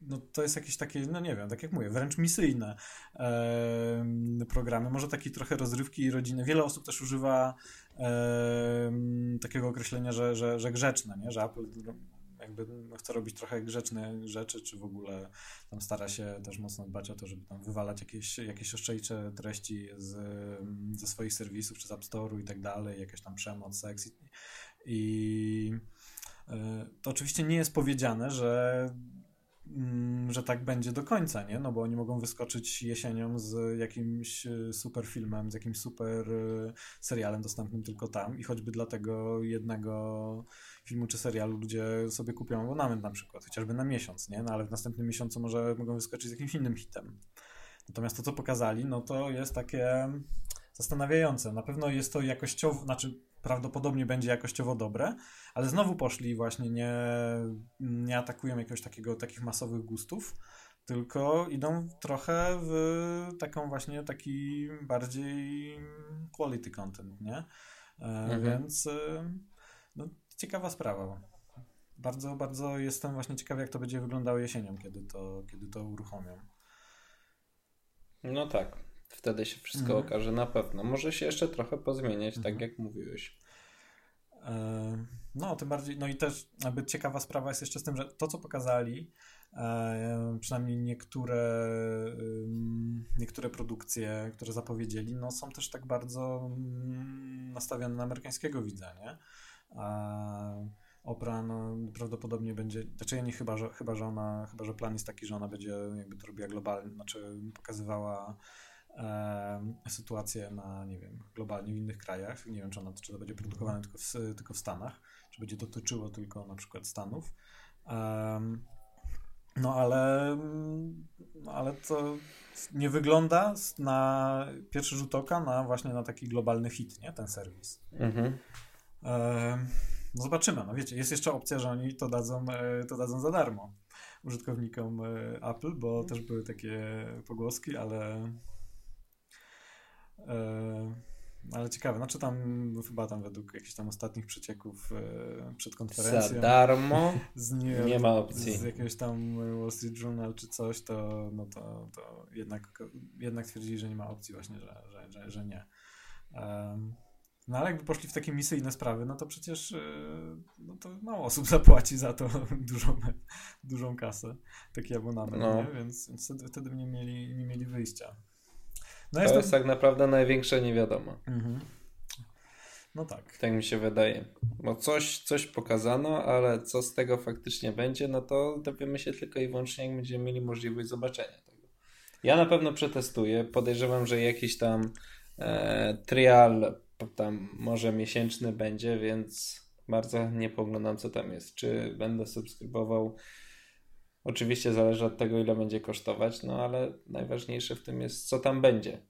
no to jest jakieś takie, no nie wiem, tak jak mówię, wręcz misyjne e, programy. Może takie trochę rozrywki i rodziny. Wiele osób też używa e, takiego określenia, że, że, że grzeczne, nie? że Apple jakby chce robić trochę grzeczne rzeczy, czy w ogóle tam stara się też mocno dbać o to, żeby tam wywalać jakieś, jakieś oszczejcze treści z, ze swoich serwisów, czy z App Store'u i tak dalej, jakaś tam przemoc, seks i, i e, to oczywiście nie jest powiedziane, że mm, że tak będzie do końca, nie? No bo oni mogą wyskoczyć jesienią z jakimś e, super filmem, z jakimś super e, serialem dostępnym tylko tam i choćby dla tego jednego filmu czy serialu ludzie sobie kupią abonament na przykład, chociażby na miesiąc, nie? No ale w następnym miesiącu może mogą wyskoczyć z jakimś innym hitem. Natomiast to, co pokazali, no to jest takie zastanawiające. Na pewno jest to jakościowo, znaczy prawdopodobnie będzie jakościowo dobre, ale znowu poszli właśnie, nie, nie atakują jakiegoś takiego, takich masowych gustów, tylko idą trochę w taką właśnie taki bardziej quality content, nie? E, mhm. Więc e, no, ciekawa sprawa. Bardzo, bardzo jestem właśnie ciekawy, jak to będzie wyglądało jesienią, kiedy to, kiedy to uruchomią. No tak. Wtedy się wszystko mhm. okaże na pewno. Może się jeszcze trochę pozmieniać, tak mhm. tak jak mówiłeś. E, no, tym bardziej, no i też jakby ciekawa sprawa jest jeszcze z tym, że to, co pokazali, e, przynajmniej niektóre, niektóre produkcje, które zapowiedzieli, no są też tak bardzo mm, nastawione na amerykańskiego widza, nie? Opera no, prawdopodobnie będzie, znaczy ja nie chyba, że, chyba, że ona, chyba, że plan jest taki, że ona będzie jakby to robiła globalnie, znaczy pokazywała e, sytuację na, nie wiem, globalnie w innych krajach. Nie wiem, czy, ona, czy to będzie produkowane tylko w, tylko w Stanach, czy będzie dotyczyło tylko na przykład Stanów. E, no ale, ale to nie wygląda na pierwszy rzut oka na właśnie na taki globalny hit, nie? Ten serwis. Mhm. No zobaczymy, no wiecie, jest jeszcze opcja, że oni to dadzą, e, to dadzą za darmo użytkownikom e, Apple, bo też były takie pogłoski, ale e, ale ciekawe, znaczy tam chyba tam według jakichś tam ostatnich przecieków przed konferencją. Za darmo? New nie ma opcji. Z jakiegoś tam Wall Street Journal czy coś, to, no to, to jednak, jednak twierdzili, że nie ma opcji właśnie, że, że, że, że nie. Um, no ale jakby poszli w takie misyjne sprawy, no to przecież yy, no to mało osób zapłaci za to dużą, dużą kasę, taki abonament, no. nie? Więc, więc wtedy, wtedy nie mieli, nie mieli wyjścia. No to jest, jest tak naprawdę największe nie wiadomo. Mhm. No tak. Tak mi się wydaje. Bo coś, coś pokazano, ale co z tego faktycznie będzie, no to dowiemy się tylko i wyłącznie, jak będziemy mieli możliwość zobaczenia tego. Ja na pewno przetestuję. Podejrzewam, że jakiś tam e, trial tam może miesięczny będzie, więc bardzo nie poglądam, co tam jest. Czy będę subskrybował? Oczywiście zależy od tego, ile będzie kosztować, no ale najważniejsze w tym jest, co tam będzie,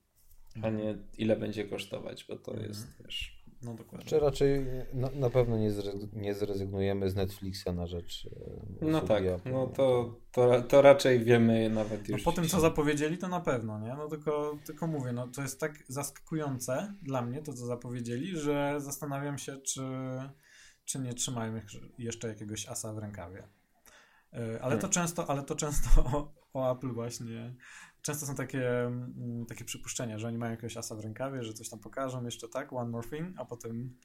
a nie ile będzie kosztować, bo to mhm. jest też no dokładnie. Czy raczej na, na pewno nie, nie zrezygnujemy z Netflixa na rzecz. E, no tak, no to, to, to raczej wiemy nawet już. No po tym, co zapowiedzieli, to na pewno, nie? No tylko, tylko mówię, no to jest tak zaskakujące dla mnie to, co zapowiedzieli, że zastanawiam się, czy, czy nie trzymają jeszcze jakiegoś asa w rękawie. E, ale to hmm. często, ale to często o, o Apple właśnie często są takie, mm, takie przypuszczenia, że oni mają jakiegoś asa w rękawie, że coś tam pokażą, jeszcze tak, one more thing, a potem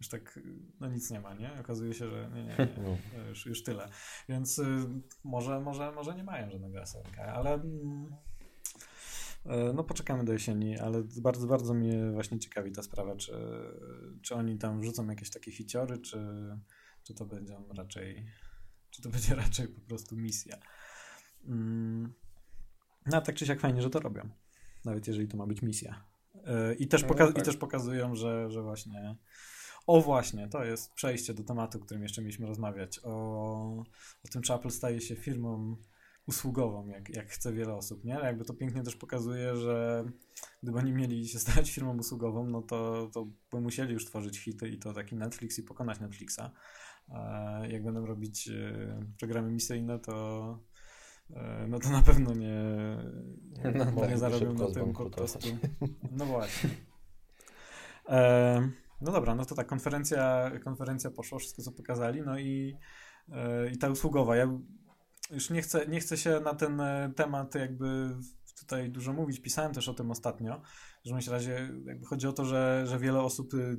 już tak, no nic nie ma, nie? Okazuje się, że nie, nie, nie, już, już tyle. Więc y, może, może, może nie mają żadnego asa w rękawie, ale mm, y, no poczekamy do jesieni, ale bardzo, bardzo mnie właśnie ciekawi ta sprawa, czy, czy oni tam wrzucą jakieś takie hiciory, czy, czy to będzie raczej, czy to będzie raczej po prostu misja. Mm. No tak czy siak fajnie, że to robią. Nawet jeżeli to ma być misja. Yy, I też, no, poka- tak. i też pokazują, że, że właśnie. O właśnie, to jest przejście do tematu, o którym jeszcze mieliśmy rozmawiać. O, o tym, czy Apple staje się firmą usługową, jak, jak chce wiele osób, nie? Jakby to pięknie też pokazuje, że gdyby oni mieli się stać firmą usługową, no to, to by musieli już tworzyć hity i to taki Netflix i pokonać Netflixa. A jak będą robić e, programy misyjne, to E, no to na pewno nie, no, nie tak, zarobią na tym po prostu. No właśnie. E, no dobra, no to tak, konferencja, konferencja poszła, wszystko co pokazali, no i, e, i ta usługowa. Ja już nie chcę, nie chcę się na ten e, temat jakby tutaj dużo mówić, pisałem też o tym ostatnio, że w razie jakby chodzi o to, że, że wiele osób y,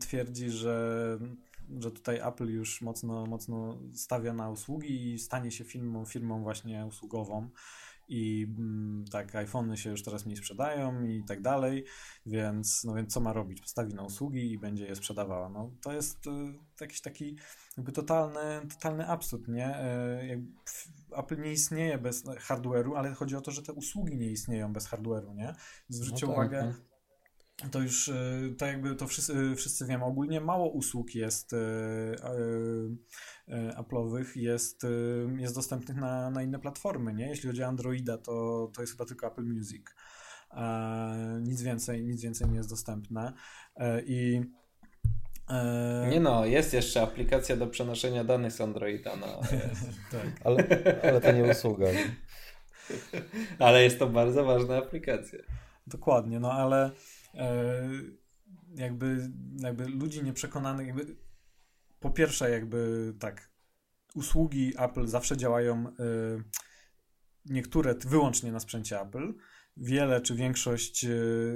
twierdzi, że że tutaj Apple już mocno, mocno stawia na usługi i stanie się firmą, firmą właśnie usługową i mm, tak, iPhony się już teraz mniej sprzedają i tak dalej, więc, no więc co ma robić? Postawi na usługi i będzie je sprzedawała. No to jest y, jakiś taki jakby totalny, totalny absurd, nie? Y, Apple nie istnieje bez hardware'u, ale chodzi o to, że te usługi nie istnieją bez hardware'u, nie? Zwróćcie no tak, uwagę, no to już y, to jakby to wszyscy, y, wszyscy wiemy. Ogólnie mało usług jest y, Apple'owych, jest, jest dostępnych na, na inne platformy, nie? Jeśli chodzi o Androida, to, to jest chyba tylko Apple Music. Nic więcej, nic więcej nie jest dostępne. I nie no, jest jeszcze aplikacja do przenoszenia danych z Androida. No, tak. ale, ale to nie usługa. ale jest to bardzo ważna aplikacja. Dokładnie, no ale E, jakby, jakby ludzi nieprzekonanych, jakby po pierwsze jakby tak, usługi Apple zawsze działają e, niektóre wyłącznie na sprzęcie Apple, wiele czy większość e,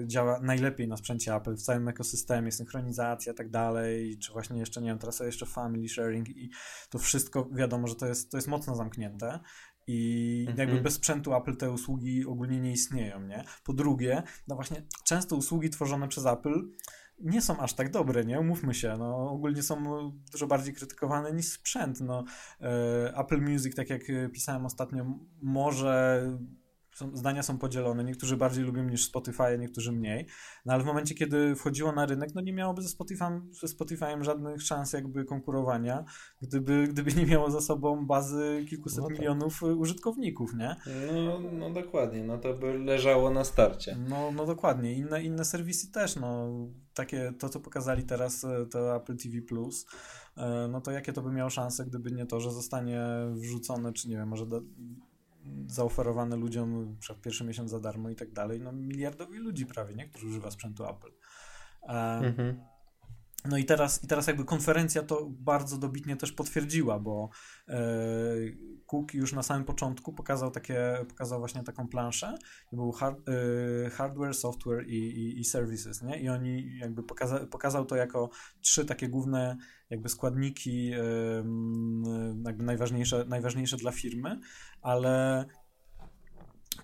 działa najlepiej na sprzęcie Apple w całym ekosystemie, synchronizacja i tak dalej, czy właśnie jeszcze, nie wiem, teraz jeszcze family sharing i to wszystko wiadomo, że to jest, to jest mocno zamknięte i jakby mhm. bez sprzętu Apple te usługi ogólnie nie istnieją, nie? Po drugie, no właśnie często usługi tworzone przez Apple nie są aż tak dobre, nie? Umówmy się, no ogólnie są dużo bardziej krytykowane niż sprzęt, no Apple Music, tak jak pisałem ostatnio, może są, zdania są podzielone. Niektórzy bardziej lubią niż Spotify, niektórzy mniej. No ale w momencie, kiedy wchodziło na rynek, no nie miałoby ze Spotify'em, ze Spotify'em żadnych szans jakby konkurowania, gdyby, gdyby nie miało za sobą bazy kilkuset no tak. milionów użytkowników, nie? No, no dokładnie, no to by leżało na starcie. No, no dokładnie. Inne, inne serwisy też, no takie, to co pokazali teraz, e, to Apple TV+, Plus, e, no to jakie to by miało szanse, gdyby nie to, że zostanie wrzucone, czy nie wiem, może do, zaoferowane ludziom przez pierwszy miesiąc za darmo i tak dalej, no miliardowi ludzi prawie, nie? Którzy używa sprzętu Apple. mhm. No i teraz, i teraz jakby konferencja to bardzo dobitnie też potwierdziła, bo e, Cook już na samym początku pokazał takie, pokazał właśnie taką planszę, był hard, e, hardware, software i, i, i, services, nie? I oni jakby pokaza, pokazał to jako trzy takie główne jakby składniki jakby najważniejsze, najważniejsze dla firmy, ale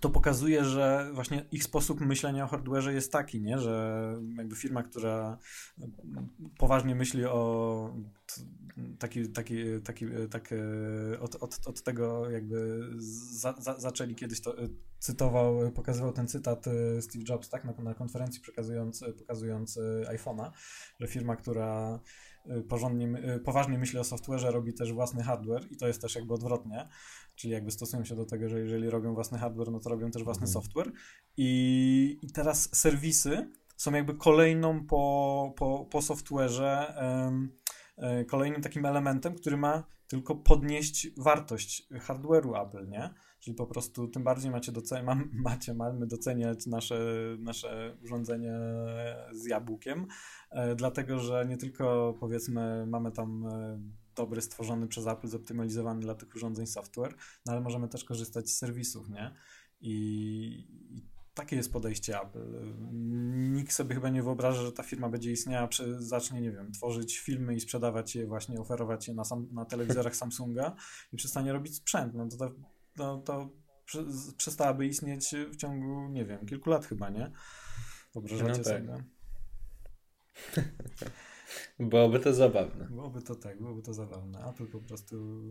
to pokazuje, że właśnie ich sposób myślenia o hardware'ze jest taki, nie? że jakby firma, która poważnie myśli o taki, taki, taki, tak, od, od, od tego jakby za, za, zaczęli kiedyś to cytował, pokazywał ten cytat Steve Jobs tak, na, na konferencji przekazując, pokazując iPhone'a, że firma, która porządnie, poważnie myśli o software'ze, robi też własny hardware i to jest też jakby odwrotnie, czyli jakby stosują się do tego, że jeżeli robią własny hardware, no to robią też własny mhm. software. I, i teraz serwisy są jakby kolejną po, po, po software'ze um, kolejnym takim elementem, który ma tylko podnieść wartość hardware'u Apple, nie? Czyli po prostu tym bardziej macie, doceniać, mam, macie mamy doceniać nasze, nasze urządzenie z jabłkiem, e, dlatego że nie tylko powiedzmy mamy tam e, dobry, stworzony przez Apple, zoptymalizowany dla tych urządzeń software, no ale możemy też korzystać z serwisów, nie? I takie jest podejście Apple. Nikt sobie chyba nie wyobraża, że ta firma będzie istniała, przy, zacznie, nie wiem, tworzyć filmy i sprzedawać je, właśnie oferować je na, sam, na telewizorach Samsunga i przestanie robić sprzęt. No to, to, to, to przestałaby istnieć w ciągu, nie wiem, kilku lat chyba, nie? Wyobrażacie no tak. sobie? Byłoby to zabawne. Byłoby to tak, byłoby to zabawne. Apple po prostu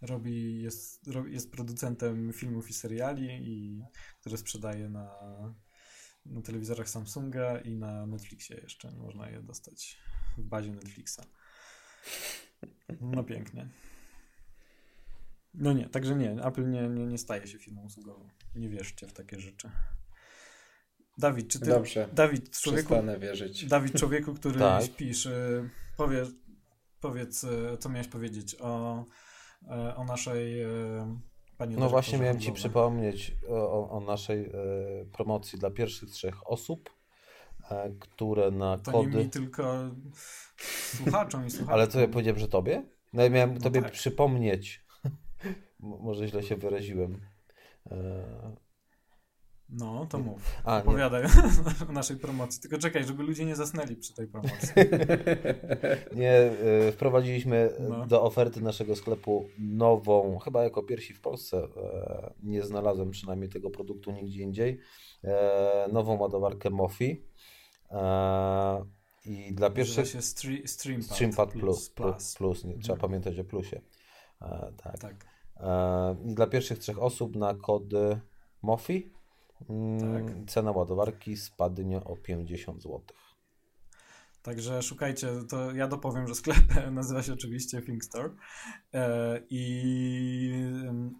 robi, jest, jest producentem filmów i seriali, i, które sprzedaje na, na telewizorach Samsunga i na Netflixie jeszcze. Można je dostać w bazie Netflixa. No pięknie. No nie, także nie, Apple nie, nie, nie staje się firmą usługową. Nie wierzcie w takie rzeczy. Dawid, czy ty. Dobrze. Dawid, człowieku. wierzyć. Dawid, człowieku, który tak. śpisz, y, powie, powiedz, y, co miałeś powiedzieć o, y, o naszej. Pani no właśnie miałem Ci przypomnieć o, o naszej promocji dla pierwszych trzech osób, e, które na to kody... To nie mi, tylko słuchaczom i słuchaczom. Ale co ja powiedziałem, że Tobie? No ja miałem no Tobie tak. przypomnieć. Może źle się wyraziłem. No, to mów. A, Opowiadaj o naszej promocji. Tylko czekaj, żeby ludzie nie zasnęli przy tej promocji. nie, y, wprowadziliśmy no. do oferty naszego sklepu nową, chyba jako pierwsi w Polsce, e, nie znalazłem przynajmniej tego produktu nigdzie indziej, e, nową ładowarkę Mofi. E, I dla pierwszych... się Streampad, Streampad Plus. Plus, plus, plus nie, mhm. trzeba pamiętać o plusie. tak. tak. I dla pierwszych trzech osób na kody MOFI tak. Mm, cena ładowarki spadnie o 50 zł. Także szukajcie, to ja dopowiem, że sklep nazywa się oczywiście ThinkStore e, i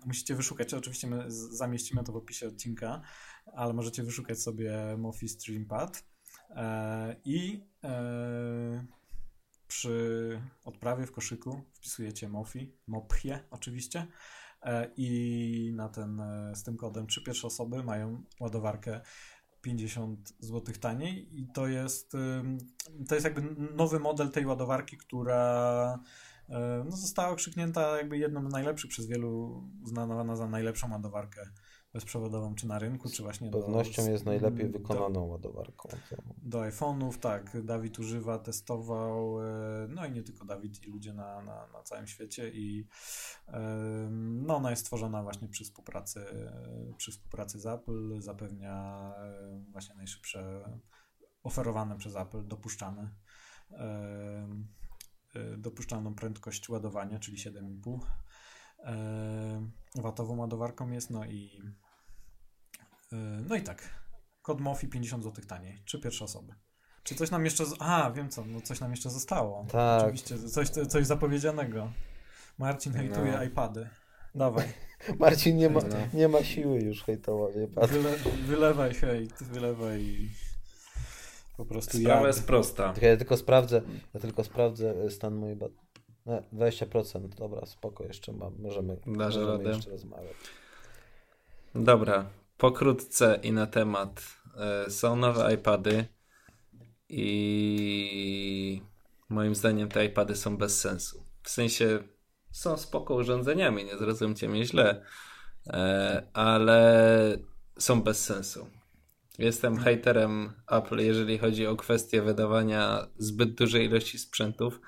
musicie wyszukać, oczywiście my zamieścimy to w opisie odcinka, ale możecie wyszukać sobie Mofi Streampad e, i e, przy odprawie w koszyku wpisujecie Mofi, Mopchie oczywiście i na ten, e, z tym kodem trzy pierwsze osoby mają ładowarkę 50 zł taniej i to jest, to jest jakby nowy model tej ładowarki, która e, no, została okrzyknięta jakby jedną z najlepszych przez wielu uznawana za najlepszą ładowarkę bezprzewodową, czy na rynku, czy właśnie Z pewnością do, jest najlepiej wykonaną do, ładowarką. Do iPhone'ów, tak. Dawid używa, testował, e, no i nie tylko Dawid, i ludzie na, na, na całym świecie i no ona jest stworzona właśnie przy współpracy, przy współpracy z Apple, zapewnia e, właśnie najszybsze oferowane przez Apple, dopuszczane. Dopuszczalną prędkość ładowania, czyli 7,5 watową ładowarką jest, no i no i tak. Kod Mofi 50 zł taniej. Czy pierwsze osoby. Czy coś nam jeszcze. Z... A, wiem co, no coś nam jeszcze zostało. Tak. Oczywiście, coś, coś zapowiedzianego. Marcin hejtuje no. iPady. Dawaj. Marcin nie ma, no. nie ma siły już hejtować iPady. Wyle, wylewaj hejt, wylewaj po prostu Sprawa jad. jest prosta. Ja tylko sprawdzę, ja tylko sprawdzę stan mojej bat... No, 20%, dobra, spoko, jeszcze mam, możemy, możemy jeszcze rozmawiać. Dobra, pokrótce i na temat. E, są nowe iPady i moim zdaniem te iPady są bez sensu. W sensie są spoko urządzeniami, nie zrozumcie mnie źle, e, ale są bez sensu. Jestem haterem Apple, jeżeli chodzi o kwestię wydawania zbyt dużej ilości sprzętów.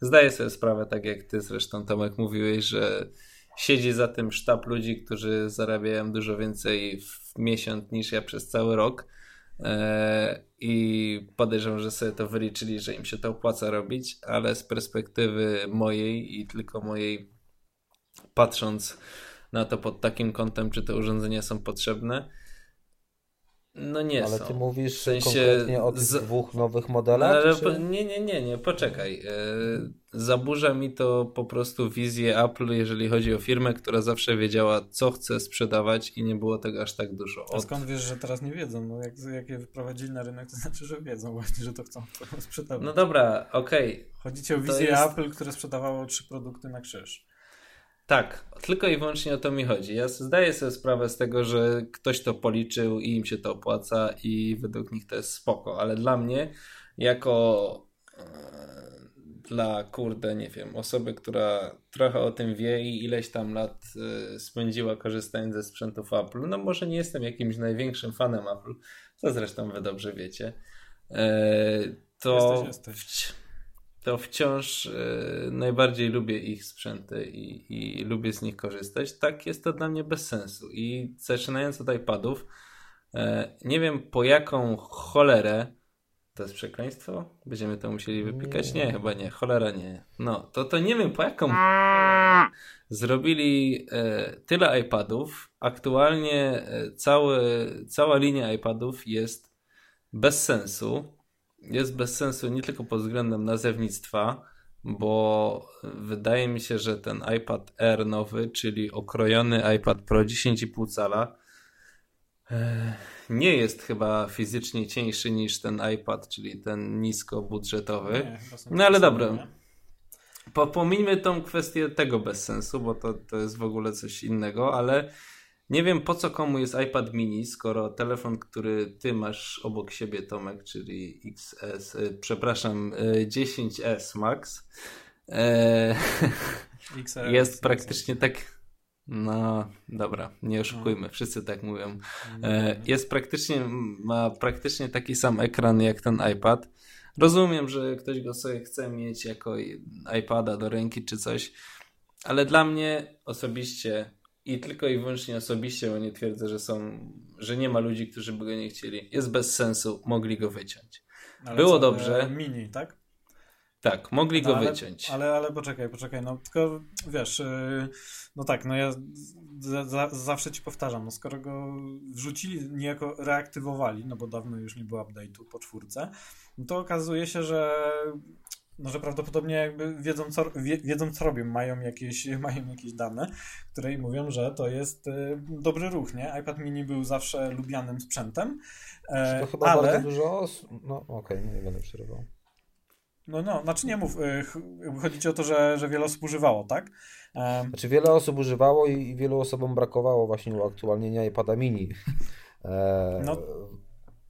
Zdaję sobie sprawę, tak jak ty zresztą Tomek mówiłeś, że siedzi za tym sztab ludzi, którzy zarabiają dużo więcej w miesiąc niż ja przez cały rok. E, I podejrzewam, że sobie to wyliczyli, że im się to opłaca robić, ale z perspektywy mojej i tylko mojej, patrząc na to pod takim kątem, czy te urządzenia są potrzebne, no nie Ale są. ty mówisz w sensie konkretnie o tych z... dwóch nowych modelach? No, czy... Nie, nie, nie, nie, poczekaj. E, zaburza mi to po prostu wizję Apple, jeżeli chodzi o firmę, która zawsze wiedziała, co chce sprzedawać i nie było tego aż tak dużo. Od... A skąd wiesz, że teraz nie wiedzą? No jak, jak je wyprowadzili na rynek, to znaczy, że wiedzą właśnie, że to chcą sprzedawać. No dobra, okej. Okay. Chodzi ci o wizję jest... Apple, które sprzedawało trzy produkty na krzyż. Tak, tylko i wyłącznie o to mi chodzi. Ja zdaję sobie sprawę z tego, że ktoś to policzył i im się to opłaca i według nich to jest spoko, ale dla mnie, jako e, dla kurde, nie wiem, osoby, która trochę o tym wie i ileś tam lat e, spędziła korzystając ze sprzętów Apple, no może nie jestem jakimś największym fanem Apple, co zresztą wy dobrze wiecie, e, to jesteś, jesteś to wciąż y, najbardziej lubię ich sprzęty i, i, lubię z nich korzystać. Tak jest to dla mnie bez sensu. I zaczynając od iPadów, y, nie wiem po jaką cholerę. To jest przekleństwo? Będziemy to musieli wypikać? Nie, chyba nie. Cholera nie. No, to, to nie wiem po jaką zrobili y, tyle iPadów. Aktualnie cały, cała linia iPadów jest bez sensu jest bez sensu nie tylko pod względem nazewnictwa, bo wydaje mi się, że ten iPad Air nowy, czyli okrojony iPad Pro 10,5 cala, e, nie jest chyba fizycznie cieńszy niż ten iPad, czyli ten niskobudżetowy. no ale dobra. Po, pomijmy tą kwestię tego bez sensu, bo to, to jest w ogóle coś innego, ale nie wiem po co komu jest iPad mini, skoro telefon, który ty masz obok siebie, Tomek, czyli XS, y, przepraszam, 10S y, Max, e, XR, jest praktycznie tak. No, dobra, nie oszukujmy, no. wszyscy tak mówią. E, jest praktycznie, ma praktycznie taki sam ekran jak ten iPad. Rozumiem, że ktoś go sobie chce mieć jako iPada do ręki czy coś, ale dla mnie osobiście i tylko i wyłącznie osobiście, bo nie twierdzę, że są, że nie ma ludzi, którzy by go nie chcieli. Jest bez sensu, mogli go wyciąć. Ale Było co, dobrze. Mini, tak? Tak, mogli no, go ale, wyciąć. Ale, ale poczekaj, poczekaj, no tylko wiesz, yy, no tak, no ja za, za, zawsze ci powtarzam, no skoro go wrzucili, niejako reaktywowali, no bo dawno już nie było update'u po czwórce, no to okazuje się, że no, że prawdopodobnie jakby wiedzą co, wie, wiedzą, co robią, mają jakieś, mają jakieś dane, które im mówią, że to jest y, dobry ruch, nie? iPad mini był zawsze lubianym sprzętem, e, to chyba ale... bardzo dużo osób, no okej, okay, nie będę przerywał. No, no, znaczy nie mów, y, chodzi ci o to, że, że wiele osób używało, tak? E... Znaczy wiele osób używało i, i wielu osobom brakowało właśnie uaktualnienia iPada mini. E... No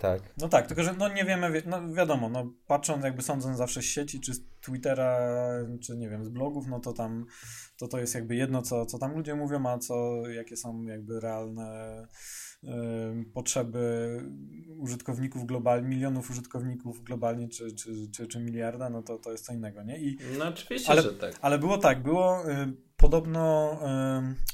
tak. No tak, tylko że no nie wiemy, no wiadomo, no patrząc jakby sądząc zawsze z sieci, czy z Twittera, czy nie wiem, z blogów, no to tam to, to jest jakby jedno, co, co tam ludzie mówią, a co, jakie są jakby realne potrzeby użytkowników globalnie, milionów użytkowników globalnie, czy, czy, czy, czy miliarda, no to, to jest co innego, nie? I, no oczywiście, ale, że tak. Ale było tak, było y, podobno,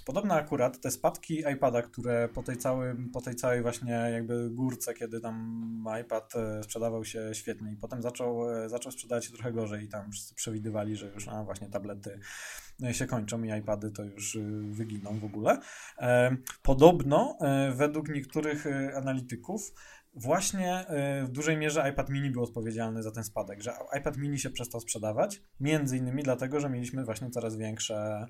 podobno akurat te spadki iPada, które po tej, całym, po tej całej właśnie jakby górce, kiedy tam iPad e, sprzedawał się świetnie i potem zaczął, e, zaczął sprzedawać się trochę gorzej i tam wszyscy przewidywali, że już a właśnie tablety się kończą i iPady to już wyginą w ogóle. Podobno według niektórych analityków właśnie y, w dużej mierze iPad mini był odpowiedzialny za ten spadek, że iPad mini się przestał sprzedawać, między innymi dlatego, że mieliśmy właśnie coraz większe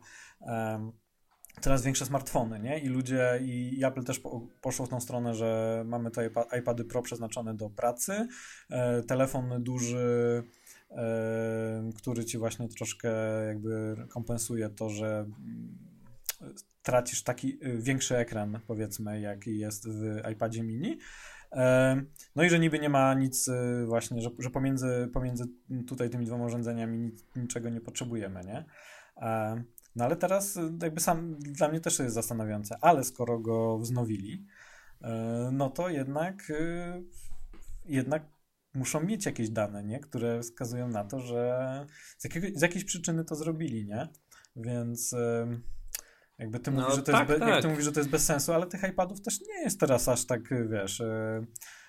coraz większe smartfony, nie? I ludzie, i Apple też po, poszło w tą stronę, że mamy te iPady Pro przeznaczone do pracy, e, telefon duży, e, który ci właśnie troszkę jakby kompensuje to, że mm, tracisz taki y, większy ekran, powiedzmy, jaki jest w iPadzie mini. No i że niby nie ma nic y, właśnie, że, że pomiędzy, pomiędzy tutaj tymi dwoma urządzeniami nic, niczego nie potrzebujemy, nie? No ale teraz y, jakby sam dla mnie też jest zastanawiające, ale skoro go wznowili, e, no to jednak jednak muszą mieć jakieś dane, nie? które wskazują na to, że z, jakiego, z jakiejś przyczyny to zrobili, nie? Więc jakby ty, no, mówisz, że to tak, jest be, tak. Jak ty mówisz, że to jest bez sensu, ale tych iPadów też nie jest teraz aż tak, wiesz, e,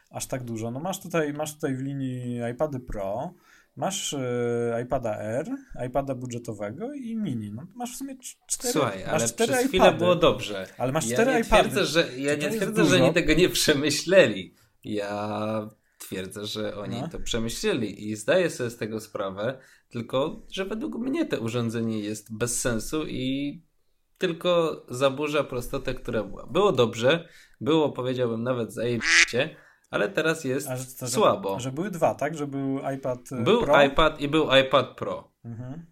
aż tak dużo. No masz tutaj, masz tutaj w linii iPady Pro, masz e, iPada R, iPada budżetowego i mini. No masz w sumie cztery Słuchaj, ale cztery przez chwilę było dobrze. Ale masz cztery ja nie iPady. Twierdzę, że, ja nie twierdzę, że oni tego nie przemyśleli. Ja twierdzę, że oni no. to przemyśleli i zdaję sobie z tego sprawę, tylko że według mnie to urządzenie jest bez sensu i tylko zaburza prostotę, która była. Było dobrze, było powiedziałbym nawet zajebiście, ale teraz jest to, że, słabo. Że były dwa, tak? Że był iPad e, był Pro? iPad i był iPad Pro. Mhm.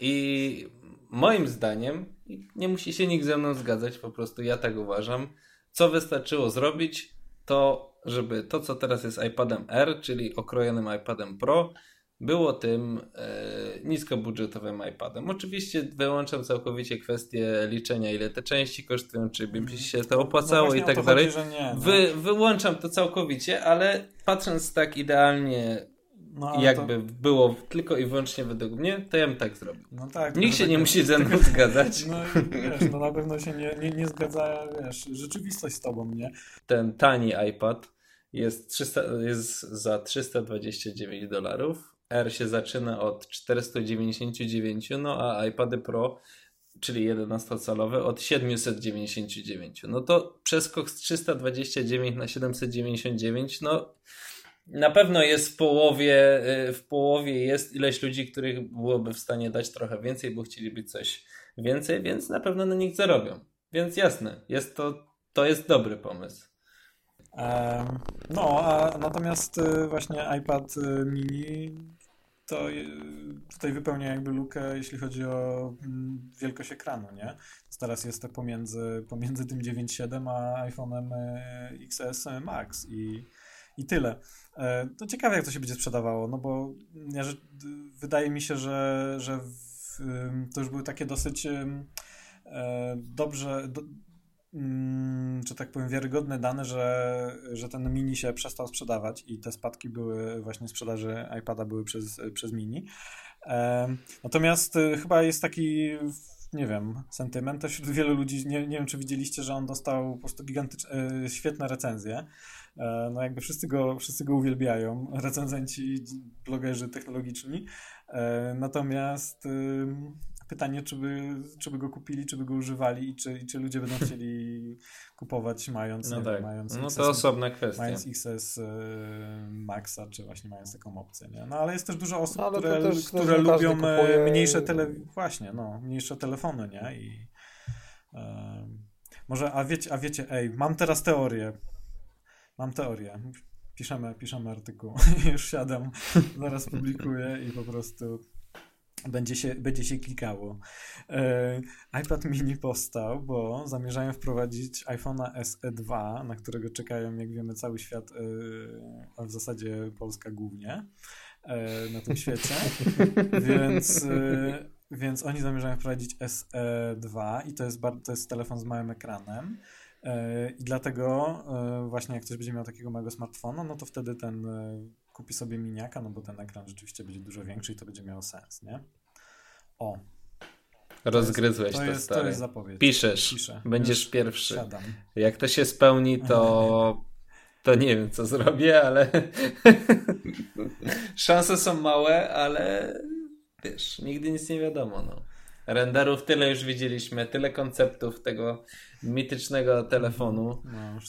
I moim zdaniem, nie musi się nikt ze mną zgadzać, po prostu ja tak uważam, co wystarczyło zrobić, to żeby to, co teraz jest iPadem R, czyli okrojonym iPadem Pro, było tym e, niskobudżetowym iPadem. Oczywiście wyłączam całkowicie kwestię liczenia, ile te części kosztują, czy by mhm. się to opłacało no i tak dalej. Chodzi, nie, no. Wy, wyłączam to całkowicie, ale patrząc tak idealnie no, jakby to... było tylko i wyłącznie według mnie, to ja bym tak zrobił. No tak, Nikt się tak nie musi ze mną zgadzać. No wiesz, no na pewno się nie, nie, nie zgadza, wiesz, rzeczywistość z tobą, nie? Ten tani iPad jest, 300, jest za 329 dolarów, R się zaczyna od 499, no a iPady Pro, czyli 11-calowe, od 799. No to przeskok z 329 na 799, no na pewno jest w połowie, y, w połowie jest ileś ludzi, których byłoby w stanie dać trochę więcej, bo chcieliby coś więcej, więc na pewno na nich zarobią. Więc jasne, jest to, to jest dobry pomysł. No, a natomiast y, właśnie iPad y, mini to tutaj wypełnia jakby lukę, jeśli chodzi o mm, wielkość ekranu, nie? Teraz jest to pomiędzy, pomiędzy tym 9.7 a iPhone'em XS Max i, i tyle. E, to ciekawe, jak to się będzie sprzedawało, no bo ja, że, wydaje mi się, że, że w, to już były takie dosyć e, dobrze, do, Mm, że tak powiem, wiarygodne dane, że, że ten mini się przestał sprzedawać i te spadki były właśnie sprzedaży iPada były przez, przez mini. Natomiast y, chyba jest taki nie wiem, sentyment też wśród wielu ludzi, nie, nie wiem czy widzieliście, że on dostał po prostu gigantyczne, y, świetne recenzje. E, no jakby wszyscy go, wszyscy go uwielbiają, recenzenci, blogerzy technologiczni. E, natomiast pytanie, czy by, czy by go kupili, czy by go używali i czy, i czy ludzie będą chcieli kupować mając, no, tak. mając no to osobna kwestia. Mając XS y, Maxa, czy właśnie mając taką opcję, nie? No ale jest też dużo osób, no, które, też, które lubią e, kupuje... mniejsze tele... właśnie, no, mniejsze telefony, nie? I y, może, a wiecie, a wiecie, ej, mam teraz teorię. Mam teorię. Piszemy, piszemy artykuł. Już siadam, zaraz publikuję i po prostu będzie się, będzie się klikało. E, iPad mini powstał, bo zamierzają wprowadzić iPhone'a SE 2, na którego czekają, jak wiemy, cały świat, e, a w zasadzie Polska głównie e, na tym świecie. Więc, więc oni zamierzają wprowadzić SE 2 i to jest, to jest telefon z małym ekranem. I dlatego właśnie jak ktoś będzie miał takiego małego smartfona, no to wtedy ten kupi sobie miniaka, no bo ten ekran rzeczywiście będzie dużo większy i to będzie miało sens, nie? O. Rozgryzłeś to, to, jest, stary. to jest zapowiedź. Piszesz, Piszę. będziesz Już pierwszy. Siadam. Jak to się spełni, to, to nie wiem, co zrobię, ale szanse są małe, ale wiesz, nigdy nic nie wiadomo. No. Renderów tyle już widzieliśmy, tyle konceptów tego mitycznego telefonu. No.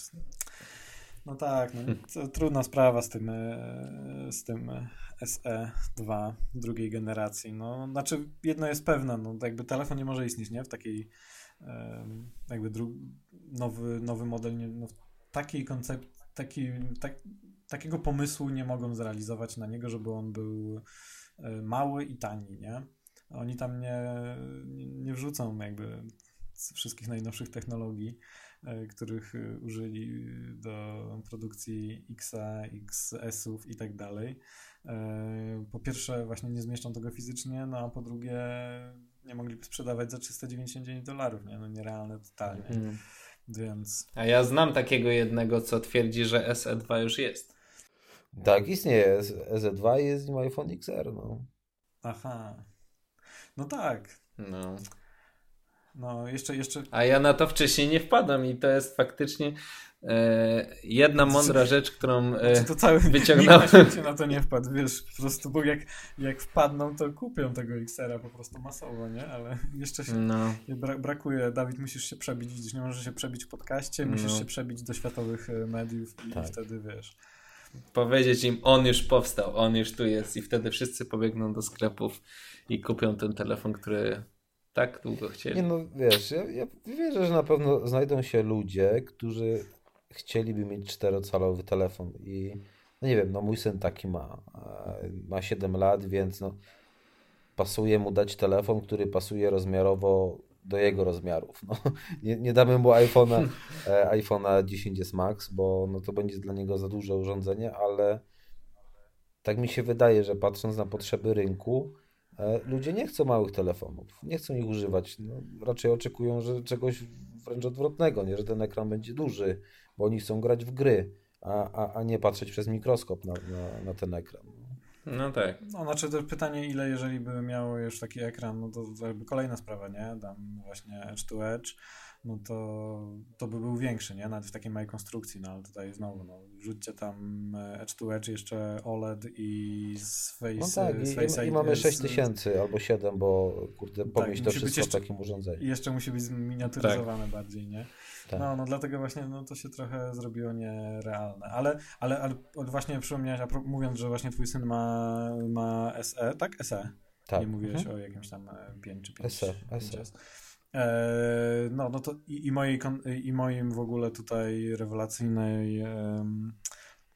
No tak, no, to trudna sprawa z tym, e, z tym SE2 drugiej generacji. No, znaczy, jedno jest pewne, no, jakby telefon nie może istnieć, nie? W takiej jakby nowy, nowy model, nie, no, takiej koncept, taki, tak, takiego pomysłu nie mogą zrealizować na niego, żeby on był e, mały i tani, nie? Oni tam nie, nie wrzucą jakby wszystkich najnowszych technologii, których e, użyli do produkcji Xa, XS-ów i tak dalej. Po pierwsze właśnie nie zmieszczą tego fizycznie, no a po drugie nie mogliby sprzedawać za 399 dolarów, nie? No nierealne totalnie. Mm. Więc... A ja znam takiego jednego, co twierdzi, że SE2 już jest. Tak, istnieje. SE2 jest nim iPhone XR, no. Aha. No tak. No. No, jeszcze, jeszcze. A ja na to wcześniej nie wpadłem i to jest faktycznie e, jedna mądra rzecz, którą e, znaczy to cały wyciągnąłem. Nikt na, to nie wpadł, wiesz, po prostu, bo jak, jak wpadną, to kupią tego XR-a po prostu masowo, nie? Ale jeszcze się no. bra brakuje. Dawid, musisz się przebić, widzisz, nie możesz się przebić w podcaście, musisz no. się przebić do światowych e, mediów i tak. wtedy, wiesz powiedzieć im, on już powstał, on już tu jest i wtedy wszyscy pobiegną do sklepów i kupią ten telefon, który tak długo chcieli. Nie no, wiesz, ja, ja wierzę, że na pewno znajdą się ludzie, którzy chcieliby mieć czterocalowy telefon i no nie wiem, no mój syn taki ma, e, ma 7 lat, więc no pasuje mu dać telefon, który pasuje rozmiarowo do jego rozmiarów. No, nie, nie damy mu iPhone'a e, iPhone'a 10s Max, bo no to będzie dla niego za duże urządzenie, ale tak mi się wydaje, że patrząc na potrzeby rynku, ludzie nie chcą małych telefonów, nie chcą ich używać. No, raczej oczekują, że czegoś wręcz odwrotnego, nie? że ten ekran będzie duży, bo oni chcą grać w gry, a, a, a nie patrzeć przez mikroskop na, na, na ten ekran. No tak. No znaczy to pytanie, ile jeżeli by miało już taki ekran, no to, to jakby kolejna sprawa, nie? Dam właśnie Edge to Edge, no to, to by był większy, nie? Nawet w takiej małej konstrukcji, no ale tutaj znowu, no wrzućcie tam Edge to Edge, jeszcze OLED i z Face No tak, z face i, i, mamy 6000 albo 7, bo kurde, pomyśl tak, to wszystko jeszcze, w takim urządzeniu. I jeszcze musi być zminiaturyzowane tak. bardziej, nie? Tak. No, no dlatego właśnie no, to się trochę zrobiło nierealne. Ale, ale, ale właśnie przypomniałeś, mówiąc, że właśnie twój syn ma, ma SE, tak? SE. Tak. Nie mówiłeś mhm. o jakimś tam 5 e, czy 5. SE. SE. E, no, no to i, i, mojej, i moim w ogóle tutaj rewelacyjnej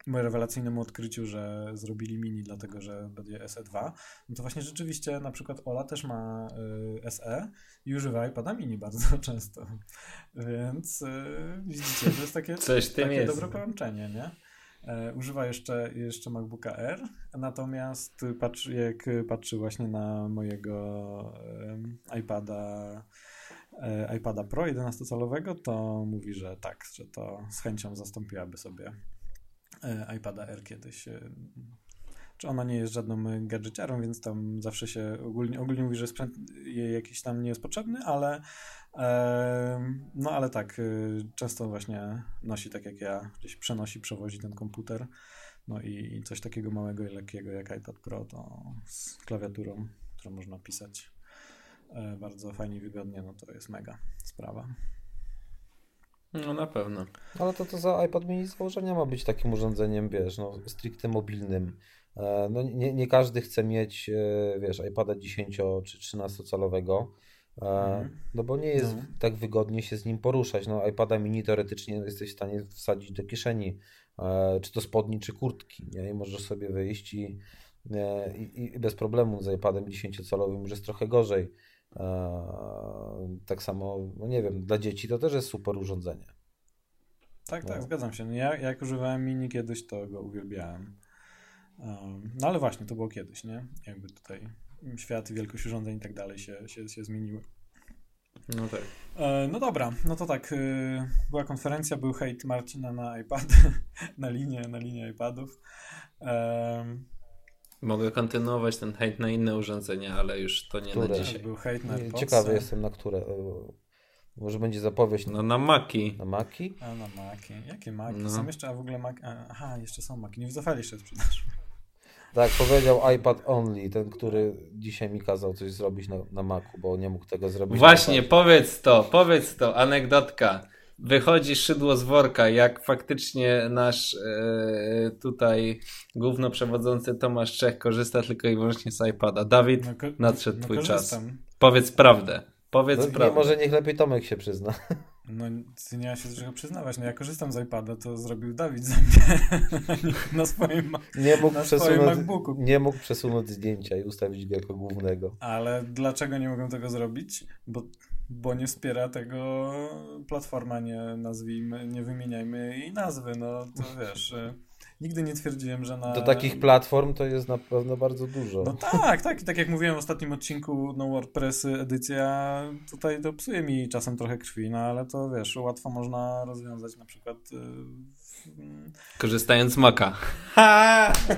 rewelacyjnemu odkryciu, że zrobili mini dlatego, że będzie SE2, no to właśnie rzeczywiście na przykład Ola też ma y, SE i używa iPada mini bardzo często. Więc y, widzicie, to jest takie, Coś takie jest. dobre połączenie, nie? E, używa jeszcze, jeszcze MacBooka R, natomiast patrzy, jak patrzy właśnie na mojego e, iPada e, iPada Pro 11-calowego, to mówi, że tak, że to z chęcią zastąpiłaby sobie E, iPada R kiedyś. E, czy ona nie jest żadną gadżeciarą, więc tam zawsze się ogólnie, ogólnie mówi, że sprzęt jej jakiś tam nie jest potrzebny, ale e, no ale tak, często właśnie nosi tak jak ja, gdzieś przenosi, przewozi ten komputer. No i coś takiego małego i lekkiego jak iPad Pro, to z klawiaturą, którą można pisać bardzo fajnie wygodnie, no to jest mega sprawa. No na pewno. Ale to, to za iPad mini z założenia ma być takim urządzeniem, wiesz, no stricte mobilnym. E, no nie, nie każdy chce mieć, e, wiesz, iPada 10 czy 13 calowego, e, mhm. no bo nie jest no. tak wygodnie się z nim poruszać. No iPada mini teoretycznie jesteś w stanie wsadzić do kieszeni, czy to spodni, czy kurtki, nie? I możesz sobie wyjść i, i, i bez problemu z iPadem 10-calowym już jest trochę gorzej. Tak samo, no nie wiem, dla dzieci to też jest super urządzenie. Tak, tak, no. zgadzam się. No ja jak używałem mini kiedyś, to go uwielbiałem. no ale właśnie, to było kiedyś, nie? Jakby tutaj świat, wielkość urządzeń i tak dalej się, się, się zmieniły. No tak. E, no dobra, no to tak. Y, była konferencja, był hejt Marcina na iPad, na linię, na linię iPadów. Mogę kontynuować ten hejt na inne urządzenia, ale już to nie które? na dzisiaj. Był hejt na Ciekawy jestem na które. Może będzie zapowiedź. No na Maki. Na Maki? A na Maki. Jakie Maki? No. Są jeszcze, a w ogóle Maki. Aha, jeszcze są Maki. Nie wycofali jeszcze sprzedaż. Tak, powiedział iPad only, ten, który dzisiaj mi kazał coś zrobić na, na Macu, bo nie mógł tego zrobić. Właśnie, powiedz to, powiedz to, anegdotka. Wychodzi szydło z worka, jak faktycznie nasz e, tutaj główno przewodzący Tomasz Czech korzysta tylko i wyłącznie z iPada. Dawid, no, nadszedł no, twój korzystam. czas. Powiedz prawdę. Powiedz no, prawdę. Nie, może niech lepiej Tomek się przyzna. No nie ma się do czego przyznawać. No ja korzystam z iPada, to zrobił Dawid za mnie na swoim, nie mógł na swoim MacBooku. Nie mógł przesunąć zdjęcia i ustawić go jako głównego. Ale dlaczego nie mogłem tego zrobić? Bo, bo nie wspiera tego platforma, nie nazwijmy, nie wymieniajmy jej nazwy. No to wiesz... Nigdy nie twierdziłem, że na... Do takich platform to jest na pewno bardzo dużo. No tak, tak. Tak jak mówiłem w ostatnim odcinku, no WordPress edycja tutaj to psuje mi czasem trochę krwi, no ale to wiesz, łatwo można rozwiązać na przykład... Korzystając z Maca.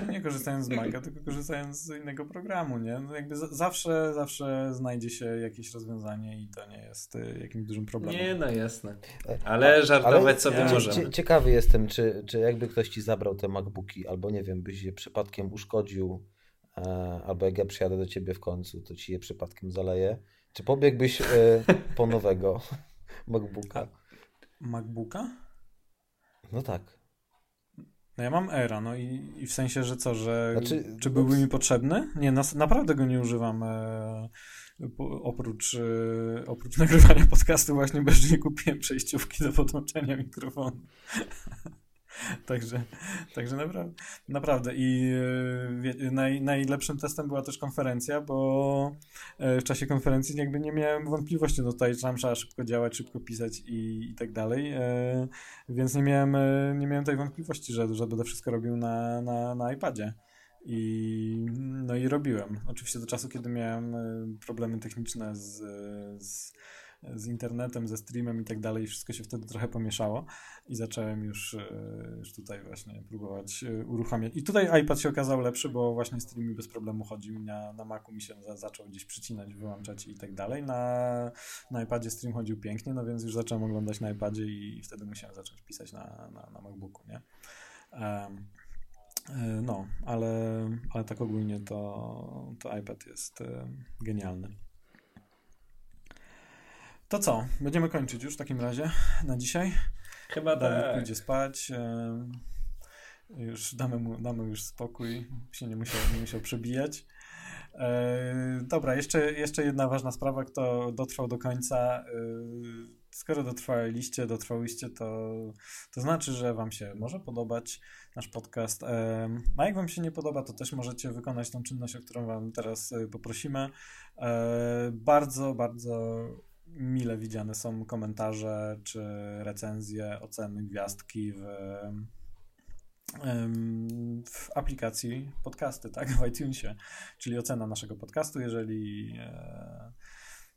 Nie korzystając z Maca, tylko korzystając z innego programu, nie? No jakby zawsze, zawsze znajdzie się jakieś rozwiązanie i to nie jest y, jakimś dużym problemem. Nie, no jasne. Ale żartować ale sobie ja, możemy. Ciekawy jestem, czy, czy jakby ktoś ci zabrał te MacBooki, albo nie wiem, byś je przypadkiem uszkodził, e, albo jak ja przyjadę do ciebie w końcu, to ci je przypadkiem zaleję. Czy pobiegłbyś e, po nowego MacBooka? MacBooka? No tak. No ja mam Era, no i, i w sensie, że co, że znaczy, czy byłby mi potrzebny? Nie, nas, naprawdę go nie używam. E, oprócz, e, oprócz nagrywania podcastu właśnie bez nie kupiłem przejściówki do podłączenia mikrofonu. Także, także naprawdę, naprawdę. I e, naj, najlepszym testem była też konferencja, bo e, w czasie konferencji jakby nie miałem wątpliwości, no tutaj trzeba szybko działać, szybko pisać i, i tak dalej, e, więc nie miałem, nie miałem tej wątpliwości, że, że będę wszystko robił na, na, na iPadzie. I, no i robiłem. Oczywiście do czasu, kiedy miałem problemy techniczne z, z z internetem, ze streamem i tak dalej, wszystko się wtedy trochę pomieszało i zacząłem już, e, już tutaj właśnie próbować e, uruchamiać. I tutaj iPad się okazał lepszy, bo właśnie stream bez problemu chodził. Na, na Macu mi się zaczął gdzieś przycinać, wyłączać i tak dalej. Na, na iPadzie stream chodził pięknie, no więc już zacząłem oglądać na iPadzie i wtedy musiałem zacząć pisać na, na, na MacBooku, nie? Um, no, ale, ale tak ogólnie to, to iPad jest genialny. To co? Będziemy kończyć już w takim razie na dzisiaj. Chyba Dawid tak. pójdzie spać. Już damy mu damy już spokój. Się nie musiał, nie musiał przebijać. E, dobra, jeszcze, jeszcze jedna ważna sprawa, kto dotrwał do końca. E, skoro dotrwaliście, dotrwałyście, to, to znaczy, że Wam się może podobać nasz podcast. E, a jak Wam się nie podoba, to też możecie wykonać tą czynność, o którą Wam teraz poprosimy. Bardzo, bardzo mile widziane są komentarze czy recenzje, oceny, gwiazdki w, w aplikacji podcasty, tak, w iTunesie, czyli ocena naszego podcastu, jeżeli e,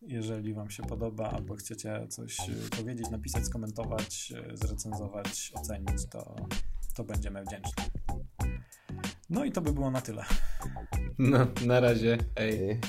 jeżeli Wam się podoba, albo chcecie coś powiedzieć, napisać, skomentować, zrecenzować, ocenić, to, to będziemy wdzięczni. No i to by było na tyle. No, na razie. Hej.